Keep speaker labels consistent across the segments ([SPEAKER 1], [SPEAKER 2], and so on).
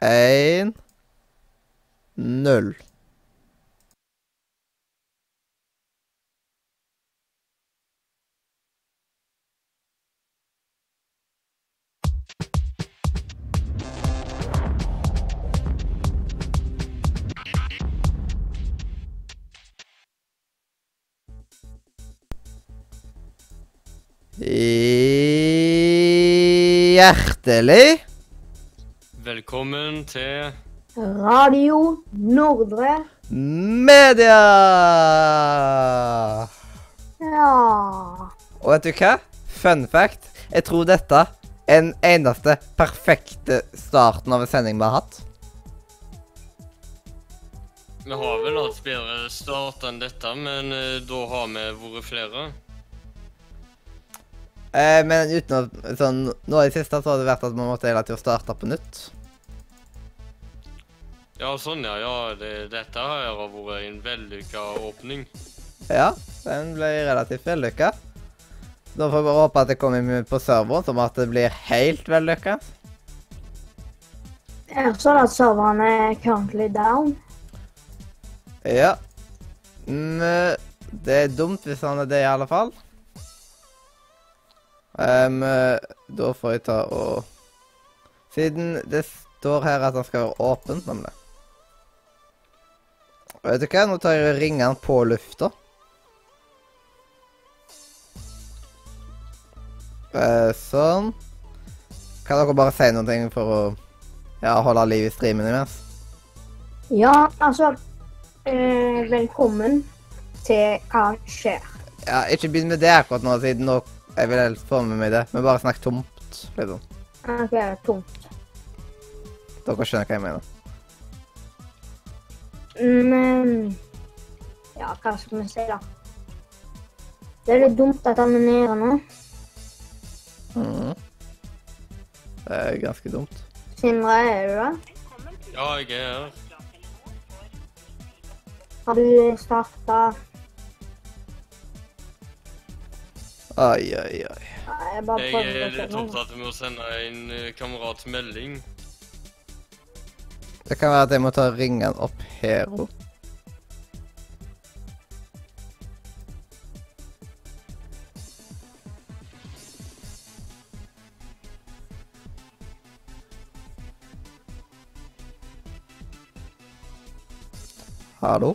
[SPEAKER 1] én, null. Hjertelig
[SPEAKER 2] Velkommen til
[SPEAKER 3] Radio Nordre.
[SPEAKER 1] media!
[SPEAKER 3] Ja
[SPEAKER 1] Og vet du hva? Fun fact. Jeg tror dette er den eneste perfekte starten av en sending vi har hatt.
[SPEAKER 2] Vi har vel hatt bedre start enn dette, men eh, da har vi vært flere.
[SPEAKER 1] Eh, men uten å sånn, Nå i det siste så har det vært at man måtte hele tida starte på nytt.
[SPEAKER 2] Ja, sånn, ja. ja det, dette her har vært en vellykka åpning.
[SPEAKER 1] Ja, den ble relativt vellykka. Nå får vi bare håpe at det kommer på serveren, som at det blir helt vellykka.
[SPEAKER 3] Jeg sånn at serveren er currently down.
[SPEAKER 1] Ja. Men det er dumt hvis han er det, i alle fall. Ehm, da får jeg ta og Siden det står her at han skal være åpen, nemlig. Vet du hva, nå tar jeg og ringer han på lufta. Eh, sånn. Kan dere bare si noe for å ja, holde liv i streamen imens?
[SPEAKER 3] Ja, altså eh, Velkommen til Hva skjer?
[SPEAKER 1] Ja, ikke begynn med det akkurat nå, siden nå jeg vil helst få med meg det. Men bare snakk tomt, liksom.
[SPEAKER 3] OK, tomt.
[SPEAKER 1] Dere skjønner hva jeg mener.
[SPEAKER 3] Men Ja, hva skal vi si, da? Det er litt dumt at han er nede nå.
[SPEAKER 1] Mhm. Det er ganske dumt.
[SPEAKER 3] Sindre, er du der?
[SPEAKER 2] Ja, jeg er her.
[SPEAKER 3] Har du starta
[SPEAKER 1] Ai, ai, ai.
[SPEAKER 3] Jeg
[SPEAKER 2] Jeg er litt opptatt med å sende en eh, kamerat melding.
[SPEAKER 1] Det kan være at jeg må ta og ringe han opp her òg. Hallo?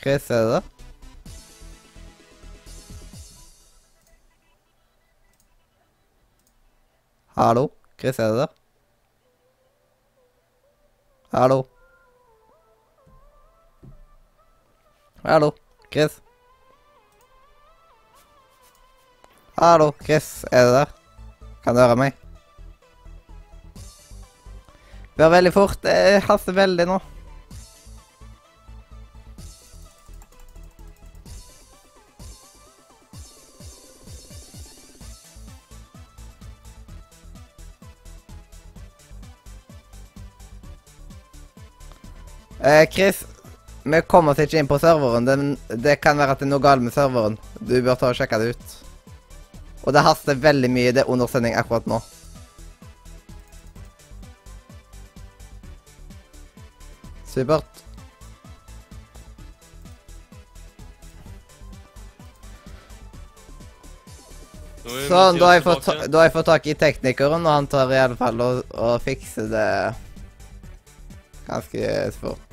[SPEAKER 1] Chris, er det der? Hallo? Chris, er det der? Hallo? Hallo? Chris? Hallo? Chris, er du der? Kan du høre meg? Bør veldig fort. Det haster veldig nå. Eh, Chris, vi kommer oss ikke inn på serveren. Det, det kan være at det er noe galt med serveren. Du bør ta og sjekke det ut. Og det haster veldig mye. Det er under sending akkurat nå. Supert.
[SPEAKER 2] Er
[SPEAKER 1] Sånn, da har, jeg fått, ta- da har jeg fått tak i teknikeren, og han tar i alle fall og, og fikser det ganske fort.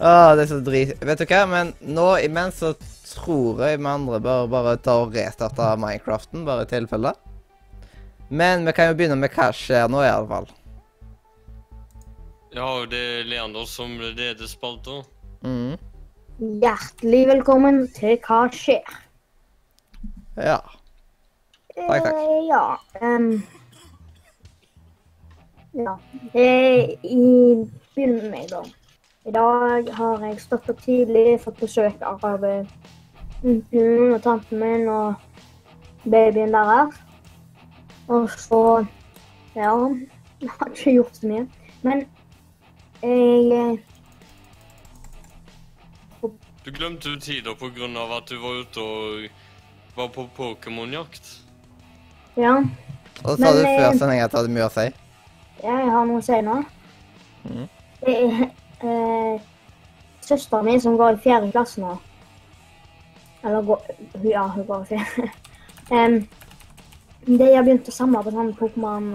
[SPEAKER 1] Åh, det er så drit... Vet du hva, men nå imens så tror jeg vi andre bør bare ta og restarte Minecraften, bare i tilfelle. Men vi kan jo begynne med hva skjer nå, i alle fall.
[SPEAKER 2] Ja, og det er Leander som leder spalta.
[SPEAKER 1] Mm.
[SPEAKER 3] Hjertelig velkommen til Hva skjer?
[SPEAKER 1] Ja. Takk, takk.
[SPEAKER 3] Eh, ja. ehm, ja. Eh, I begynner med meg, da. I dag har jeg stått opp tidlig, fått besøk av eh, onkelen og tanten min og babyen deres. Og så Ja, jeg har ikke gjort så mye. Men jeg eh,
[SPEAKER 2] Du glemte jo tider av at du var ute og var på Pokémon-jakt.
[SPEAKER 3] Ja,
[SPEAKER 1] Og så sa du før sendinga at du hadde mye å si.
[SPEAKER 3] Ja, jeg har noe å si nå. Det er eh, søstera mi som går i fjerde klasse nå. Eller går Ja, hun går i fjerde. um, de har begynt å samle på sånn Pokémon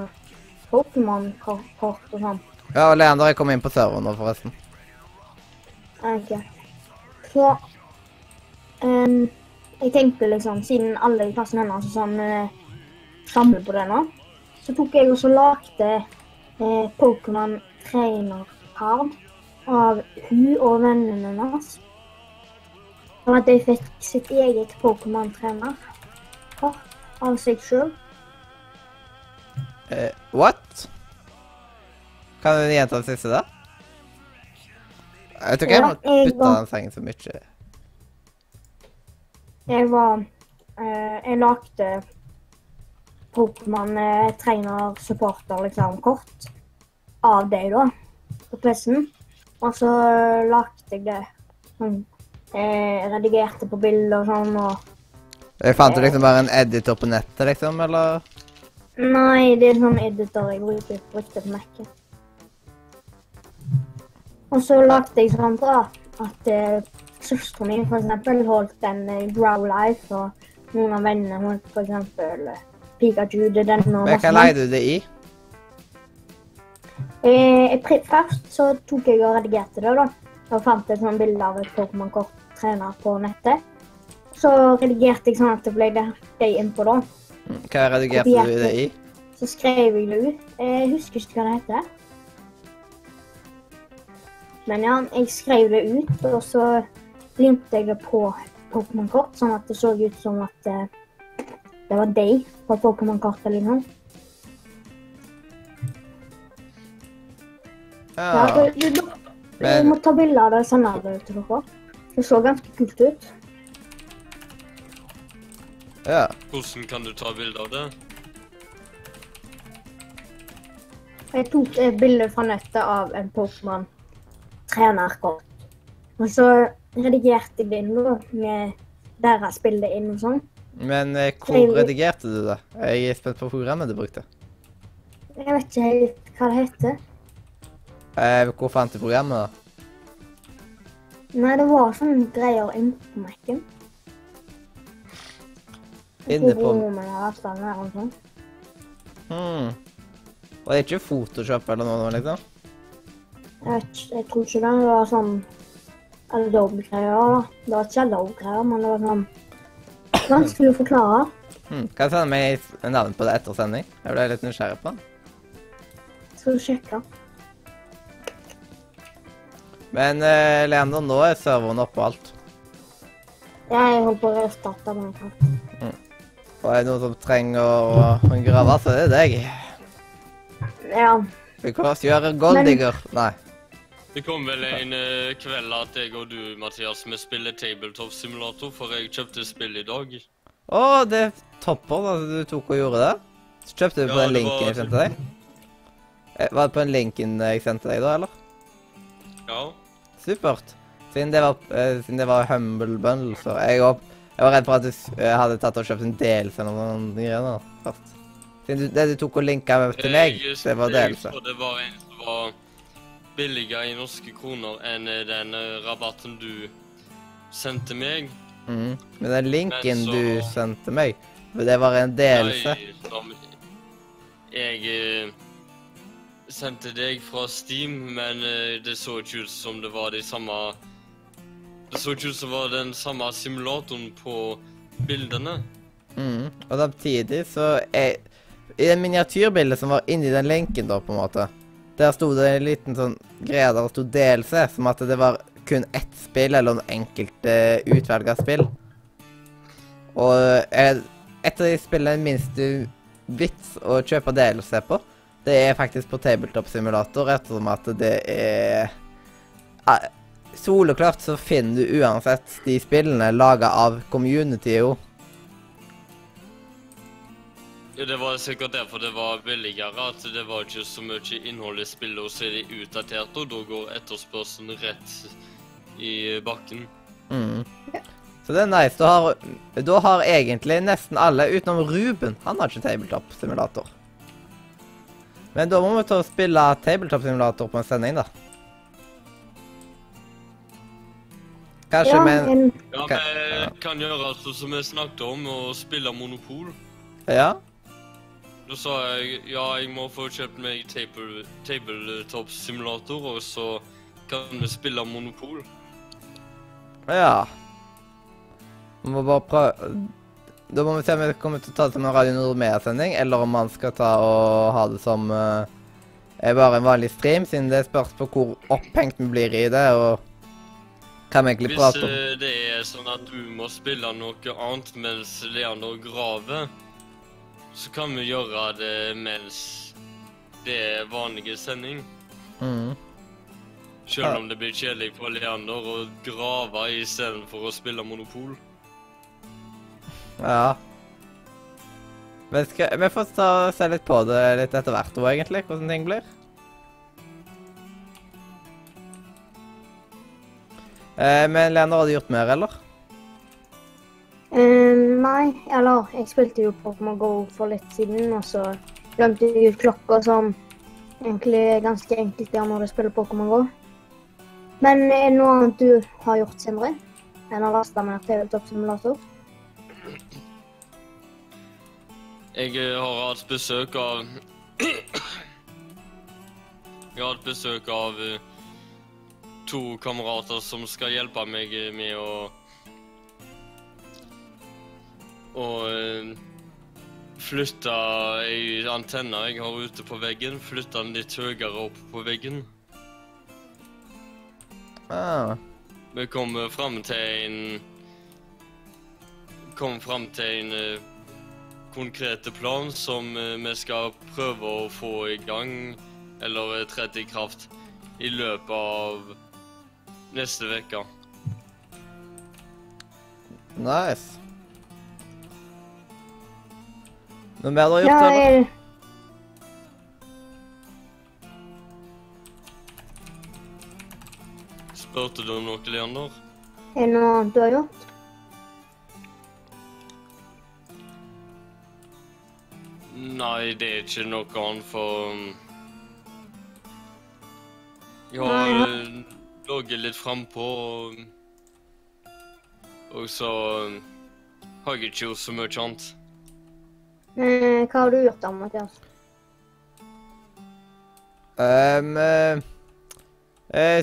[SPEAKER 3] Pokémon-kort og sånn.
[SPEAKER 1] Ja, og Leander, er kom inn på serveren nå, forresten.
[SPEAKER 3] Ok. Så ehm, Jeg tenkte liksom, siden alle i klassen hennes sånn, uh, samler på det nå, så tok jeg også lagde uh, Pokémon Trainer Card av hun og vennene hennes. Og at de fikk sitt eget Pokémon-trener. kort av seg sjøl.
[SPEAKER 1] Eh, what? Kan du gjenta det siste da? Jeg tror ikke
[SPEAKER 3] Ja,
[SPEAKER 1] må
[SPEAKER 3] jeg
[SPEAKER 1] putte
[SPEAKER 3] var-
[SPEAKER 1] den sengen så mye.
[SPEAKER 3] Jeg var uh, Jeg lagde Pokémon Trainer Supporter, liksom, kort av deg, da, på PC-en. Og så lagde jeg det sånn Jeg Redigerte på bilder og sånn, og
[SPEAKER 1] Jeg fant du liksom bare en editor på nettet, liksom, eller?
[SPEAKER 3] Nei, det er sånn editor jeg bruker brukte på Mac-en. Og så lagde jeg sånn bra at eh, søstera mi for eksempel holdt en eh, Grow Life, og noen av vennene holdt eksempel eh, Pikachu, det er den og
[SPEAKER 1] Men hva leide du det i?
[SPEAKER 3] Eh, først så tok jeg og redigerte det, da. Og fant et sånt bilde av et Pokémon-kort-trener på nettet. Så redigerte jeg sånn at det ble det det innpå, da.
[SPEAKER 1] Hva redigerte du det i?
[SPEAKER 3] Så skrev jeg det ut. Jeg husker ikke hva det heter. Men ja, jeg skrev det ut, og så limte jeg det på Pokémon-kort, sånn at det så ut som at eh, det var deg på Pokémon-kortet, liksom. Ja,
[SPEAKER 1] Ja.
[SPEAKER 3] du, du, du, må ta bilde av det og sende det til dere. Det så ganske kult ut.
[SPEAKER 1] ja.
[SPEAKER 2] Hvordan kan du ta bilde av det?
[SPEAKER 3] Jeg tok et bilde fra nettet av en Pokémon-trenerkort. Og så redigerte jeg det inn med deres bilde inn og sånn.
[SPEAKER 1] Men eh, hvor redigerte du det? Jeg er spent på programmet du brukte.
[SPEAKER 3] Jeg vet ikke helt hva det heter.
[SPEAKER 1] Eh, hvor fant du programmet, da?
[SPEAKER 3] Nei, det var sånne greier inn på Mac-en.
[SPEAKER 1] Inne på
[SPEAKER 3] sånn.
[SPEAKER 1] hmm. Var det ikke Photoshop eller noe, liksom?
[SPEAKER 3] Jeg, jeg tror ikke det Det var sånn Adobe-greier. da. Det var ikke Adobe-greier, men det var sånn Vanskelig å forklare.
[SPEAKER 1] Hmm. Kan jeg sende meg navn på det etter sending? Jeg ble litt nysgjerrig på den.
[SPEAKER 3] Skal du sjekke?
[SPEAKER 1] Men uh, Leander, nå er serveren oppe og alt.
[SPEAKER 3] Jeg holdt på å restarte Minecraft.
[SPEAKER 1] Og er det noen som trenger å, grave, så er det deg.
[SPEAKER 3] Ja.
[SPEAKER 1] Because you are a gold
[SPEAKER 3] Men-
[SPEAKER 1] Nei.
[SPEAKER 2] Det kom vel en uh, kveld at jeg og du, Mathias, vi spiller tabletop simulator, for jeg kjøpte spill i dag.
[SPEAKER 1] Å, det er topper da du tok og gjorde det. Så kjøpte du på
[SPEAKER 2] Ja,
[SPEAKER 1] den linken
[SPEAKER 2] var-
[SPEAKER 1] jeg sendte deg? Eh, Var det på den linken jeg sendte deg, da, eller?
[SPEAKER 2] Ja.
[SPEAKER 1] Supert. Siden det var, uh, siden det var Humble Bundle, så jeg, var- jeg var redd for at du eh, hadde tatt og kjøpt en delelse eller noen greier først. Siden du, det du tok og linka med til meg,
[SPEAKER 2] Jeg-
[SPEAKER 1] det var
[SPEAKER 2] Jeg
[SPEAKER 1] delelse.
[SPEAKER 2] så det var en som var billigere i norske kroner enn eh, den eh, rabatten du sendte meg.
[SPEAKER 1] Mm. Men den linken
[SPEAKER 2] Men så-
[SPEAKER 1] du sendte meg, det var en delelse.
[SPEAKER 2] Nei, som jeg eh, sendte deg fra Steam, men eh, det så ikke ut som det var de samme Det så ikke ut som det var den samme simulatoren på bildene.
[SPEAKER 1] Mhm. Og samtidig så er I det miniatyrbildet som var inni den linken, da, på en måte, der sto det en liten sånn greie der det sto delelse, som at det var kun ett spill, eller noen enkelte utvelga spill. Og eh, et av de spillene minst du vits å kjøpe delelse på, det er faktisk på Tabletop Simulator, ettersom at det er eh, Soleklart så finner du uansett de spillene laga av community, jo.
[SPEAKER 2] Ja, Det var sikkert derfor det var billigere, at det var ikke så mye innhold i spillet, og så er de utdaterte, og da går etterspørselen rett i bakken.
[SPEAKER 1] Mm. Så det er nice. Da har, da har egentlig nesten alle, utenom Ruben Han har ikke tabletop-simulator. Men da må vi ta og spille tabletop-simulator på en sending, da. Kanskje
[SPEAKER 3] Ja,
[SPEAKER 1] men en
[SPEAKER 3] en,
[SPEAKER 2] Ja, vi kan gjøre alt som vi snakket om, å spille Monopol.
[SPEAKER 1] Ja?
[SPEAKER 2] Da sa jeg ja, jeg må få kjøpt meg table, tabletop-simulator, og så kan vi spille Monopol.
[SPEAKER 1] Ja. Vi må bare prøve Da må vi se om vi kommer til å ta det som en Radio Nordmedia-sending, eller om man skal ta og ha det som uh, bare en vanlig stream, siden det spørs på hvor opphengt vi blir i det, og hva vi egentlig
[SPEAKER 2] Hvis
[SPEAKER 1] prater om.
[SPEAKER 2] Hvis det er sånn at du må spille noe annet mens Leander graver, så kan vi gjøre det mens det er vanlig sending.
[SPEAKER 1] Mm.
[SPEAKER 2] Selv om det blir kjedelig for Leander å grave istedenfor å spille Monopol.
[SPEAKER 1] Ja. Men skal, vi får ta se litt på det litt etter hvert òg, egentlig, hvordan ting blir. Eh, men Leander, har du gjort mer, eller?
[SPEAKER 3] Um, nei, eller jeg spilte jo Pokémon Go for litt siden, og så glemte jeg ut klokka, som egentlig er ganske enkelt gjøre når du spiller Pokémon Go. Men er det noe annet du har gjort, Sindre? Enn å laste ned tabletop-simulator?
[SPEAKER 2] Jeg eh, har hatt besøk av Jeg har hatt besøk av eh, to kamerater som skal hjelpe meg eh, med å Å flytte ei antenne jeg har ute på veggen. Flytte den litt høyere opp på veggen.
[SPEAKER 1] Ah.
[SPEAKER 2] Vi kom eh, fram til en Kom fram til en konkrete plan som eh, vi skal prøve å få i gang, eller eh, i kraft, i løpet av neste uke.
[SPEAKER 1] Nice. Noe mer du har gjort, eller?
[SPEAKER 3] er,
[SPEAKER 2] Spurte du om noe, Leander?
[SPEAKER 3] er det noe annet du har gjort?
[SPEAKER 2] Nei, det er ikke noe annet for um, Jeg har eh, ligget litt frampå, og, og så um, har jeg ikke gjort så mye annet.
[SPEAKER 3] Mm, hva har du gjort da, Mathias?
[SPEAKER 1] Um, eh, eh,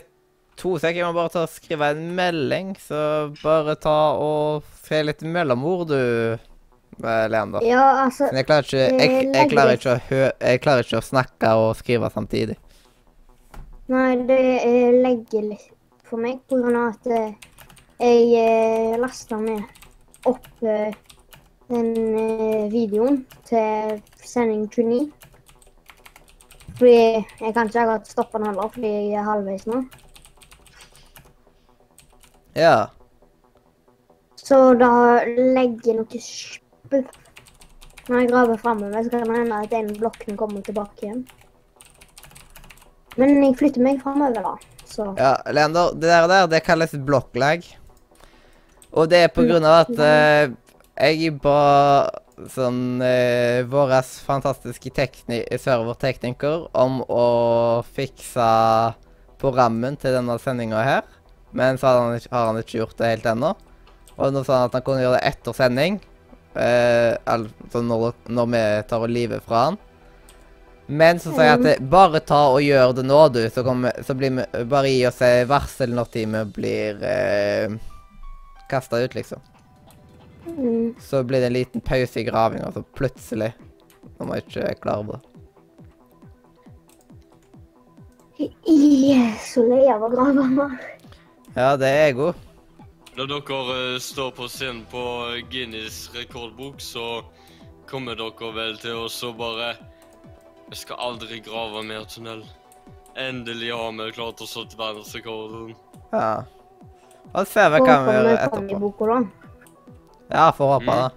[SPEAKER 1] to sek, jeg må bare ta og skrive en melding, så bare ta og se litt mellomord, du, eh, Leander.
[SPEAKER 3] Ja, altså
[SPEAKER 1] Men jeg klarer ikke, jeg, jeg, klarer ikke å hø jeg klarer ikke å snakke og skrive samtidig.
[SPEAKER 3] Nei, det eh, legger litt for meg på grunn av at eh, jeg eh, lasta ned opp eh, den eh, videoen til sending 29. Fordi jeg kan ikke akkurat stoppe den heller, fordi jeg er halvveis nå.
[SPEAKER 1] Ja.
[SPEAKER 3] Så da legger jeg noe spupp Når jeg graver framover, så kan det hende at en blokken kommer tilbake igjen. Men jeg flytter meg framover, da. Så
[SPEAKER 1] Ja, Leander, det der, der det kalles blocklag. Og det er på grunn av at eh, jeg ba sånn eh, vår fantastiske tekni servertekniker om å fikse programmen til denne sendinga her. Men så har han, ikke, har han ikke gjort det helt ennå. Og nå sa han at han kunne gjøre det etter sending. Eh, altså når, når vi tar livet fra han. Men så sier jeg at det, bare ta og gjør det nå, du. Så, kommer, så blir vi Bare gi oss varsel når vi blir eh, kasta ut, liksom.
[SPEAKER 3] mm,
[SPEAKER 1] Så blir det en liten pause i gravinga, så plutselig Når man ikke er klar over det.
[SPEAKER 3] Jeg av å grave meg.
[SPEAKER 1] Ja, det er jeg òg.
[SPEAKER 2] Når dere eh, står på scenen på Guinness rekordbok, så kommer dere vel til å så bare Jeg skal aldri grave mer tunnel. Endelig har vi klart å slå til verdensrekorden.
[SPEAKER 1] Ja. Og se hva kan vi gjøre etterpå. Ja, får håpe det.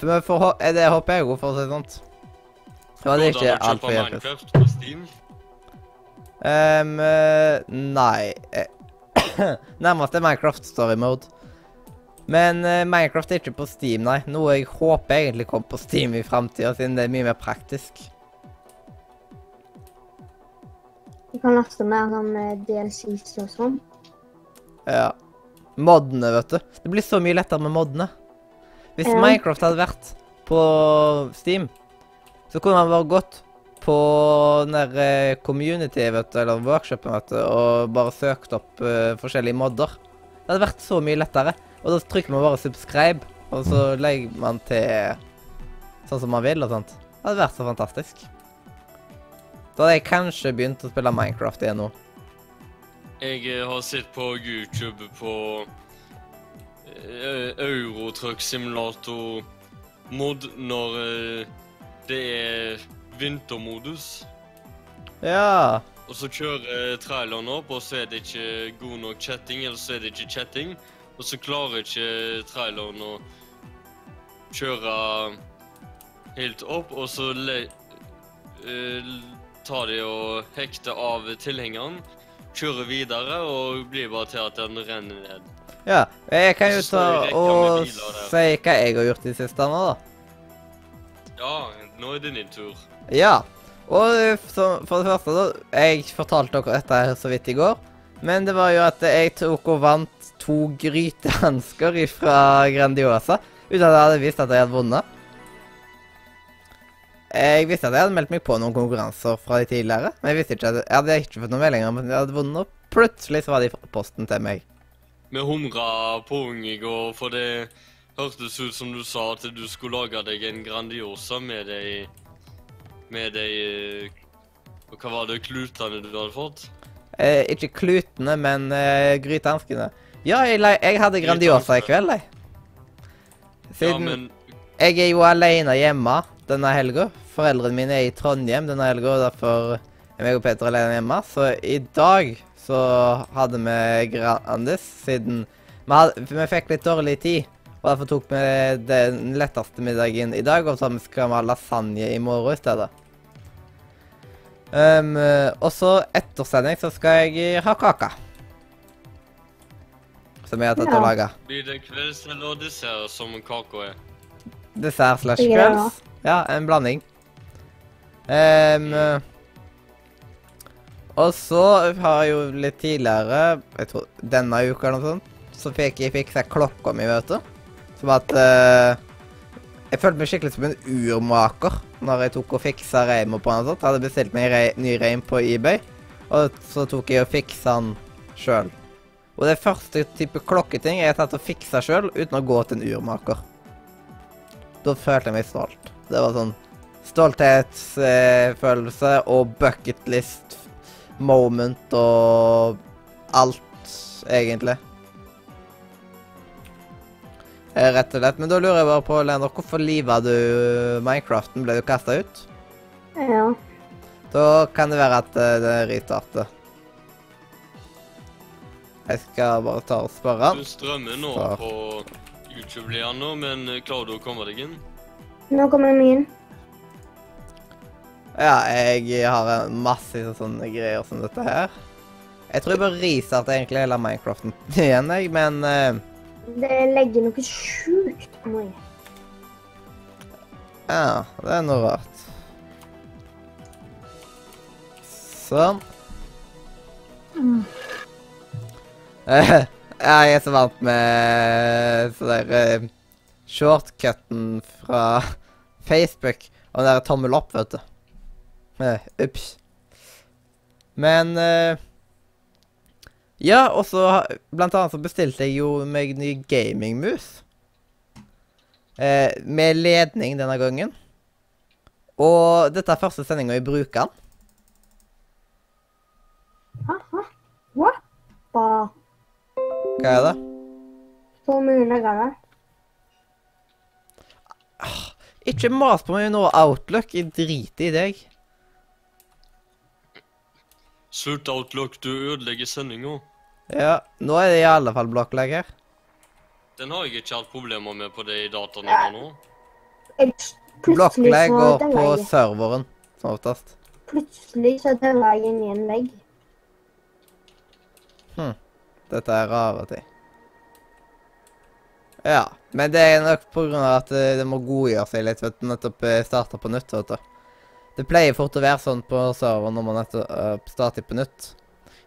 [SPEAKER 1] For vi får hå eh, Det håper jeg òg, for å si det sånt. Det var det ikke altfor
[SPEAKER 2] hjelpeløst.
[SPEAKER 1] Um, eh, nei. Nærmest er Minecraft story mode. Men uh, Minecraft er ikke på Steam, nei. Noe jeg håper egentlig kommer på Steam i framtida, siden det er mye mer praktisk.
[SPEAKER 3] Du kan laste mer sånn eh, DLCs og sånn.
[SPEAKER 1] Ja. Moddene, vet du. Det blir så mye lettere med moddene. Hvis
[SPEAKER 3] Ja.
[SPEAKER 1] Minecraft hadde vært på Steam, så kunne man bare gått på den eh, community, vet du, eller workshopen, vet du, og bare søkt opp uh, forskjellige modder. Det hadde vært så mye lettere. Og da trykker man bare 'subscribe', og så legger man til sånn som man vil og sånt. Det hadde vært så fantastisk. Da hadde jeg kanskje begynt å spille Minecraft igjen nå.
[SPEAKER 2] Jeg eh, har sett på YouTube på Eurotruck Simulator mod når det er vintermodus.
[SPEAKER 1] Ja.
[SPEAKER 2] Og så kjører traileren opp, og så er det ikke god nok chatting, eller så er det ikke chatting. Og så klarer ikke traileren å kjøre helt opp, og så le eh, tar de og hekter av tilhengeren, kjører videre, og blir bare til at den renner ned.
[SPEAKER 1] Ja, jeg kan jo ta og si hva jeg har gjort i det siste nå, da.
[SPEAKER 2] Ja, nå er det din tur.
[SPEAKER 1] Ja. Og eh, så, for det første, da Jeg fortalte dere dette her så vidt i går. Men det var jo at jeg tok og vant to grytehansker fra Grandiosa. Uten at jeg hadde visst at jeg hadde vunnet. Jeg visste at jeg hadde meldt meg på noen konkurranser fra de tidligere. Men jeg visste ikke at jeg hadde ikke fått noen meldinger om at jeg hadde vunnet. Og plutselig så var de i posten til meg.
[SPEAKER 2] Vi humra på unge i går, for det hørtes ut som du sa at du skulle lage deg en Grandiosa med de Med de Hva var det, klutene du hadde fått?
[SPEAKER 1] Eh, ikke klutene, men eh, grytehanskene. Ja, jeg, jeg hadde Grandiosa i kveld, jeg.
[SPEAKER 2] Ja,
[SPEAKER 1] Siden
[SPEAKER 2] men
[SPEAKER 1] jeg er jo alene hjemme denne helga. Foreldrene mine er i Trondheim denne helga, derfor er meg og Peter alene hjemme. Så i dag så hadde vi Grandis, siden vi, hadde, vi fikk litt dårlig tid. Og derfor tok vi den letteste middagen i dag, og så skal vi ha lasagne i morgen i stedet. Um, og så etter sending så skal jeg ha kake. Som jeg har tatt
[SPEAKER 3] Ja.
[SPEAKER 1] og laga.
[SPEAKER 2] blir det kvelds eller dessert som kaka er?
[SPEAKER 1] Dessert slash kvelds. Ja, en blanding. Ehm, og så har jeg jo litt tidligere, jeg tror denne uka eller noe sånt, så fikk jeg fiksa klokka mi, vet du. Som at uh, Jeg følte meg skikkelig som en urmaker når jeg tok og fiksa reimen på den. og sånt. Jeg hadde bestilt meg rei, ny reim på eBay, og så tok jeg og fiksa den sjøl. Og det første type klokketing jeg har tatt og fiksa sjøl uten å gå til en urmaker. Da følte jeg meg stolt. Det var sånn stolthetsfølelse og bucketlist moment og alt, egentlig. Eh, Rett og slett. Men da lurer jeg bare på, Leander, hvorfor liva du Minecraften? Ble du kasta ut?
[SPEAKER 3] Ja.
[SPEAKER 1] Da kan det være at det det restarter. Jeg skal bare ta og spørre han.
[SPEAKER 2] Du strømmer nå
[SPEAKER 1] Ja.
[SPEAKER 2] på YouTube, Liano, men eh, klarer du å komme deg inn?
[SPEAKER 3] Nå kommer min.
[SPEAKER 1] Ja, jeg har masse sånne greier som dette her. Jeg tror jeg bare restarter egentlig hele Minecraften igjen, jeg, men eh,
[SPEAKER 3] Det legger noe sjukt på meg.
[SPEAKER 1] Ja, det er noe rart. Sånn. Mm. jeg er så vant med sånn der eh, shortcutten fra Facebook og den der tommel opp, vet du. Eh, Ups. Men eh, Ja, og så blant annet så bestilte jeg jo meg ny gamingmus. Eh, med ledning denne gangen. Og dette er første sendinga jeg bruker den.
[SPEAKER 3] Hæ? What? Bare
[SPEAKER 1] Hva er det?
[SPEAKER 3] så mye lenger.
[SPEAKER 1] Ikke mas på meg nå, Outlook. Jeg driter i deg.
[SPEAKER 2] Slutt Outlook, du ødelegger sendinga.
[SPEAKER 1] Ja, nå er det i alle fall blokklegg her.
[SPEAKER 2] Den har jeg ikke hatt problemer med på de dataene jeg har nå.
[SPEAKER 1] Blokklegg går på serveren, som oftest.
[SPEAKER 3] plutselig så deler jeg inn i en legg.
[SPEAKER 1] Dette er rare ting. Ja, men det er nok på grunn av at eh, det må godgjøre seg litt, vet du, nettopp eh, starte på nytt, vet du. Det pleier fort å være sånn på server når man nettopp eh, starter på nytt.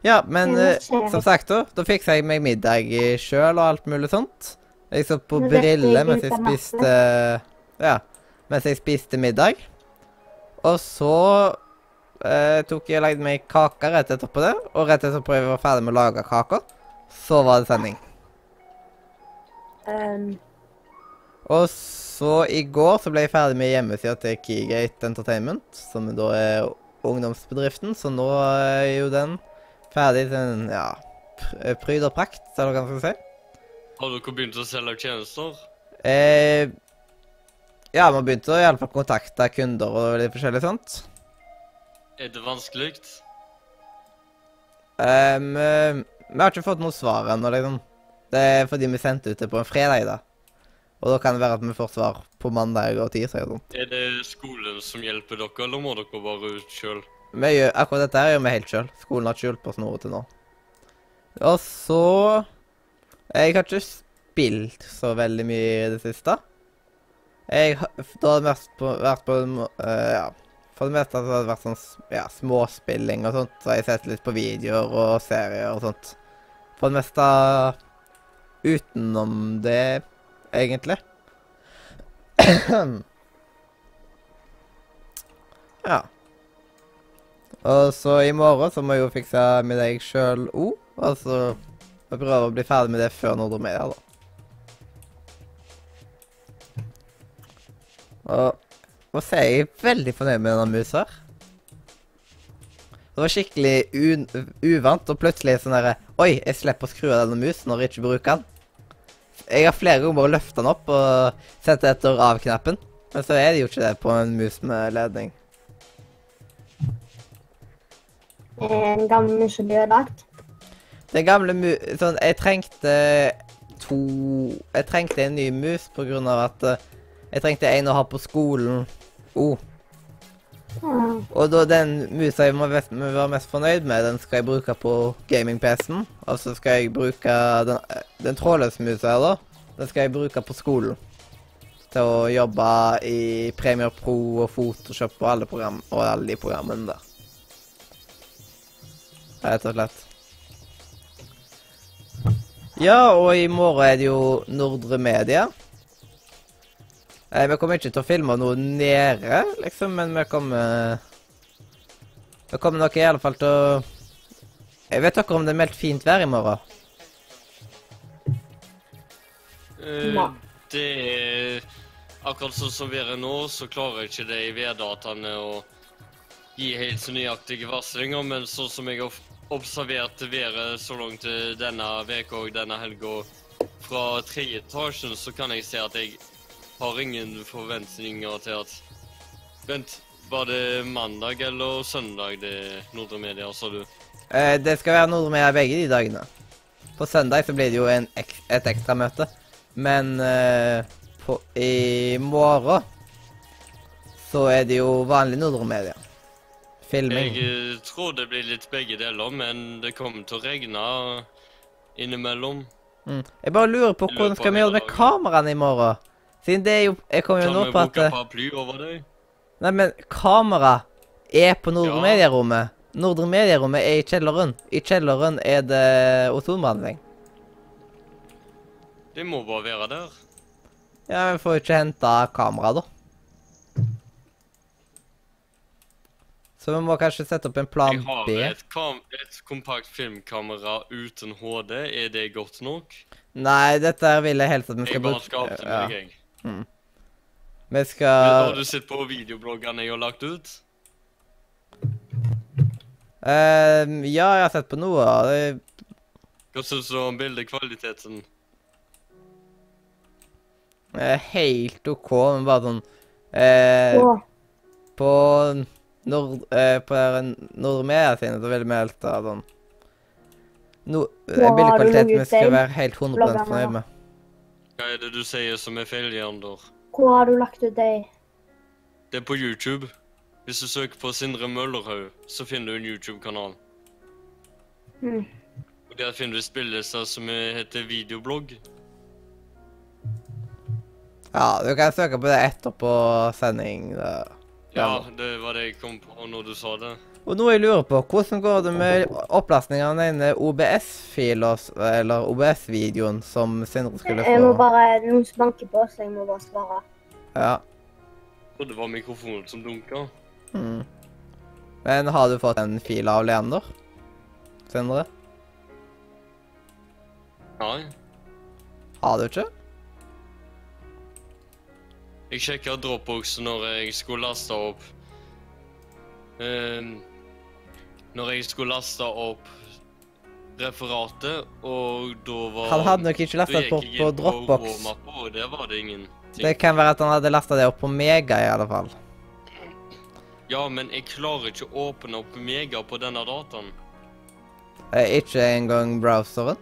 [SPEAKER 1] Ja, men eh,
[SPEAKER 3] jeg.
[SPEAKER 1] som sagt, da, da fiksa jeg meg middag sjøl og alt mulig sånt. Jeg så på
[SPEAKER 3] er
[SPEAKER 1] briller mens jeg spiste Ja, mens jeg spiste middag. Og så eh, tok jeg og lagde meg kake rett etterpå det. Og rett etterpå jeg var ferdig med å lage kaker, så var det sending.
[SPEAKER 3] Um,
[SPEAKER 1] Og så i går så ble jeg ferdig med hjemmesida til Keygate Entertainment, som da er ungdomsbedriften. Så nå er jo den ferdig til en ja, pryd og prakt, eller hva man skal si.
[SPEAKER 2] Har dere begynt å selge tjenester?
[SPEAKER 1] Eh, ja, vi har begynt å i alle fall kontakte kunder og litt forskjellig sånt.
[SPEAKER 2] Er det vanskelig?
[SPEAKER 1] Ehm, eh, vi har ikke fått noe svar ennå, liksom. Det er fordi vi sendte ut det på en fredag, da. Og da kan det være at vi får svar på mandag og tirsdag og sånt.
[SPEAKER 2] Er det skolen som hjelper dere, eller må dere bare ut sjøl?
[SPEAKER 1] Vi gjør, akkurat dette her gjør vi helt sjøl. Skolen har ikke hjulpet oss noe til nå. Og så Jeg har ikke spilt så veldig mye i det siste. Jeg Da har det mest på, vært på uh, Ja. For det meste har det vært sånn ja, småspilling og sånt. Så har jeg sett litt på videoer og serier og sånt. For det meste utenom det, egentlig. ja. Og så i morgen så må jeg jo fikse middag sjøl òg. Og så må jeg prøve å bli ferdig med det før Nordre da. Og må si jeg er veldig fornøyd med denne musa her. Det var skikkelig uvant, og plutselig sånn derre Oi, jeg slipper å skru av denne musen når jeg ikke bruker den. Jeg har flere ganger bare løfta den opp og sett etter av-knappen. Men så er det jo ikke det på en mus med ledning.
[SPEAKER 3] En gammel mus som blir ødelagt.
[SPEAKER 1] Den gamle mu... Sånn, jeg trengte to Jeg trengte en ny mus på grunn av at eh, jeg trengte en å ha på skolen. Oh.
[SPEAKER 3] Ja.
[SPEAKER 1] Og da den musa jeg må mest, være mest fornøyd med, den skal jeg bruke på gaming-PC-en. Og så skal jeg bruke den, eh, den trådløse musa her, da. Den skal jeg bruke på skolen. Til å jobbe i Premiere Pro og Photoshop og alle program, og alle de programmene der. Rett og slett. Ja, og i morgen er det jo Nordre Media. Eh, vi kommer ikke til å filme noe nede, liksom, men vi kommer Vi kommer nok i alle fall til å Jeg vet dere om det er meldt fint vær i morgen?
[SPEAKER 2] Eh, det er Akkurat sånn som været er nå, så klarer jeg ikke det i værdataene å gi helt så nøyaktige varslinger, men sånn som jeg har observert været så langt eh, denne uka og denne helga fra tredje etasjen, så kan jeg se at jeg har ingen forventninger til at Vent, var det mandag eller søndag det Nordre Media, sa du?
[SPEAKER 1] Eh, det skal være Nordre Media begge de dagene. På søndag så blir det jo en ek et ekstramøte. Men eh, på, i morgen så er det jo vanlig Nordre Media. Filming.
[SPEAKER 2] Jeg eh, tror det blir litt begge deler, men det kommer til å regne innimellom.
[SPEAKER 1] Mm. Jeg bare lurer på hvordan skal vi gjøre det med kameraene i morgen? Siden det er jo Jeg kommer jo
[SPEAKER 2] Kan
[SPEAKER 1] nå
[SPEAKER 2] vi
[SPEAKER 1] på at
[SPEAKER 2] bruke
[SPEAKER 1] eh,
[SPEAKER 2] paraply over deg?
[SPEAKER 1] Nei, men kamera er på Nordre
[SPEAKER 2] Ja.
[SPEAKER 1] Medierommet. Nordre Medierommet er i kjelleren. I kjelleren er det ozonbehandling.
[SPEAKER 2] Det må bare være der.
[SPEAKER 1] Ja, vi får jo ikke henta kamera, da. Så vi må kanskje sette opp en plan B.
[SPEAKER 2] Jeg har
[SPEAKER 1] B.
[SPEAKER 2] et, kom, et kompakt filmkamera uten HD. Er det godt nok?
[SPEAKER 1] Nei, dette her vil jeg helst at vi skal
[SPEAKER 2] Jeg bare
[SPEAKER 1] bruke.
[SPEAKER 2] skal
[SPEAKER 1] Ja,
[SPEAKER 2] meg, jeg.
[SPEAKER 1] vi
[SPEAKER 2] Men
[SPEAKER 1] skal
[SPEAKER 2] Har du sett på videobloggene jeg har lagt ut?
[SPEAKER 1] Ehm, Ja, jeg har sett på noe av det.
[SPEAKER 2] Hva syns du om bildekvaliteten?
[SPEAKER 1] er Helt OK, men bare sånn
[SPEAKER 3] uh,
[SPEAKER 1] På Nord... Eh, på Nordre Media sine så vil vi helt ha sånn no, eh, Bildekvaliteten vi skal være helt 100
[SPEAKER 3] Bloggerne,
[SPEAKER 1] fornøyd
[SPEAKER 3] da?
[SPEAKER 1] med.
[SPEAKER 2] Hva er det du sier som er feil, Jander?
[SPEAKER 3] hvor har du lagt ut deg?
[SPEAKER 2] Det er på YouTube. Hvis du søker på Sindre Møllerhaug, så finner du en YouTube-kanal.
[SPEAKER 3] Mm.
[SPEAKER 2] Og der finner du spillelister som heter videoblogg.
[SPEAKER 1] Ja, du kan søke på det etterpå sending. Da.
[SPEAKER 2] Ja, det var det jeg kom på når du sa det.
[SPEAKER 1] Og nå jeg lurer på, hvordan går det med opplastningen av den OBS-filen, eller OBS-videoen, som Sindre skulle få?
[SPEAKER 3] Jeg må bare Noen som banker på, så jeg må bare svare.
[SPEAKER 1] Ja.
[SPEAKER 2] Trodde det var mikrofonen som dunka.
[SPEAKER 1] Mm. Men har du fått en fil av Leander? Sindre?
[SPEAKER 2] Nei.
[SPEAKER 1] Har du ikke?
[SPEAKER 2] Jeg sjekka Dropbox når jeg skulle laste opp um, Når jeg skulle laste opp referatet, og da var
[SPEAKER 1] Han hadde nok ikke
[SPEAKER 2] lasta
[SPEAKER 1] opp på,
[SPEAKER 2] på
[SPEAKER 1] Dropbox.
[SPEAKER 2] På og der var det ingen ting.
[SPEAKER 1] Det kan være at han hadde lasta det opp på Mega, i alle fall.
[SPEAKER 2] Ja, men jeg klarer ikke å åpne opp Mega på denne dataen.
[SPEAKER 1] Eh, ikke engang browseren.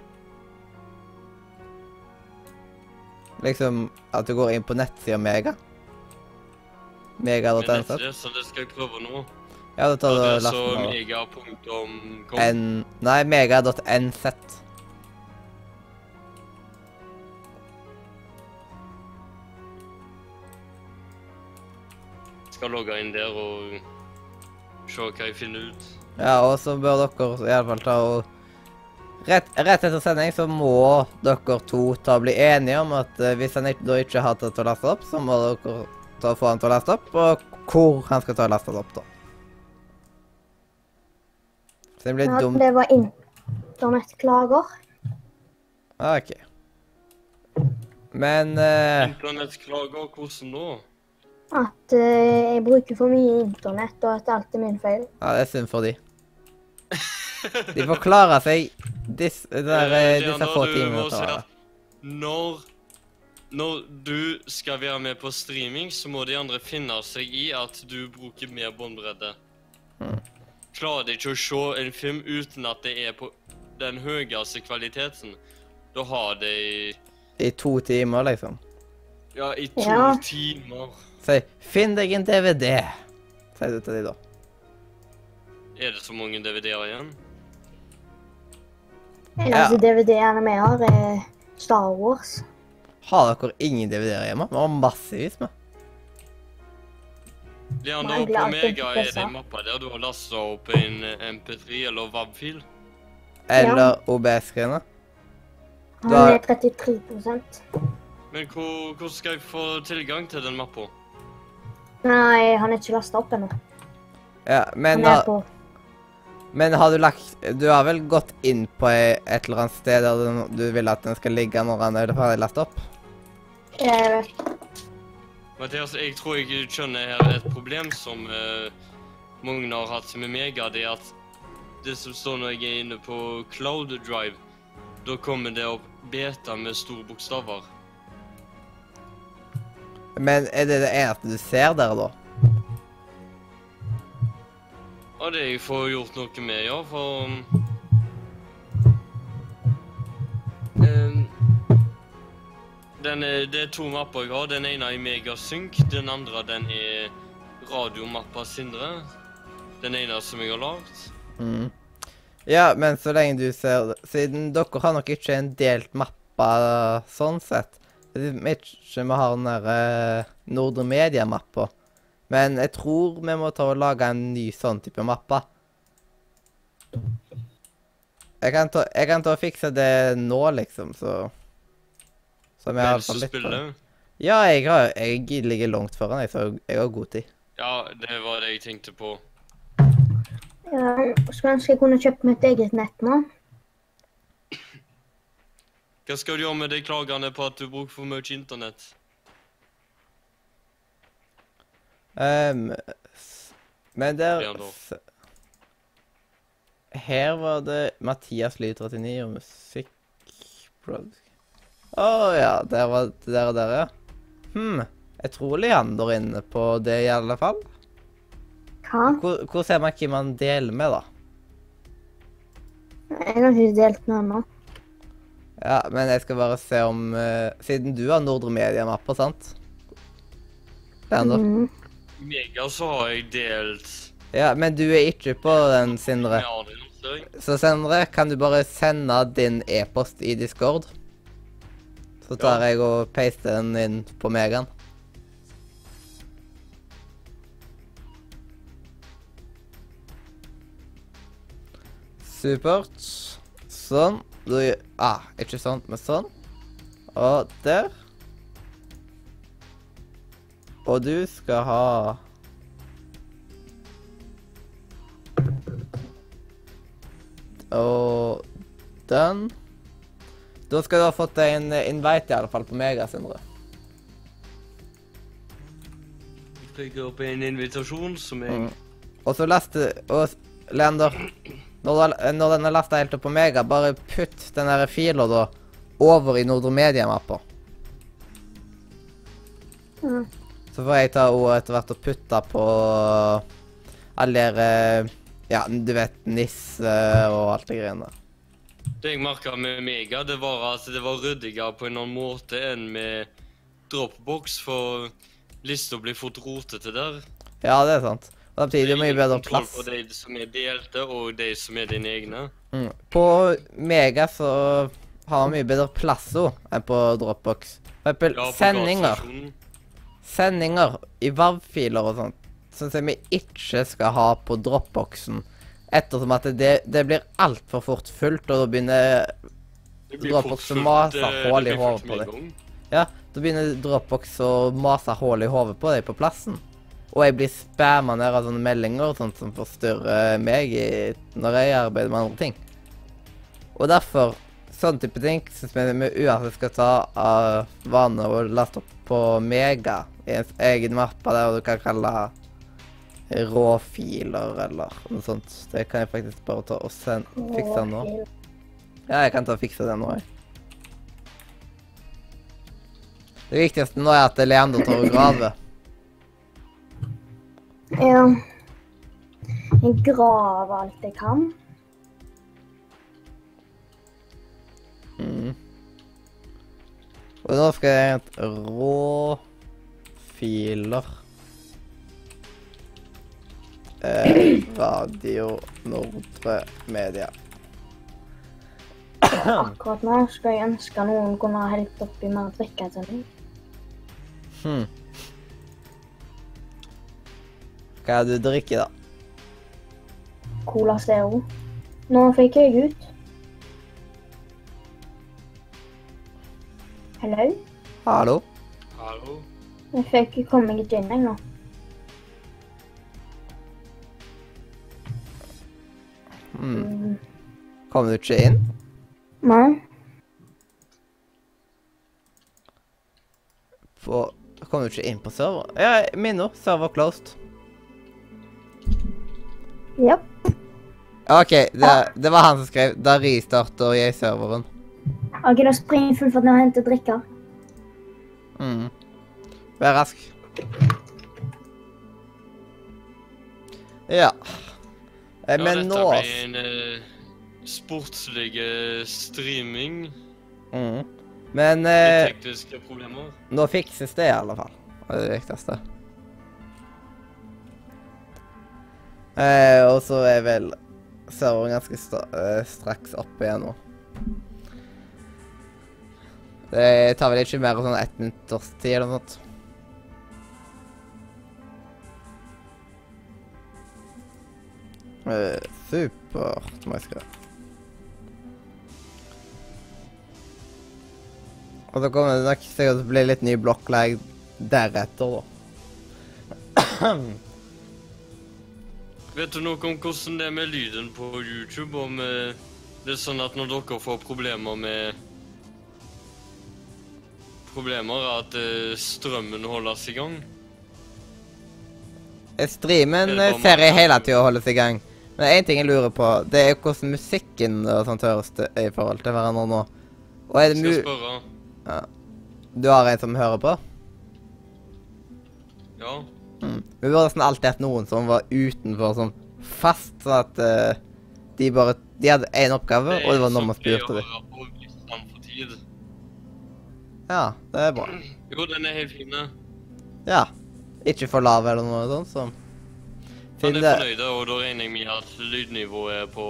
[SPEAKER 1] Liksom at du går inn på nettsida Mega. Mega.nz.
[SPEAKER 2] så det skal jeg prøve nå.
[SPEAKER 1] Ja, da tar du den over.
[SPEAKER 2] mega.com.
[SPEAKER 1] Nei, mega.nz.
[SPEAKER 2] Skal logge inn der og se hva jeg finner ut.
[SPEAKER 1] Ja, og så bør dere iallfall ta og Rett, rett etter sending så må dere to ta bli enige om at eh, hvis han ikke, da ikke har til å laste opp, så må dere ta få han til å laste opp, og hvor han skal ta og laste opp, da. Så det blir
[SPEAKER 3] Ja,
[SPEAKER 1] dumt.
[SPEAKER 3] det var internettklager.
[SPEAKER 1] OK. Men uh,
[SPEAKER 2] Internettklager, hvordan da?
[SPEAKER 3] At uh, jeg bruker for mye internett, og at alt er min feil.
[SPEAKER 1] Ja, det er synd for de. De får klare seg dis, der, eh,
[SPEAKER 2] Eh,
[SPEAKER 1] disse få
[SPEAKER 2] du
[SPEAKER 1] timene.
[SPEAKER 2] Når, når du skal være med på streaming, så må de andre finne seg i at du bruker mer båndbredde.
[SPEAKER 1] Hmm.
[SPEAKER 2] Klarer de ikke å se en film uten at det er på den høyeste kvaliteten, da har de
[SPEAKER 1] I to timer, liksom.
[SPEAKER 2] Ja, i to
[SPEAKER 3] Ja.
[SPEAKER 2] timer.
[SPEAKER 1] Si 'finn deg en DVD', sier du til de da.
[SPEAKER 2] Er det så mange DVD-er igjen?
[SPEAKER 3] Eneste DVD-ene vi har, er Star Wars.
[SPEAKER 1] Har dere ingen DVD-er hjemme? Vi har massevis med.
[SPEAKER 3] Nei,
[SPEAKER 2] på Mega er det en mappe der du har lasta opp en eh, MP3 eller WAV-fil.
[SPEAKER 1] Eller OBS-greiene.
[SPEAKER 3] Han er 33
[SPEAKER 2] Men hvor, hvor skal jeg få tilgang til den mappa?
[SPEAKER 3] Nei, han er ikke lasta opp ennå.
[SPEAKER 1] Ja, men,
[SPEAKER 3] Han er
[SPEAKER 1] da...
[SPEAKER 3] på
[SPEAKER 1] men har du lagt Du har vel gått inn på et eller annet sted der du, du vil at den skal ligge når han er ferdig lagt opp?
[SPEAKER 3] Jeg vet.
[SPEAKER 2] Mathias, jeg tror jeg skjønner her et problem som uh, mange har hatt med Mega. Det er at det som står når jeg er inne på Cloud Drive, da kommer det opp beta med store bokstaver.
[SPEAKER 1] Men er det det eneste du ser der, da?
[SPEAKER 2] Og det jeg får gjort noe med, ja, for um, um, den er, Det er to mapper jeg har. Den ene er Megasync. Den andre den er radiomappa Sindre. Den ene som jeg har lagd.
[SPEAKER 1] Mm. Ja, men så lenge du ser Siden dere har nok ikke en delt mappe sånn sett. Ikke vi har den derre Nordre Media-mappa. Men jeg tror vi må ta og lage en ny sånn type mappe. Jeg kan ta, jeg kan ta og fikse det nå, liksom, så Som jeg har fått litt på det. Ja, jeg, har, jeg ligger langt foran, jeg, så jeg har god tid.
[SPEAKER 2] Ja, det var det jeg tenkte på.
[SPEAKER 3] Ja, skulle ønske jeg kunne kjøpt mitt eget nett nå.
[SPEAKER 2] Hva skal du gjøre med de klagene på at du bruker for mye internett?
[SPEAKER 1] Ehm, men der Her var det Mathias Lyd 39 og musikk Å ja, der var det der og der, ja. Hm. Jeg tror Leander er inne på det, i alle fall.
[SPEAKER 3] Hva?
[SPEAKER 1] Hvor, hvor ser man hvem man deler med, da?
[SPEAKER 3] Jeg har ikke delt med ennå.
[SPEAKER 1] Ja, men jeg skal bare se om uh, Siden du har Nordre Media-mapper, sant? Leander?
[SPEAKER 3] Mm.
[SPEAKER 2] Mega så har jeg delt
[SPEAKER 1] Ja, men du er ikke på den, Sindre. Så Sindre, kan du bare sende din e-post i Discord? Så tar jeg og paster den inn på Megan. Supert. Sånn. Du, ah, ikke sånn, men sånn. Og der. Og du skal ha Og den Da skal du ha fått deg en invite, i alle fall, på Mega, Sindre.
[SPEAKER 2] Trykker opp en invitasjon som jeg
[SPEAKER 1] Mm. Og så leste Og Leander, når, du, når den er lasta helt opp på Mega, bare putt den der fila da over i Nordre Media-mappa.
[SPEAKER 3] Mm.
[SPEAKER 1] Så får jeg ta og etter hvert og putte på alle dere Ja, du vet, Nisse og alt det greiene der.
[SPEAKER 2] Det jeg merka med Mega, det var at det var ryddigere på en annen måte enn med Dropbox, for lista blir fort rotete der.
[SPEAKER 1] Ja, det er sant. Og samtidig mye bedre plass.
[SPEAKER 2] på de som er delte, og de som er dine egne.
[SPEAKER 1] Mm. På Mega så har vi mye bedre plass enn på Dropbox. For eksempel
[SPEAKER 2] Ja, på
[SPEAKER 1] sendinger. Sendinger i WAV-filer og sånt syns jeg vi ikke skal ha på Dropboxen. Ettersom at det, det blir altfor fort fullt, og da begynner
[SPEAKER 2] Dropboxen
[SPEAKER 1] Dropbox som maser
[SPEAKER 2] eh,
[SPEAKER 1] hull i hodet på deg. Ja, da begynner Dropbox å mase hull i hodet på deg på plassen. Og jeg blir spamma ned av sånne meldinger og sånt som forstyrrer meg i, når jeg arbeider med andre ting. Og derfor, sånn type ting syns vi uansett skal ta av vane og laste opp på Mega en egen mappe der du kan kalle råfiler eller noe sånt. Det kan jeg faktisk bare ta og send, fikse nå. Ja, jeg kan ta og fikse det nå, jeg. Det viktigste nå er at Leander tar og graver.
[SPEAKER 3] Ja. Jeg graver alt jeg kan.
[SPEAKER 1] Mm. Og nå skal jeg hente råfiler. Eh, Radio Nordre Media.
[SPEAKER 3] Akkurat nå skal jeg ønske noen kunne ha helt oppi mer drikke til meg.
[SPEAKER 1] Hmm. Hva er det du drikker, da?
[SPEAKER 3] Cola Zero. Nå fikk jeg ut. Hello?
[SPEAKER 1] Hallo?
[SPEAKER 2] Hallo?
[SPEAKER 3] Jeg fikk komme meg ikke inn ennå.
[SPEAKER 1] Hmm.
[SPEAKER 3] Mm.
[SPEAKER 1] Kom du ikke inn?
[SPEAKER 3] Nei.
[SPEAKER 1] På Kom du ikke inn på server? Ja, min. Server closed.
[SPEAKER 3] Japp.
[SPEAKER 1] OK, det, det var han som skrev. Da restarter jeg serveren.
[SPEAKER 3] OK, da springer jeg full fart ned og henter drikker.
[SPEAKER 1] Mm. Vær rask. Ja. Eh,
[SPEAKER 2] Ja,
[SPEAKER 1] Men
[SPEAKER 2] dette blir en eh, sportslig eh, streaming.
[SPEAKER 1] mm. Men eh,
[SPEAKER 2] tekniske problemer.
[SPEAKER 1] nå fikses det i alle fall. Det er det viktigste. Eh, og så er vel serveren ganske eh, straks oppe igjen nå. Det tar vel ikke mer enn sånn ett minutters tid eller noe sånt. Eh, supert, skrive. Og så kommer det nok sikkert bli litt ny blokklag deretter, da.
[SPEAKER 2] Vet du noe om hvordan det er med lyden på YouTube? Om det er sånn at når dere får problemer med Problemer at eh, strømmen holdes i gang?
[SPEAKER 1] Eh, Streamen eh, ser jeg hele tida holdes i gang. Men én ting jeg lurer på, det er hvordan musikken og sånt høres i forhold til hverandre nå. Og er det
[SPEAKER 2] Skal spørre. Ja.
[SPEAKER 1] Du har en som hører på?
[SPEAKER 2] Ja.
[SPEAKER 1] Mm. Vi burde nesten alltid hatt noen som var utenfor sånn fast, sånn at uh, de bare De hadde én oppgave, og det var når man spurte dem. Ja, det er bra.
[SPEAKER 2] Jo, den er helt fin.
[SPEAKER 1] Ja. Ikke for lav eller noe sånt, så
[SPEAKER 2] Han er
[SPEAKER 1] fornøyde,
[SPEAKER 2] fornøyd, og da regner jeg med at lydnivået er på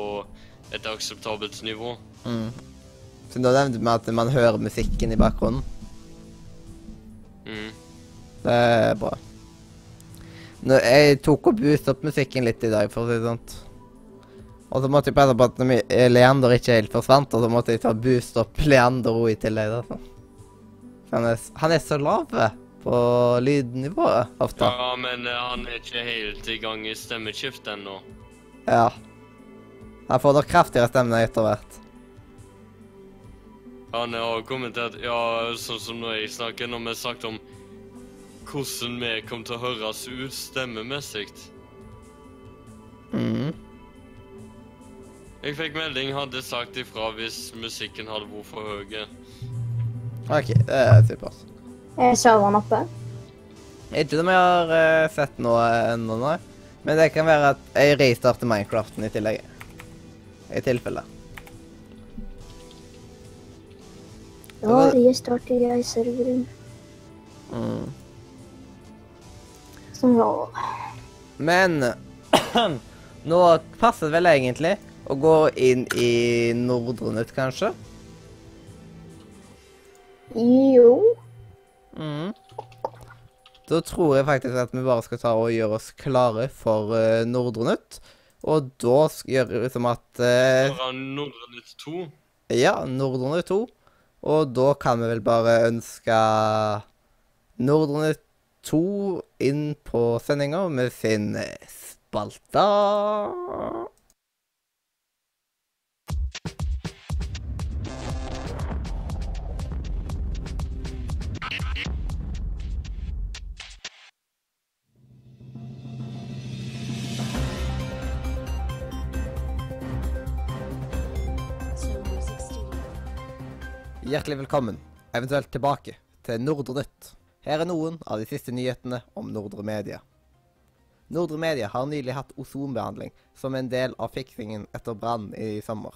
[SPEAKER 2] et akseptabelt nivå.
[SPEAKER 1] mm. Siden da nevnte vi at man hører musikken i bakgrunnen.
[SPEAKER 2] Mm.
[SPEAKER 1] Det er bra. Nå, jeg tok og boost opp musikken litt i dag, for å si det sånn. Og så måtte jeg passe på at Leander ikke helt forsvant, og så måtte jeg ta boost opp Leander i tillegg. da. Han er, han er så lav på lydnivået ofte.
[SPEAKER 2] Ja, men eh, han er ikke helt i gang i stemmeskift ennå.
[SPEAKER 1] Ja. Han får nok kraftigere stemme etter hvert.
[SPEAKER 2] Han har kommentert Ja, sånn som når jeg snakker, når vi snakket om hvordan vi kom til å høres ut stemmemessig.
[SPEAKER 1] Mhm.
[SPEAKER 2] Jeg fikk melding, hadde sagt ifra hvis musikken hadde vært for høy.
[SPEAKER 1] OK, det er supert.
[SPEAKER 3] Er serveren oppe?
[SPEAKER 1] Ikke som jeg har uh, sett noe ennå, nei. Men det kan være at jeg restarter Minecraften i tillegg. I tilfelle.
[SPEAKER 3] Ja, jeg starter jeg serveren.
[SPEAKER 1] Mm.
[SPEAKER 3] Så nå
[SPEAKER 1] Men nå passer det vel egentlig å gå inn i Nordre Nytt, kanskje?
[SPEAKER 3] Jo.
[SPEAKER 1] Mhm. Da tror jeg faktisk at vi bare skal ta og gjøre oss klare for uh, Nordre Nytt. Og da gjør vi som at uh,
[SPEAKER 2] Fra Nordre Nytt 2.
[SPEAKER 1] Ja, Nordre Nytt 2. Og da kan vi vel bare ønske Nordre Nytt 2 inn på sendinga med sin spalta. Hjertelig velkommen, eventuelt tilbake, til Nordre Nytt. Her er noen av de siste nyhetene om Nordre Media. Nordre Media har nylig hatt ozonbehandling som en del av fiksingen etter brannen i sommer.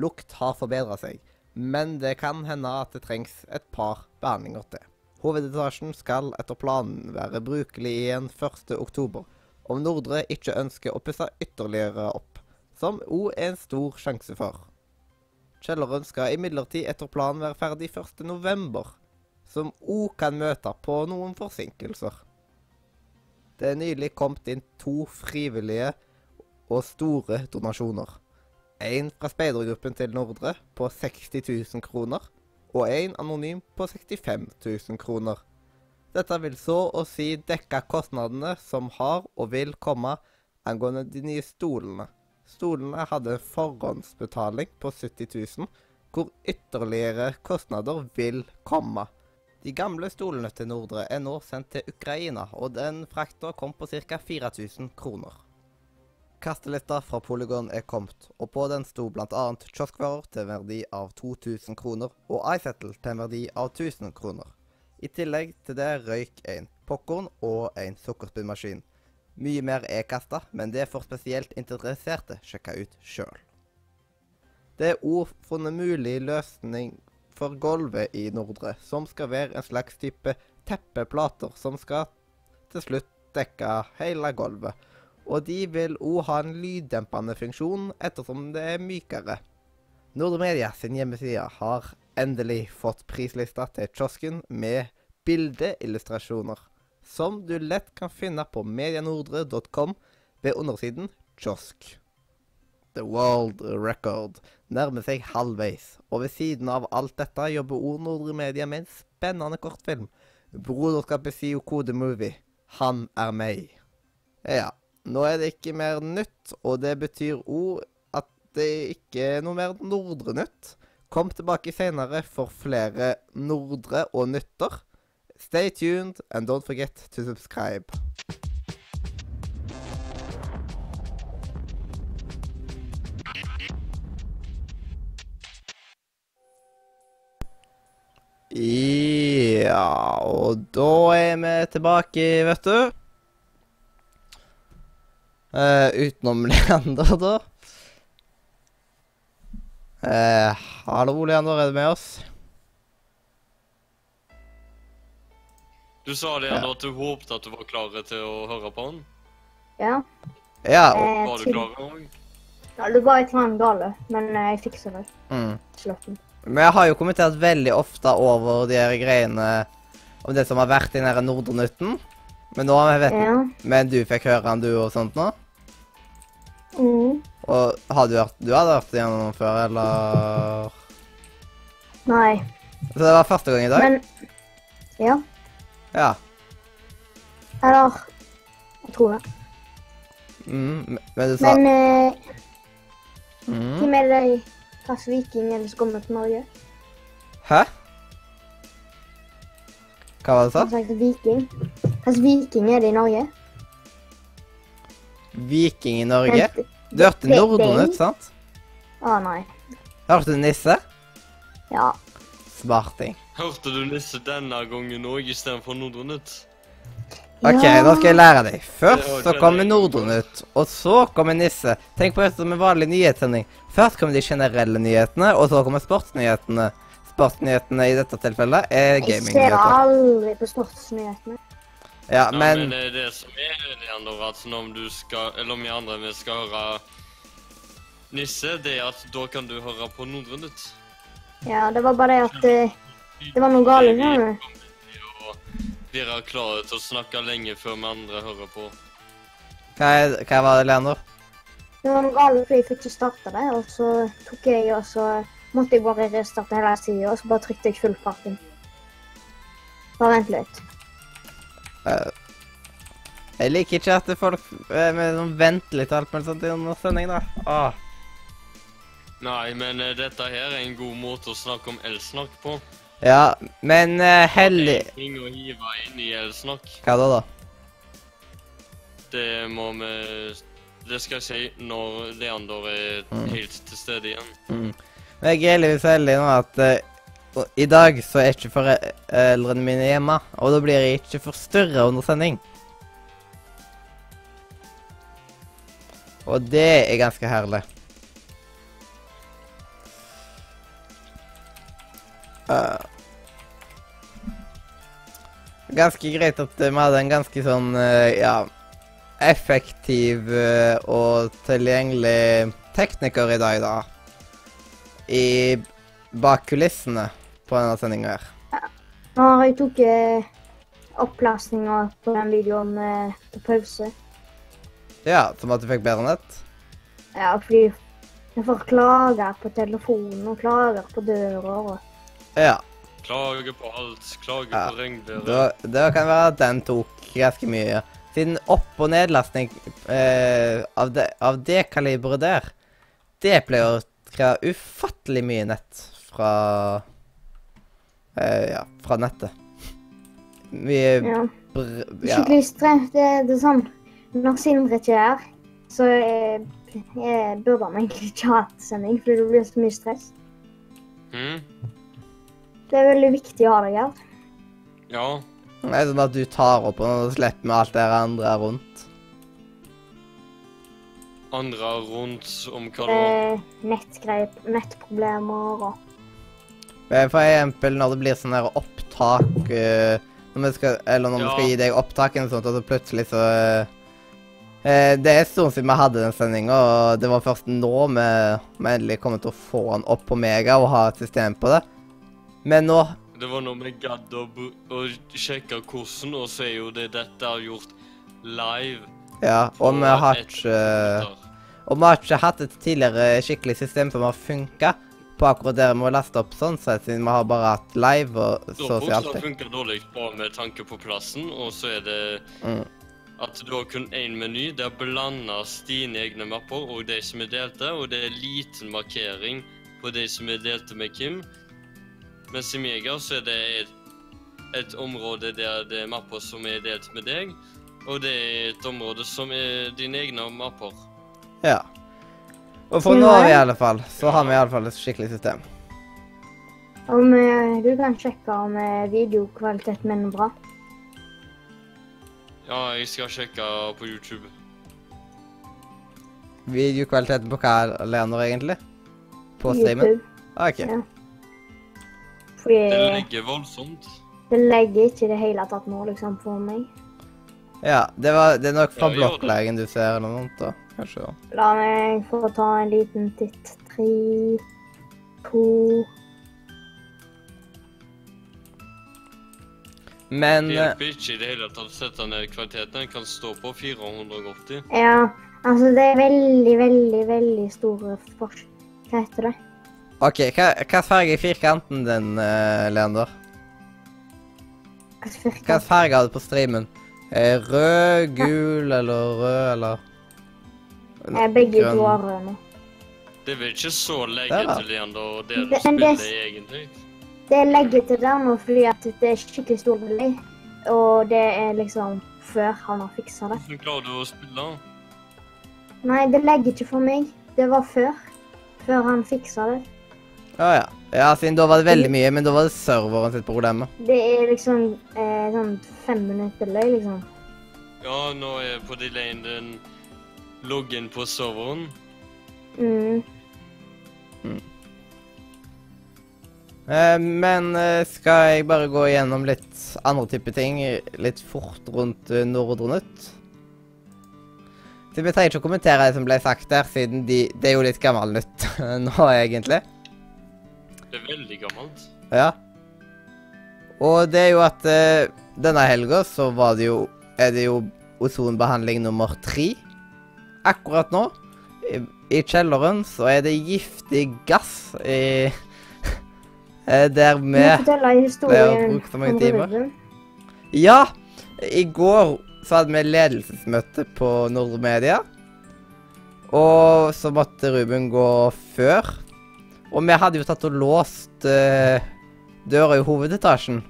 [SPEAKER 1] Lukt har forbedra seg, men det kan hende at det trengs et par behandlinger til. Hovedetasjen skal etter planen være brukelig igjen 1. oktober, om Nordre ikke ønsker å pusse ytterligere opp, som òg er en stor sjanse for. Kjelleren skal imidlertid etter planen være ferdig 1. november, som òg kan møte på noen forsinkelser. Det er nylig kommet inn to frivillige og store donasjoner. En fra speidergruppen til Nordre på 60 000 kroner, og en anonym på 65 000 kroner. Dette vil så å si dekke kostnadene som har og vil komme angående de nye stolene. Stolene hadde forhåndsbetaling på 70 000, hvor ytterligere kostnader vil komme. De gamle stolene til Nordre er nå sendt til Ukraina, og den frakta kom på ca. 4000 kroner. Kastelista fra Polygon er kommet, og på den sto bl.a. kioskvarer til en verdi av 2000 kroner og iSettle til en verdi av 1000 kroner. I tillegg til det røyk en popkorn og en sukkerspinnmaskin. Mye mer er kasta, men det får spesielt interesserte sjekke ut sjøl. Det er òg funnet mulig løsning for gulvet i Nordre, som skal være en slags type teppeplater som skal til slutt dekke hele gulvet. Og de vil òg ha en lyddempende funksjon ettersom det er mykere. Nordre Media sin hjemmeside har endelig fått prislista til kiosken med bildeillustrasjoner, som du lett kan finne på medianordre.com ved undersiden kiosk. The World Record nærmer seg halvveis, og ved siden av alt dette jobber Ord Nordre Media med en spennende kortfilm. Broderskapet sier Kode Movie. Han er meg. Ja, nå er det ikke mer nytt, og det betyr òg at det ikke er noe mer Nordre nytt. Kom tilbake senere for flere Nordre og nytter. Stay tuned, and don't forget to subscribe. Ja, og da er vi tilbake, vet du. Eh, utenom Leander, da. Eh, hallo, Leander, er du med oss?
[SPEAKER 2] Du sa det
[SPEAKER 1] Ja.
[SPEAKER 2] at du håpte at du var klar til å høre på han.
[SPEAKER 3] Ja.
[SPEAKER 1] Ja. Og,
[SPEAKER 3] eh,
[SPEAKER 2] Var du klar òg?
[SPEAKER 3] Ja, det var et eller annet gale, men eh, jeg fikser det.
[SPEAKER 1] mm.
[SPEAKER 3] Slutten.
[SPEAKER 1] Men jeg har jo kommentert veldig ofte over de her greiene om det som har vært i den her Nordnytten. Men nå har vi vet
[SPEAKER 3] Ja.
[SPEAKER 1] Men du fikk høre han du, og sånt nå?
[SPEAKER 3] Mm.
[SPEAKER 1] Og har du hørt Du hadde hørt det gjennom før, eller
[SPEAKER 3] Nei.
[SPEAKER 1] Så det var første gang i dag?
[SPEAKER 3] Men Ja.
[SPEAKER 1] Ja.
[SPEAKER 3] Eller Jeg tror det.
[SPEAKER 1] Mm. Men du sa
[SPEAKER 3] Men eh,
[SPEAKER 1] mm.
[SPEAKER 3] hvem er det Hvilken viking er det som kommer til Norge?
[SPEAKER 1] Hæ? Hva var det du sa?
[SPEAKER 3] sagt viking. Hvilken viking er det i Norge?
[SPEAKER 1] Viking i Norge? Du hørte
[SPEAKER 3] Norden
[SPEAKER 1] ut, sant?
[SPEAKER 3] Å nei.
[SPEAKER 1] Hørte du Nisse?
[SPEAKER 3] Ja.
[SPEAKER 1] Smarting.
[SPEAKER 2] Hørte du Nisse denne gangen òg istedenfor Nordnytt?
[SPEAKER 1] OK,
[SPEAKER 3] Ja.
[SPEAKER 1] nå skal jeg lære deg. Først så
[SPEAKER 2] er
[SPEAKER 1] kommer
[SPEAKER 2] det.
[SPEAKER 1] Og så kommer Nisse. Tenk på dette som en vanlig nyhetssending. Først kommer de generelle nyhetene, og så kommer sportsnyhetene. Sportsnyhetene i dette tilfellet er
[SPEAKER 3] Jeg ser aldri på sportsnyhetene.
[SPEAKER 1] Ja,
[SPEAKER 2] Ja,
[SPEAKER 1] men
[SPEAKER 2] men det er det som er Leander, at når du skal, eller om vi andre vi skal høre Nisse, det er at da kan du høre på Nordnytt.
[SPEAKER 3] Ja, det var bare det at eh, Det var noe galt, skjønner du.
[SPEAKER 2] Dere er klare til å snakke lenge før vi andre hører på.
[SPEAKER 1] hva, er, hva var det, Leander?
[SPEAKER 3] det var noe galt fordi jeg fikk ikke starta det, og så tok jeg og så måtte jeg bare restarte hele sida, og så bare trykte jeg full fart inn. Bare vent litt.
[SPEAKER 1] Uh, jeg liker ikke at folk uh, med sånn venter litt og alt mulig sånt under sending, da. Åh.
[SPEAKER 2] Nei, men uh, dette her er en god måte å snakke om elsnakk på.
[SPEAKER 1] Ja, men uh, hellig
[SPEAKER 2] er ting å hive inn i elsnakk,
[SPEAKER 1] Hva da, da?
[SPEAKER 2] det må vi Det skal jeg si når Leander er
[SPEAKER 1] Mm.
[SPEAKER 2] helt til stede igjen.
[SPEAKER 1] Mm. Men jeg er heldigvis heldig nå at uh, i dag så er ikke foreldrene mine hjemme, og da blir jeg ikke forstyrra under sending. Og det er ganske herlig. Eh, ganske greit at vi hadde en ganske sånn, uh, ja Effektiv uh, og tilgjengelig tekniker i dag, da i bak kulissene på denne sendinga her.
[SPEAKER 3] Nå har jeg tok eh, opplastninga på den videoen til pause.
[SPEAKER 1] Ja, som at du fikk bedre nett?
[SPEAKER 3] Ja, fordi jeg får klager på telefonen og klager på døra og
[SPEAKER 1] Ja.
[SPEAKER 2] Klage på alt, klage
[SPEAKER 1] Ja,
[SPEAKER 2] på regnværet.
[SPEAKER 1] Da, da kan det være at den tok ganske mye. Siden opp- og nedlastning eh, av, det, av det kaliberet der, det pleier å kreve ufattelig mye nett fra eh, Ja, fra nettet. Mye
[SPEAKER 3] Ja.
[SPEAKER 1] br... Ja.
[SPEAKER 3] Skikkelig stress. Det, det er sånn Når Sindre ikke er her, så eh, eh, burde han egentlig ikke hatt sending, fordi det blir så mye stress.
[SPEAKER 2] Hm?
[SPEAKER 3] Det er veldig viktig å ha deg her.
[SPEAKER 2] Ja.
[SPEAKER 1] Det er sånn at du tar opp og slipper med alt det andre rundt.
[SPEAKER 2] Andre rundt om hva da?
[SPEAKER 3] Eh, nettgreip, nettproblemer og
[SPEAKER 1] For eksempel når det blir sånn her opptak uh, når vi skal, Eller når vi
[SPEAKER 2] Ja.
[SPEAKER 1] skal gi deg opptak eller sånt, og så plutselig så eh, eh, Det er en stund siden vi hadde den sendinga, og det var først nå vi, vi endelig kommer til å få den opp på Mega og ha et system på det. Men nå
[SPEAKER 2] Det var når vi gadd å, å sjekke hvordan, og så er jo det dette er gjort live.
[SPEAKER 1] Ja, og vi har ikke. Og vi har ikke hatt et tidligere skikkelig system som har funka på akkurat det med å laste opp sånn sett, siden vi har bare hatt live og så å si alltid.
[SPEAKER 2] Det funka dårlig bare med tanke på plassen, og så er det
[SPEAKER 1] Mm.
[SPEAKER 2] at du har kun én meny. Der blandes dine egne mapper og de som er delte, og det er liten markering på de som er delte med Kim. Mens i Mega så er det et, et område der det er mapper som er delt med deg, og det er et område som er dine egne mapper.
[SPEAKER 1] Ja. Og for nå i alle fall, så har vi i alle fall et skikkelig system.
[SPEAKER 3] Om eh, du kan sjekke om eh, videokvaliteten min er bra.
[SPEAKER 2] Ja, jeg skal sjekke på YouTube.
[SPEAKER 1] Videokvaliteten på hva Leander egentlig? På streamen?
[SPEAKER 3] YouTube.
[SPEAKER 1] OK.
[SPEAKER 3] Ja. Fordi
[SPEAKER 2] Det legger voldsomt.
[SPEAKER 3] det legger ikke i det hele tatt nå, liksom, for meg.
[SPEAKER 1] Ja, det, var, det er nok fra
[SPEAKER 2] Ja,
[SPEAKER 1] blokklegen du ser eller noe, da. Kanskje. Ja.
[SPEAKER 3] La meg få ta en liten titt. Tre, to
[SPEAKER 1] Men
[SPEAKER 2] Det
[SPEAKER 1] eh,
[SPEAKER 2] hjelper ikke i det hele tatt å sette ned kvaliteten. Den kan stå på 480.
[SPEAKER 3] Ja, altså det er veldig, veldig, veldig store forskjeller. Hva heter det?
[SPEAKER 1] OK, hva, hva farge er firkanten din, uh, Leander?
[SPEAKER 3] Hva
[SPEAKER 1] farge har du på streamen? Eh, rød, gul eller rød eller
[SPEAKER 3] Eh, Begge to har rød nå.
[SPEAKER 2] Det er vel ikke så legge til Leander og det du
[SPEAKER 3] Det- men det-
[SPEAKER 2] egentlig.
[SPEAKER 3] Det er legger til der nå fordi at det er skikkelig stor delay. Og det er liksom før han har fiksa det.
[SPEAKER 2] Hvordan klarer du å spille?
[SPEAKER 3] Nei, det legger ikke for meg. Det var før. Før han fiksa det.
[SPEAKER 1] Å ja. Ja, siden da var det veldig mye, men da var det serveren sitt problem.
[SPEAKER 3] Det er liksom eh, sånn fem minutter delay, liksom.
[SPEAKER 2] Ja, nå er på delayen din loggen på serveren.
[SPEAKER 3] Mm.
[SPEAKER 1] Eh, men eh, skal jeg bare gå igjennom litt andre type ting litt fort rundt uh, Nordre Nytt? Så Vi trenger ikke å kommentere det som ble sagt der, siden de, det er jo litt gammel nytt nå, egentlig.
[SPEAKER 2] Det er veldig gammelt.
[SPEAKER 1] Ja. Og det er jo at eh, denne helga så var det jo Er det jo ozonbehandling nummer tre. Akkurat nå, i, i kjelleren, så er det giftig gass i eh, Der vi har brukt så mange timer. Ja! I går så hadde vi ledelsesmøte på Nordre Media. Og så måtte Ruben gå før. Og vi hadde jo tatt og låst uh, døra i hovedetasjen.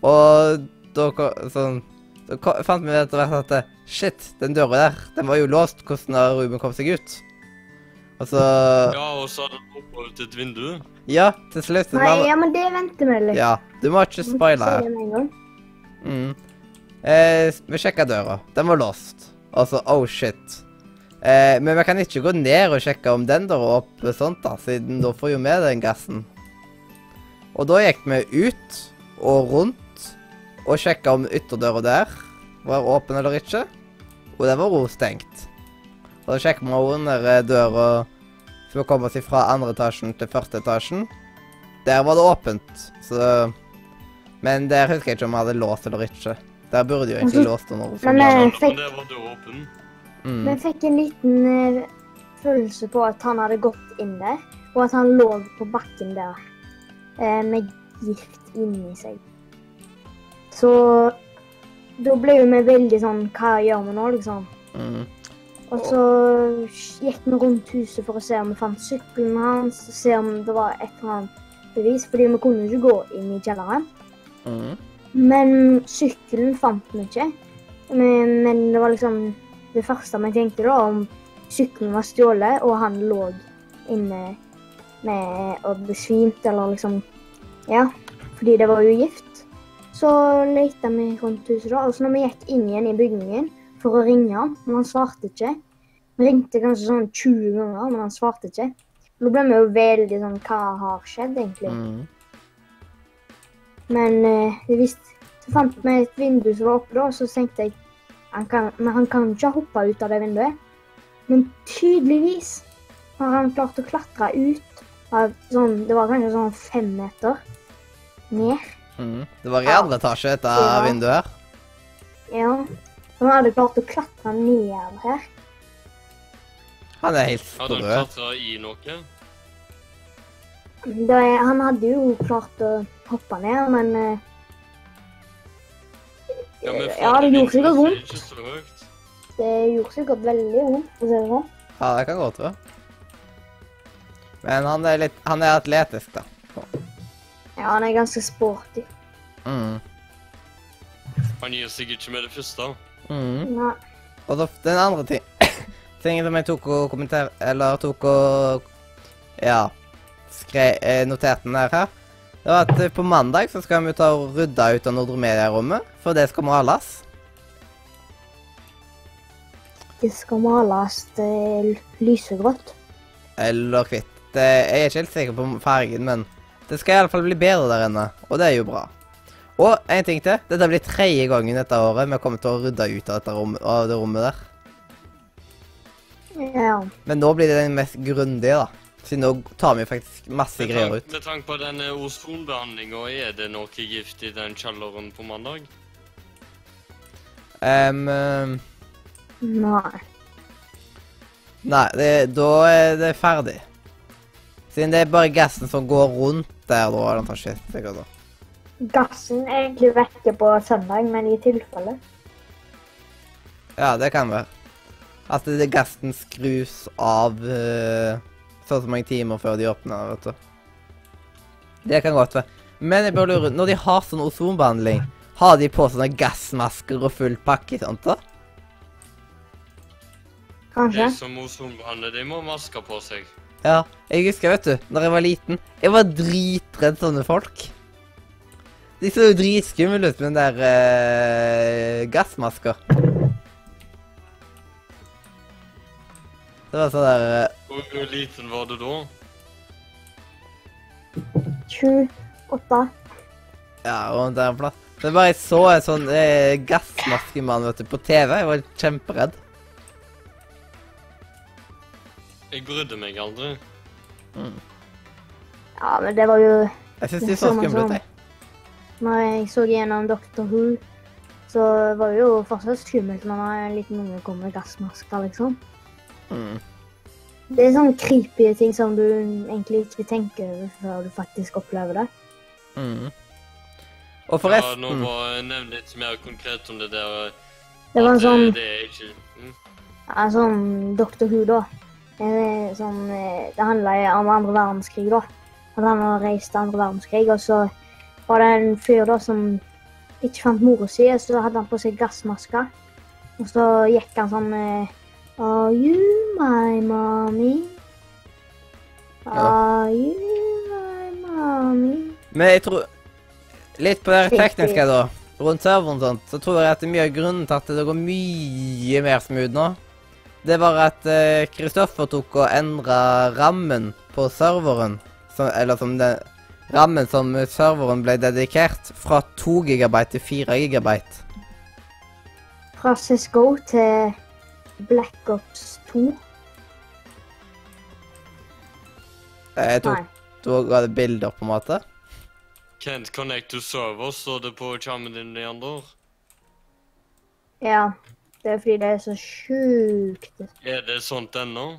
[SPEAKER 1] Og da sånn Så fant vi etter hvert at shit, den døra der, den var jo låst. Hvordan har Ruben kommet seg ut? Og så
[SPEAKER 2] Ja, og så hadde han hoppa ut et vindu.
[SPEAKER 1] Ja, til slutt.
[SPEAKER 3] Nei, ja, men det venter vi litt.
[SPEAKER 1] Ja, du må ikke spoile her. Mm. Eh, vi sjekka døra. Den var låst. Altså, oh shit. Eh, men vi kan ikke gå ned og sjekke om den der er opp sånt, da, siden da får jo vi den gassen. Og da gikk vi ut og rundt og sjekka om ytterdøra der var åpen eller ikke. Og den var også stengt. Og da sjekker vi også under eh, døra som kom oss fra andre etasjen til første etasjen. Der var det åpent, så Men der husker jeg ikke om vi hadde låst eller ikke. Der burde jo egentlig låst under.
[SPEAKER 3] Men, eh,
[SPEAKER 2] men
[SPEAKER 3] fikk-
[SPEAKER 2] det var døra åpen.
[SPEAKER 1] Mm.
[SPEAKER 3] Vi fikk en liten eh, følelse på at han hadde gått inn der, og at han lå på bakken der eh, med gift inni seg. Så da ble jo vi veldig sånn Hva gjør vi nå, liksom?
[SPEAKER 1] Mm.
[SPEAKER 3] Og så gikk vi rundt huset for å se om vi fant sykkelen hans, og se om det var et eller annet bevis, fordi vi kunne jo ikke gå inn i kjelleren.
[SPEAKER 1] Mm.
[SPEAKER 3] Men sykkelen fant vi ikke. Men, men det var liksom det første vi tenkte da, om sykkelen var stjålet, og han lå inne med og besvimte eller liksom Ja, fordi det var jo gift. Så lette vi rundt huset, da. Og så når vi gikk inn igjen i bygningen for å ringe han, men han svarte ikke Vi ringte kanskje sånn 20 ganger, men han svarte ikke. Da ble vi jo veldig sånn Hva har skjedd, egentlig?
[SPEAKER 1] Mm.
[SPEAKER 3] Men eh, visst, så fant vi et vindu som var oppe da, og så tenkte jeg han kan, Men han kan ikke ikke hoppe ut av det vinduet. Men tydeligvis har han klart å klatre ut av sånn Det var kanskje sånn fem meter ned.
[SPEAKER 1] Mm. Det var i andre etasje, dette
[SPEAKER 3] Ja.
[SPEAKER 1] vinduet her.
[SPEAKER 3] Ja. Så han hadde klart å klatre ned her.
[SPEAKER 1] Han er helt
[SPEAKER 2] Hadde han
[SPEAKER 1] sprø.
[SPEAKER 2] klatra i noe?
[SPEAKER 3] Det, han hadde jo klart å hoppe ned, men eh,
[SPEAKER 2] Ja, men
[SPEAKER 3] Ja, det gjorde sikkert vondt. det gjorde sikkert veldig vondt. for å si det sånn.
[SPEAKER 1] Ja, det kan godt være. Men han er litt Han er atletisk, da.
[SPEAKER 3] Ja, han er ganske sporty.
[SPEAKER 1] Mm.
[SPEAKER 2] Han gir seg ikke med det første.
[SPEAKER 1] Mm.
[SPEAKER 3] Nei.
[SPEAKER 1] Og da, den andre ting tingen som jeg tok og kommenterte Eller tok og Ja skre, eh, noterte ned her. Det var at eh, på mandag så skal vi ta og rydde ut av Nordre Media-rommet, for det skal males.
[SPEAKER 3] Det skal males lysegrått.
[SPEAKER 1] Eller hvitt. Jeg er ikke helt sikker på fargen, men det skal iallfall bli bedre der inne, og det er jo bra. Og en ting til. Dette blir tredje gangen dette året vi kommer til å rydde ut av, rom, av det rommet der.
[SPEAKER 3] Ja.
[SPEAKER 1] Men nå blir det den mest grundige, da. Siden nå tar vi faktisk masse
[SPEAKER 2] tank,
[SPEAKER 1] greier ut.
[SPEAKER 2] med tanke på denne ozonbehandlinga, er det noe gift i den kjelleren på mandag?
[SPEAKER 1] Um, ehm,
[SPEAKER 3] Nei.
[SPEAKER 1] nei, det, da er det ferdig. Siden det er bare gassen som går rundt der, da. Eller noe shit, sikkert da.
[SPEAKER 3] Gassen er egentlig vekke på søndag, men i tilfelle.
[SPEAKER 1] Ja, det kan være. At det, gassen skrus av eh, så og så mange timer før de åpner, vet du. Det kan godt være. Men jeg bare lurer, når de har sånn ozonbehandling, har de på sånne gassmasker og full pakke, sant da?
[SPEAKER 3] Kanskje.
[SPEAKER 2] De som ozonbehandler, de må ha masker på seg.
[SPEAKER 1] Ja, jeg husker, vet du, når jeg var liten, jeg var dritredd sånne folk. De så jo dritskumle ut med den der eh, gassmasker. Det var sånn der eh,
[SPEAKER 2] Hvor hvor liten var du da?
[SPEAKER 3] 28.
[SPEAKER 1] Ja, rundt der en plass. Det er bare jeg så en sånn eh, gassmaskemann vet du, på TV. Jeg var kjemperedd.
[SPEAKER 2] Jeg brydde meg aldri.
[SPEAKER 3] Ja, men det var jo
[SPEAKER 1] Jeg syns de
[SPEAKER 3] Det
[SPEAKER 1] så skumle ut. jeg.
[SPEAKER 3] Når jeg så gjennom Doctor Who, så var det jo fortsatt skummelt når en liten unge kom med gassmasker, liksom.
[SPEAKER 1] Mm.
[SPEAKER 3] Det er sånne creepy ting som du egentlig ikke tenker over før du faktisk opplever det.
[SPEAKER 1] Mm. Og
[SPEAKER 2] Ja, nå må jeg nevne litt mer konkret om det der.
[SPEAKER 3] Det var en
[SPEAKER 2] eh,
[SPEAKER 3] sånn
[SPEAKER 2] Det er ikke mm.
[SPEAKER 3] Ja, sånn Doctor Who, da. Eh, Sånn, eh, det handla om andre verdenskrig, da. At han har reist til andre verdenskrig, og så var det en fyr da som ikke fant mora si, og så hadde han på seg gassmaske. Og så gikk han sånn eh, Are you my mommy? Are you my mommy?
[SPEAKER 1] Men jeg tror Litt på det tekniske, da. Rundt serveren og sånt, så tror jeg at det er mye av grunnen til at det går mye mer smooth nå. Det var at Kristoffer Kristoffer tok og endra rammen på serveren. Som, eller som den rammen som serveren ble dedikert, fra 2 gigabyte til 4 gigabyte.
[SPEAKER 3] Fra Cisco til Black Ops 2.
[SPEAKER 1] Eh, Jeg tok,
[SPEAKER 3] Nei.
[SPEAKER 1] Du ga det bilder, på en måte.
[SPEAKER 2] Can't connect to server, står det på skjermen din, Leander.
[SPEAKER 3] Ja. Det er fordi det er så sjukt.
[SPEAKER 2] Er det sånt ennå?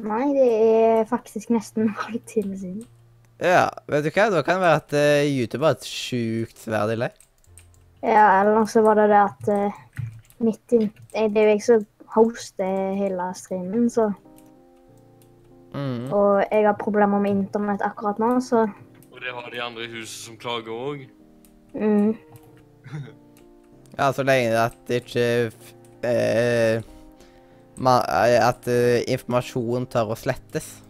[SPEAKER 3] Nei, det er faktisk nesten en halvtime siden.
[SPEAKER 1] Ja, vet du hva? Da kan det være at uh, YouTube har et sjukt svær delay.
[SPEAKER 3] Ja, eller så var det det at uh, midt inn Det er jo jeg som hoster hele streamen, så
[SPEAKER 1] Mm.
[SPEAKER 3] Og jeg har problemer med internett akkurat nå, så
[SPEAKER 2] Og det har de andre i huset som klager òg.
[SPEAKER 3] mm,
[SPEAKER 1] Ja, så lenge at det ikke eh, eh, At eh, informasjon tør å slettes.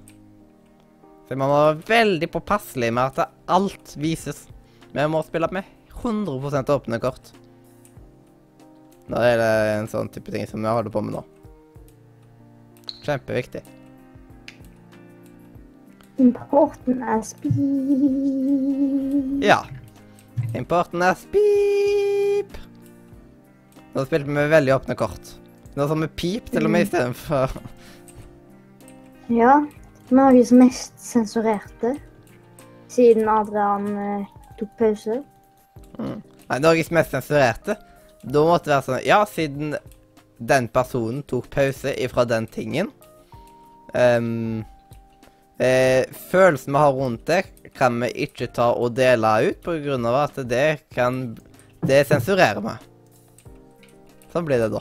[SPEAKER 1] Så man må være veldig påpasselig med at alt vises. Vi må spille med 100% åpne kort. Når er det en sånn type ting som vi holder på med nå. Kjempeviktig.
[SPEAKER 3] Importen er speed.
[SPEAKER 1] Ja. Importen er spip. Nå spilte vi med veldig åpne kort. Nå sa vi pip til og med istedenfor
[SPEAKER 3] Ja. Norges mest sensurerte. Siden Adrian eh, tok pause.
[SPEAKER 1] Nei, Norges mest sensurerte. Da måtte det være sånn Ja, siden den personen tok pause ifra den tingen ehm, eh, Følelsen vi har rundt det, kan vi ikke ta og dele ut av at det kan Det sensurerer vi. Sånn blir det da.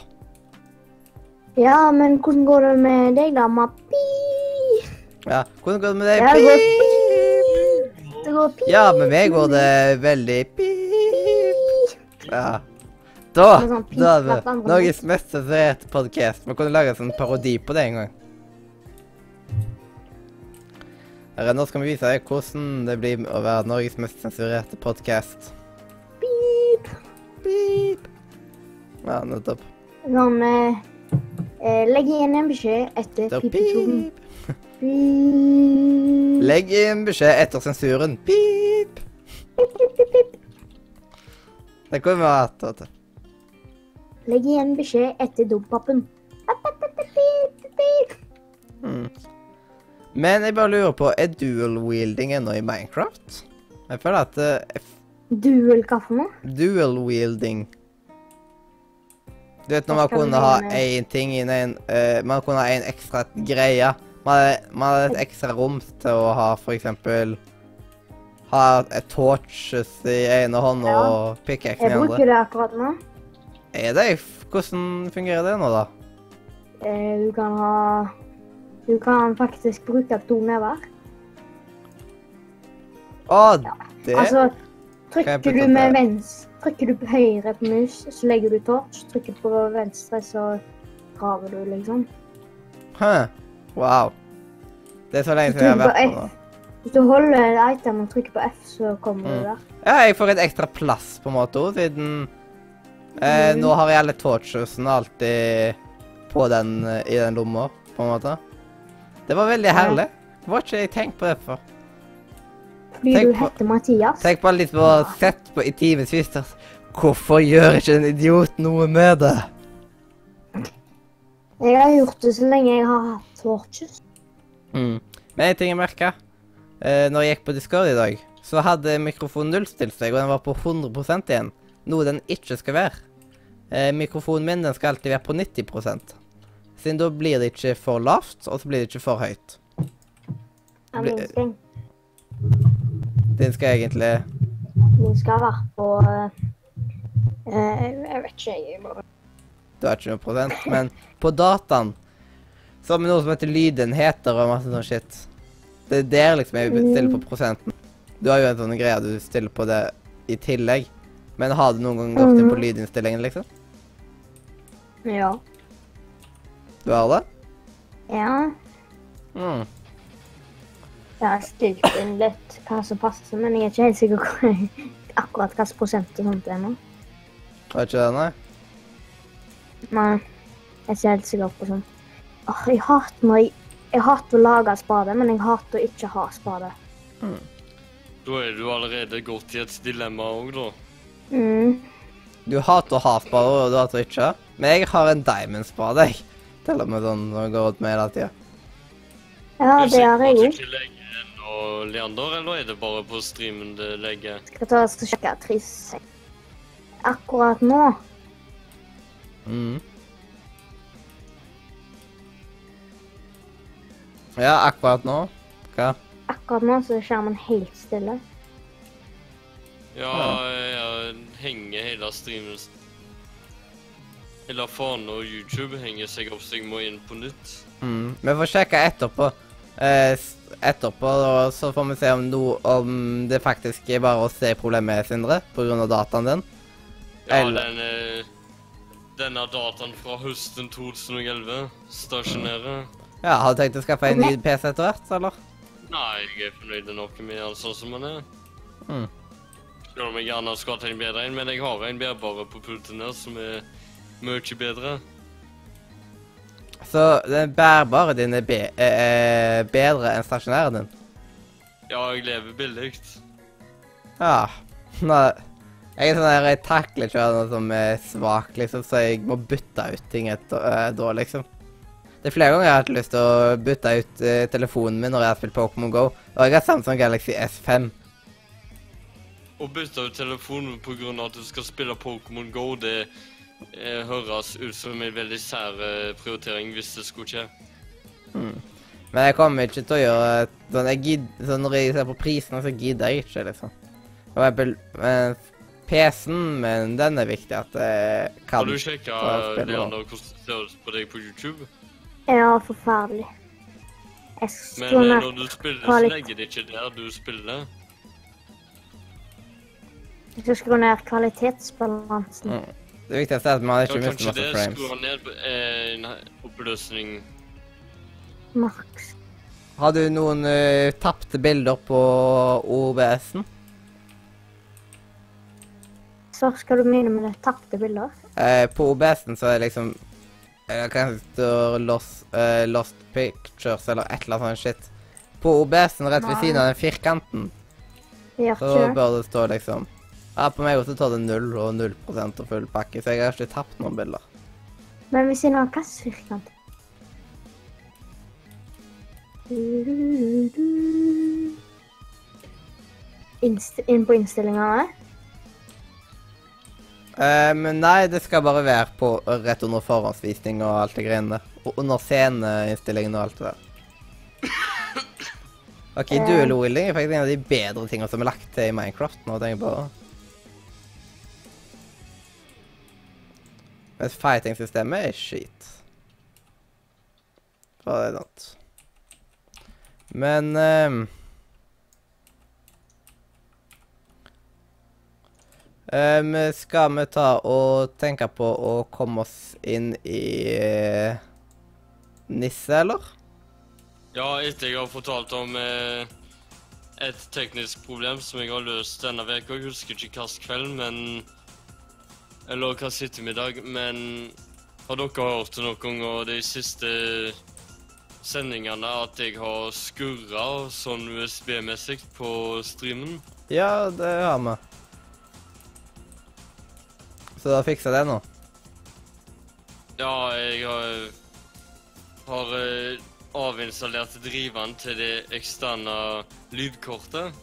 [SPEAKER 3] Ja, men hvordan går det med deg, da, Mappi?
[SPEAKER 1] Ja, Hvordan går det med deg?
[SPEAKER 3] Ja, det går
[SPEAKER 1] Pip!
[SPEAKER 3] Det går pip.
[SPEAKER 1] Ja, med meg går det veldig pip. Ja. Da,
[SPEAKER 3] sånn
[SPEAKER 1] da
[SPEAKER 3] hvert
[SPEAKER 1] Norges mest sensurerte podkast. Man kunne lage en sånn parodi på det en gang. Her, nå skal vi vise deg hvordan det blir å være Norges mest sensurerte podkast.
[SPEAKER 3] Beep.
[SPEAKER 1] Beep. Ja, nettopp.
[SPEAKER 3] Sånn eh, eh, Legg igjen en beskjed etter
[SPEAKER 1] er
[SPEAKER 3] pipetonen.
[SPEAKER 1] pip.
[SPEAKER 3] Pip.
[SPEAKER 1] Legg inn beskjed etter sensuren. Pip.
[SPEAKER 3] Pip, pip, pip, pip.
[SPEAKER 1] Det kunne vi du.
[SPEAKER 3] Legg igjen beskjed etter dopapen.
[SPEAKER 1] Mm. Men jeg bare lurer på, er dual wielding ennå i Minecraft? Jeg føler at eh,
[SPEAKER 3] Dual hva for noe?
[SPEAKER 1] dual wielding Du vet når man kunne ha én ting i en uh, Man kunne ha en ekstra greie. Man hadde, man hadde et ekstra rom til å ha for eksempel Ha et torches i ene hånda
[SPEAKER 3] Ja.
[SPEAKER 1] og pickaxe i
[SPEAKER 3] Jeg
[SPEAKER 1] andre.
[SPEAKER 3] bruker det akkurat nå.
[SPEAKER 1] Er det Hvordan fungerer det nå, da?
[SPEAKER 3] Eh, Du kan ha Du kan faktisk bruke to never.
[SPEAKER 1] Å, det
[SPEAKER 3] Altså, trykker du med venstre Trykker du på høyre på mus, så legger du torch. Trykker du på venstre, så graver du, liksom.
[SPEAKER 1] Hæ. Wow. Det er så lenge siden jeg har vært
[SPEAKER 3] på
[SPEAKER 1] nå.
[SPEAKER 3] Hvis du holder et item og trykker på F, så kommer
[SPEAKER 1] Mm.
[SPEAKER 3] du der.
[SPEAKER 1] Ja, jeg får et ekstra plass på en måte siden eh. Nå har jeg alle torchesene alltid på den, i den lomma, på en måte. Det var veldig herlig. Var ikke jeg tenkt på det før.
[SPEAKER 3] Fordi
[SPEAKER 1] Tenk
[SPEAKER 3] du
[SPEAKER 1] på-
[SPEAKER 3] heter Mathias.
[SPEAKER 1] Tenk bare litt på å sette sett på i timevis. Hvorfor gjør ikke en idiot noe med det?
[SPEAKER 3] Jeg har gjort det så lenge jeg har hatt torches.
[SPEAKER 1] Mm. Men en ting jeg merka eh, når jeg gikk på Discord i dag, så hadde mikrofonen nullstilt seg, og den var på 100% igjen. Noe den ikke skal være. Eh, mikrofonen min den skal alltid være på 90% Siden da blir det ikke for lavt, og så blir det ikke for høyt. Bli- Den skal egentlig
[SPEAKER 3] Den skal være på eh, eh, Jeg vet ikke, jeg bare
[SPEAKER 1] Du har ikke noe prosent, men på dataen så har vi noe som heter lydenheter og masse sånn shit. Det er der liksom jeg stiller på prosenten. Du har jo en sånn greie du stiller på det i tillegg. Men har du noen gang gått inn på
[SPEAKER 3] Mhm.
[SPEAKER 1] lydinnstillingen, liksom?
[SPEAKER 3] Ja.
[SPEAKER 1] Du har det?
[SPEAKER 3] Ja.
[SPEAKER 1] Mm.
[SPEAKER 3] Jeg har stilt inn litt hva som passer, men jeg er ikke helt sikker på akkurat hvilken prosent og sånt det er nå.
[SPEAKER 1] Har ikke det, nei?
[SPEAKER 3] Nei, jeg er ikke helt sikker på sånt. Åh, jeg hater når jeg, jeg hater å lage spade, men jeg hater å ikke ha spade.
[SPEAKER 2] Da er du allerede gått i et dilemma òg, da.
[SPEAKER 3] Mm.
[SPEAKER 1] Du hater å og du hater ikke. Men jeg har en diamond-spade, jeg. Til og med sånn som går rundt med hele tida.
[SPEAKER 3] Ja, det har jeg
[SPEAKER 2] òg. Leander, eller er det bare på streamen det legger?
[SPEAKER 3] Skal ta og sjekke tris. Akkurat nå
[SPEAKER 1] Mm. Ja, akkurat nå. Hva?
[SPEAKER 3] Akkurat nå så er skjermen helt stille.
[SPEAKER 2] Ja, jeg henger hele streamen Hele faen og YouTube henger seg opp, så jeg må inn på nytt.
[SPEAKER 1] Mm. Vi får sjekke etterpå. Eh, etterpå, og så får vi se om, no, om det faktisk er bare oss det er problemet, Sindre, pga. dataen din.
[SPEAKER 2] Ja,
[SPEAKER 1] Eller-
[SPEAKER 2] den er Denne dataen fra høsten 2011 stasjonerer.
[SPEAKER 1] Ja, Har du tenkt å skaffe en ny PC etter hvert, eller?
[SPEAKER 2] Nei, jeg er fornøyd nok med den sånn som den er.
[SPEAKER 1] Mm.
[SPEAKER 2] Selv om jeg gjerne skulle hatt en bedre en, men jeg har en bærbare på pulten her som er mye bedre.
[SPEAKER 1] Så den bærbare din er, be er bedre enn stasjonæren din?
[SPEAKER 2] Ja, jeg lever billig.
[SPEAKER 1] Ja. Nå, Jeg er sånn der, jeg takler ikke noe som er svak, liksom, så jeg må bytte ut ting etter, eh, da, liksom. Det er flere ganger jeg har hatt lyst til å bytte ut uh, telefonen min når jeg har spilt Pokémon GO, og jeg har Samsung Galaxy S5.
[SPEAKER 2] Å bytte ut telefonen pga. at du skal spille Pokémon GO, det eh, høres ut som en veldig sær eh, prioritering hvis det skulle skje.
[SPEAKER 1] Men jeg kommer ikke til å gjøre sånn, jeg gidder, sånn Når jeg ser på prisene, så gidder jeg ikke, liksom. For eksempel eh, PC-en, men den er viktig at jeg kan
[SPEAKER 2] Har du sjekka hvordan det ser ut på deg på YouTube?
[SPEAKER 3] Ja, forferdelig. Jeg
[SPEAKER 2] Men
[SPEAKER 3] skulle Men
[SPEAKER 2] når du spiller, så legger det ikke der du spiller.
[SPEAKER 3] Jeg skal skru ned kvalitetsbalansen.
[SPEAKER 1] Mm. Det viktigste er at man
[SPEAKER 2] Ja,
[SPEAKER 1] ikke mister
[SPEAKER 2] kanskje
[SPEAKER 1] masse
[SPEAKER 2] det
[SPEAKER 1] frames.
[SPEAKER 2] skrur ned eh, oppløsning
[SPEAKER 3] Maks.
[SPEAKER 1] Har du noen uh, tapte bilder på OBS-en?
[SPEAKER 3] Hva skal du mene med det tapte bilder?
[SPEAKER 1] Eh, på OBS-en så er det liksom eh, Kanskje det står lost, eh, lost Pictures eller et eller annet sånt shit. På OBS-en rett ved siden av den firkanten,
[SPEAKER 3] Det
[SPEAKER 1] så bør det stå liksom Ja, på meg også tar det null og 0% og full pakke, så jeg har ikke tapt noen bilder.
[SPEAKER 3] Men hvis jeg av hvilken firkant? Inst inn på innstillingene?
[SPEAKER 1] Eh, men nei, det skal bare være på rett under forhåndsvisning og alt det greiene der. Og under sceneinnstillingen og alt det der. OK,
[SPEAKER 3] um,
[SPEAKER 1] dual wielding er faktisk en av de bedre tingene som er lagt til i Minecraft nå, tenker jeg på. Mens fighting-systemet er skit. For det er. Men ehm, um, Skal vi ta og tenke på å komme oss inn i uh, Nisse, eller?
[SPEAKER 2] Ja, etter jeg har fortalt om uh, et teknisk problem som jeg har løst denne uka. Jeg husker ikke hvilken kveld, men Eller hva sittemiddag, men har dere hørt noen ganger de siste sendingene at jeg har skurra sånn USB-messig på streamen?
[SPEAKER 1] Ja, det har vi. Så da fikser det nå?
[SPEAKER 2] Ja, jeg har, har eh, avinstallert driveren til det eksterne lydkortet.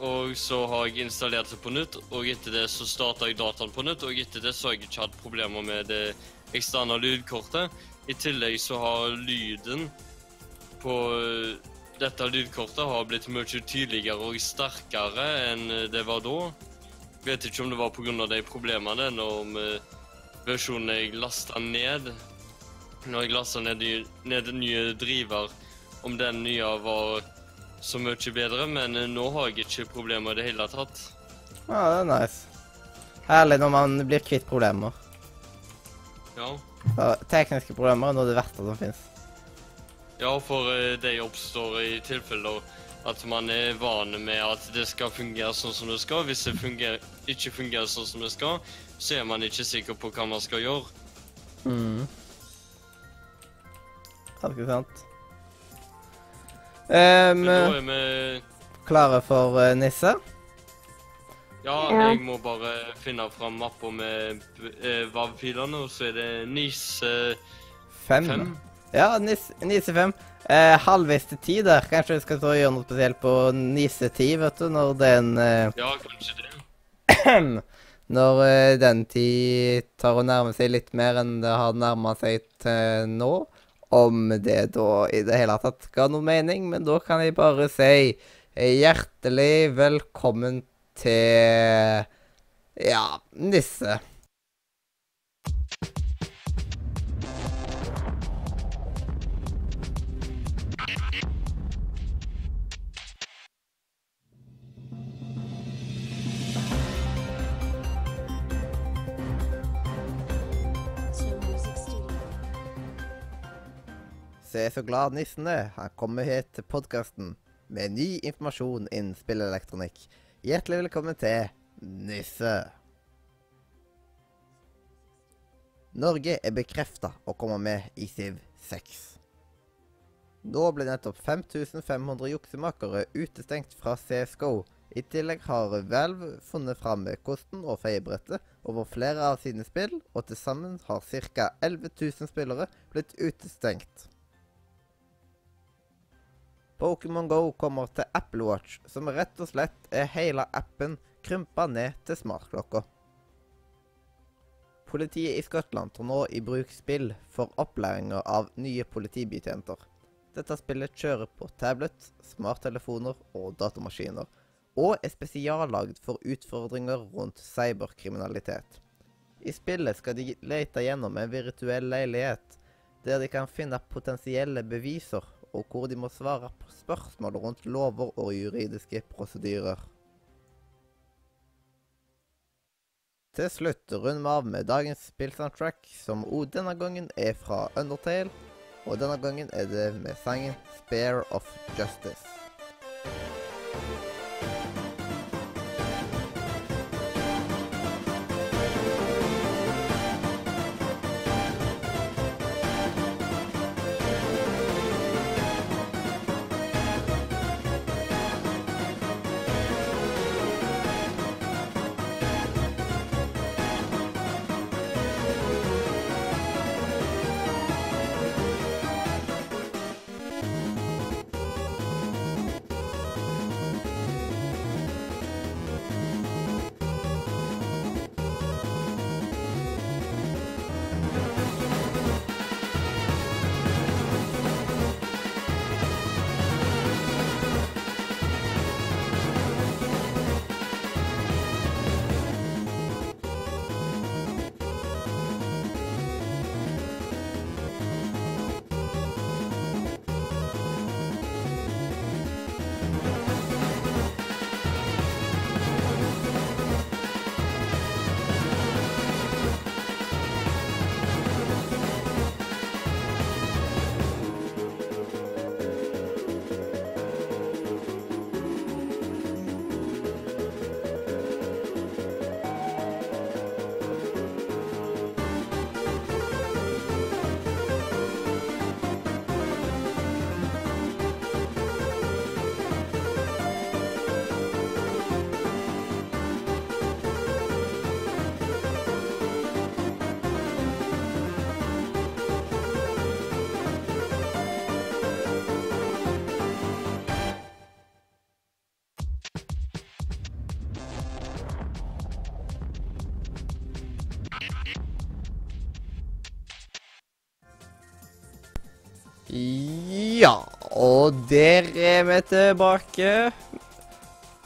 [SPEAKER 2] Og så har jeg installert det på nytt, og etter det så starta jeg dataen på nytt. Og etter det så har jeg ikke hatt problemer med det eksterne lydkortet. I tillegg så har lyden på eh, dette lydkortet har blitt mye tydeligere og sterkere enn det var da. Vet ikke om det var pga. de problemene når med versjonen jeg lasta ned. Når jeg lasta ned, ned nye driver, om den nye var så mye bedre, men eh, nå har jeg ikke problemer i det hele tatt.
[SPEAKER 1] Ja, det er nice. Herlig når man blir kvitt problemer.
[SPEAKER 2] Ja,
[SPEAKER 1] Så, tekniske problemer er noe av det verste som fins.
[SPEAKER 2] ja for de det oppstår i tilfeller at man er vane med at det skal fungere sånn som det skal. Hvis det fungerer, ikke fungerer sånn som det skal, så er man ikke sikker på hva man skal gjøre.
[SPEAKER 1] Mm. Ganske sant. Um,
[SPEAKER 2] Men nå er vi
[SPEAKER 1] klare for eh, Nisse?
[SPEAKER 2] Ja, jeg må bare finne fram mappa med uh, VAV-filene, og så er det Nise
[SPEAKER 1] Fem.
[SPEAKER 2] 5.
[SPEAKER 1] Ja, Nis Nise fem. Eh, halvveis til ti der. Kanskje vi skal så gjøre noe spesielt på Nise ti, vet du, når den eh,
[SPEAKER 2] Ja, kanskje det.
[SPEAKER 1] Når eh, den tid tar å nærme seg litt mer enn det har nærma seg til nå. Om det da i det hele tatt ga noe mening, men da kan jeg bare si eh, hjertelig velkommen til ja, Nisse. Se så glad nissen er. Han kommer hit til podkasten med ny informasjon innen spillelektronikk. Hjertelig velkommen til Nisse. Norge er bekrefta å komme med i Siv 6. Nå ble nettopp 5500 juksemakere utestengt fra CSGO. I tillegg har Valve funnet fram kosten og feiebrettet over flere av sine spill, og til sammen har ca. 11 000 spillere blitt utestengt. Pokémon GO kommer til Apple Watch, som rett og slett er hele appen krympa ned til smartklokka. Politiet i Skottland tar nå i bruk spill for opplæringa av nye politibetjenter. Dette spillet kjører på tablet, smarttelefoner og datamaskiner, og er spesiallagd for utfordringer rundt cyberkriminalitet. I spillet skal de lete gjennom en virtuell leilighet, der de kan finne potensielle beviser, og hvor de må svare på spørsmål rundt lover og juridiske prosedyrer. Til slutt runder vi av med dagens spillsoundtrack, som òg denne gangen er fra Undertale. Og denne gangen er det med sangen 'Spare of Justice'. Ja, og der er vi tilbake.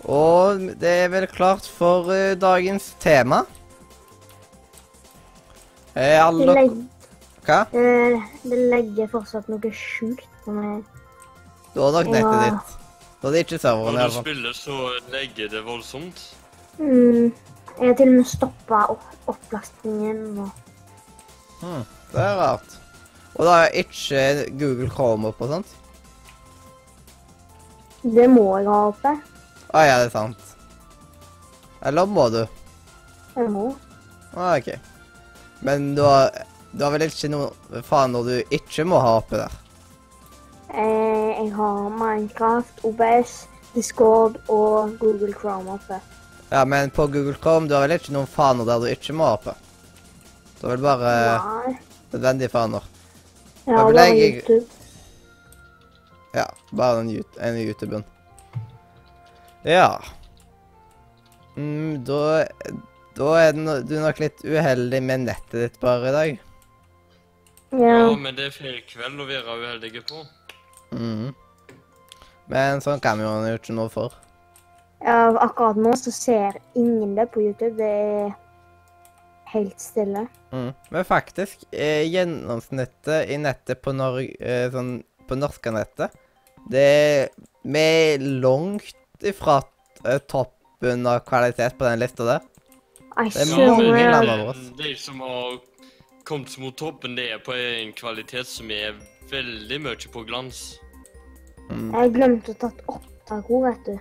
[SPEAKER 1] Og det er vel klart for uh, dagens tema. Er alle dere Hva?
[SPEAKER 3] Uh, det legger fortsatt noe sjukt på meg.
[SPEAKER 1] Du har nok nettet
[SPEAKER 3] Ja.
[SPEAKER 1] ditt. Da er det ikke serveren,
[SPEAKER 2] Når du spiller, så legger det voldsomt.
[SPEAKER 3] Mm, jeg har til og med stoppa opp, opplastningen. og
[SPEAKER 1] Hmm, det er rart. Og da er ikke Google Chrome opp og sånt?
[SPEAKER 3] Det må jeg ha oppe.
[SPEAKER 1] Å ja, det er sant. Eller må du?
[SPEAKER 3] Jeg må.
[SPEAKER 1] Ah, OK. Men du har, du har vel ikke noe faen når du ikke må ha oppe der?
[SPEAKER 3] Eh, jeg har Minecraft, OBS, Discord og Google Chrome oppe.
[SPEAKER 1] Ja, men på Google Chrome du har vel ikke noen faner der du ikke må ha oppe? Du har vel bare
[SPEAKER 3] Nei.
[SPEAKER 1] nødvendige faner?
[SPEAKER 3] Jeg det
[SPEAKER 1] jeg-
[SPEAKER 3] YouTube.
[SPEAKER 1] Ja, bare den ene YouTuben. Ja. Mm, da, da er no, du nok litt uheldig med nettet ditt bare i dag.
[SPEAKER 2] Ja,
[SPEAKER 3] Ja.
[SPEAKER 2] men det er feil kveld å være uheldige på.
[SPEAKER 1] Mhm. Men sånn kan vi jo ikke noe for.
[SPEAKER 3] ja. Akkurat nå så ser ingen det på YouTube. Det er helt stille.
[SPEAKER 1] Mm. Men faktisk, eh, gjennomsnittet i nettet på, nor eh, sånn, på norske nettet, det er Vi er langt ifra eh, toppen av kvalitet på den lista der. Det er mange land over oss.
[SPEAKER 2] de som har kommet mot toppen, det er på en kvalitet som er veldig mye på glans.
[SPEAKER 1] Mm.
[SPEAKER 3] Jeg glemte å ta opptak òg, vet du.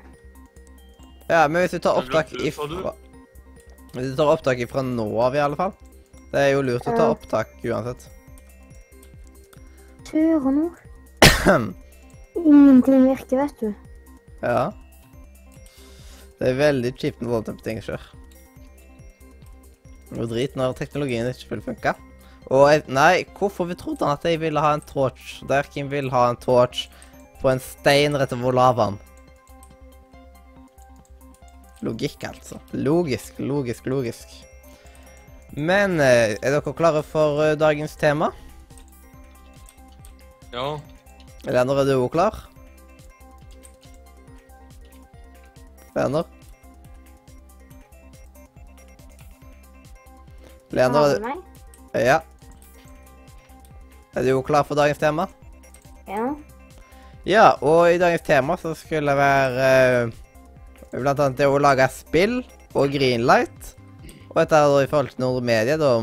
[SPEAKER 1] Ja, men hvis du tar opptak ifra Hvis du tar opptak ifra nå av, i alle fall. Det er jo lurt å ta opptak uansett.
[SPEAKER 3] Søren nå. Ingenting virker, vet du.
[SPEAKER 1] Ja. Det er veldig kjipt når sånne type ting skjer. Noe drit når teknologien ikke vil funke. Og jeg, nei, hvorfor vi trodde han at jeg ville ha en torch? Der Kim vil ha en torch på en stein rett over lavaen. Logikk, altså. Logisk, logisk, logisk. Men eh, er dere klare for eh, dagens tema?
[SPEAKER 2] Ja.
[SPEAKER 1] Leander, er du òg klar? Leander? Leander, er
[SPEAKER 3] du?
[SPEAKER 1] Ja. Er du klar for dagens tema?
[SPEAKER 3] Ja.
[SPEAKER 1] Ja, og i dagens tema så skulle det være eh, blant annet det å lage spill og greenlight. Og dette er da i forhold til Nordmedia, da.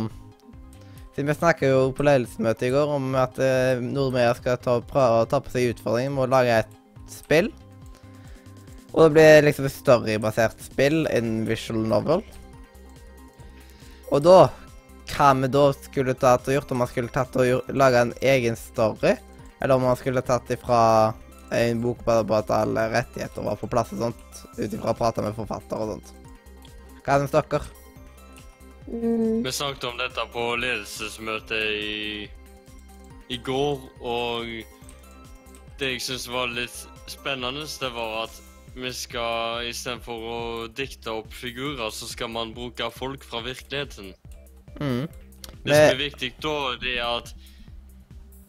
[SPEAKER 1] Siden vi snakket jo på ledelsesmøtet i går om at eh, Nordmedia skal ta, prøve å ta på seg utfordringen med å lage et spill. Og det blir liksom et storybasert spill, en visual novel. Og da hva vi da skulle tatt og gjort, om man skulle tatt og lage en egen story, eller om man skulle tatt ifra en bok bare på at alle rettigheter var på plass og sånt, ut ifra å prate med forfatter og sånt. Hva syns dere?
[SPEAKER 3] Mm.
[SPEAKER 2] Vi snakket om dette på ledelsesmøtet i, i går, og det jeg syns var litt spennende, det var at vi skal istedenfor å dikte opp figurer, så skal man bruke folk fra virkeligheten.
[SPEAKER 1] Mm.
[SPEAKER 2] Det som er viktig da, det er at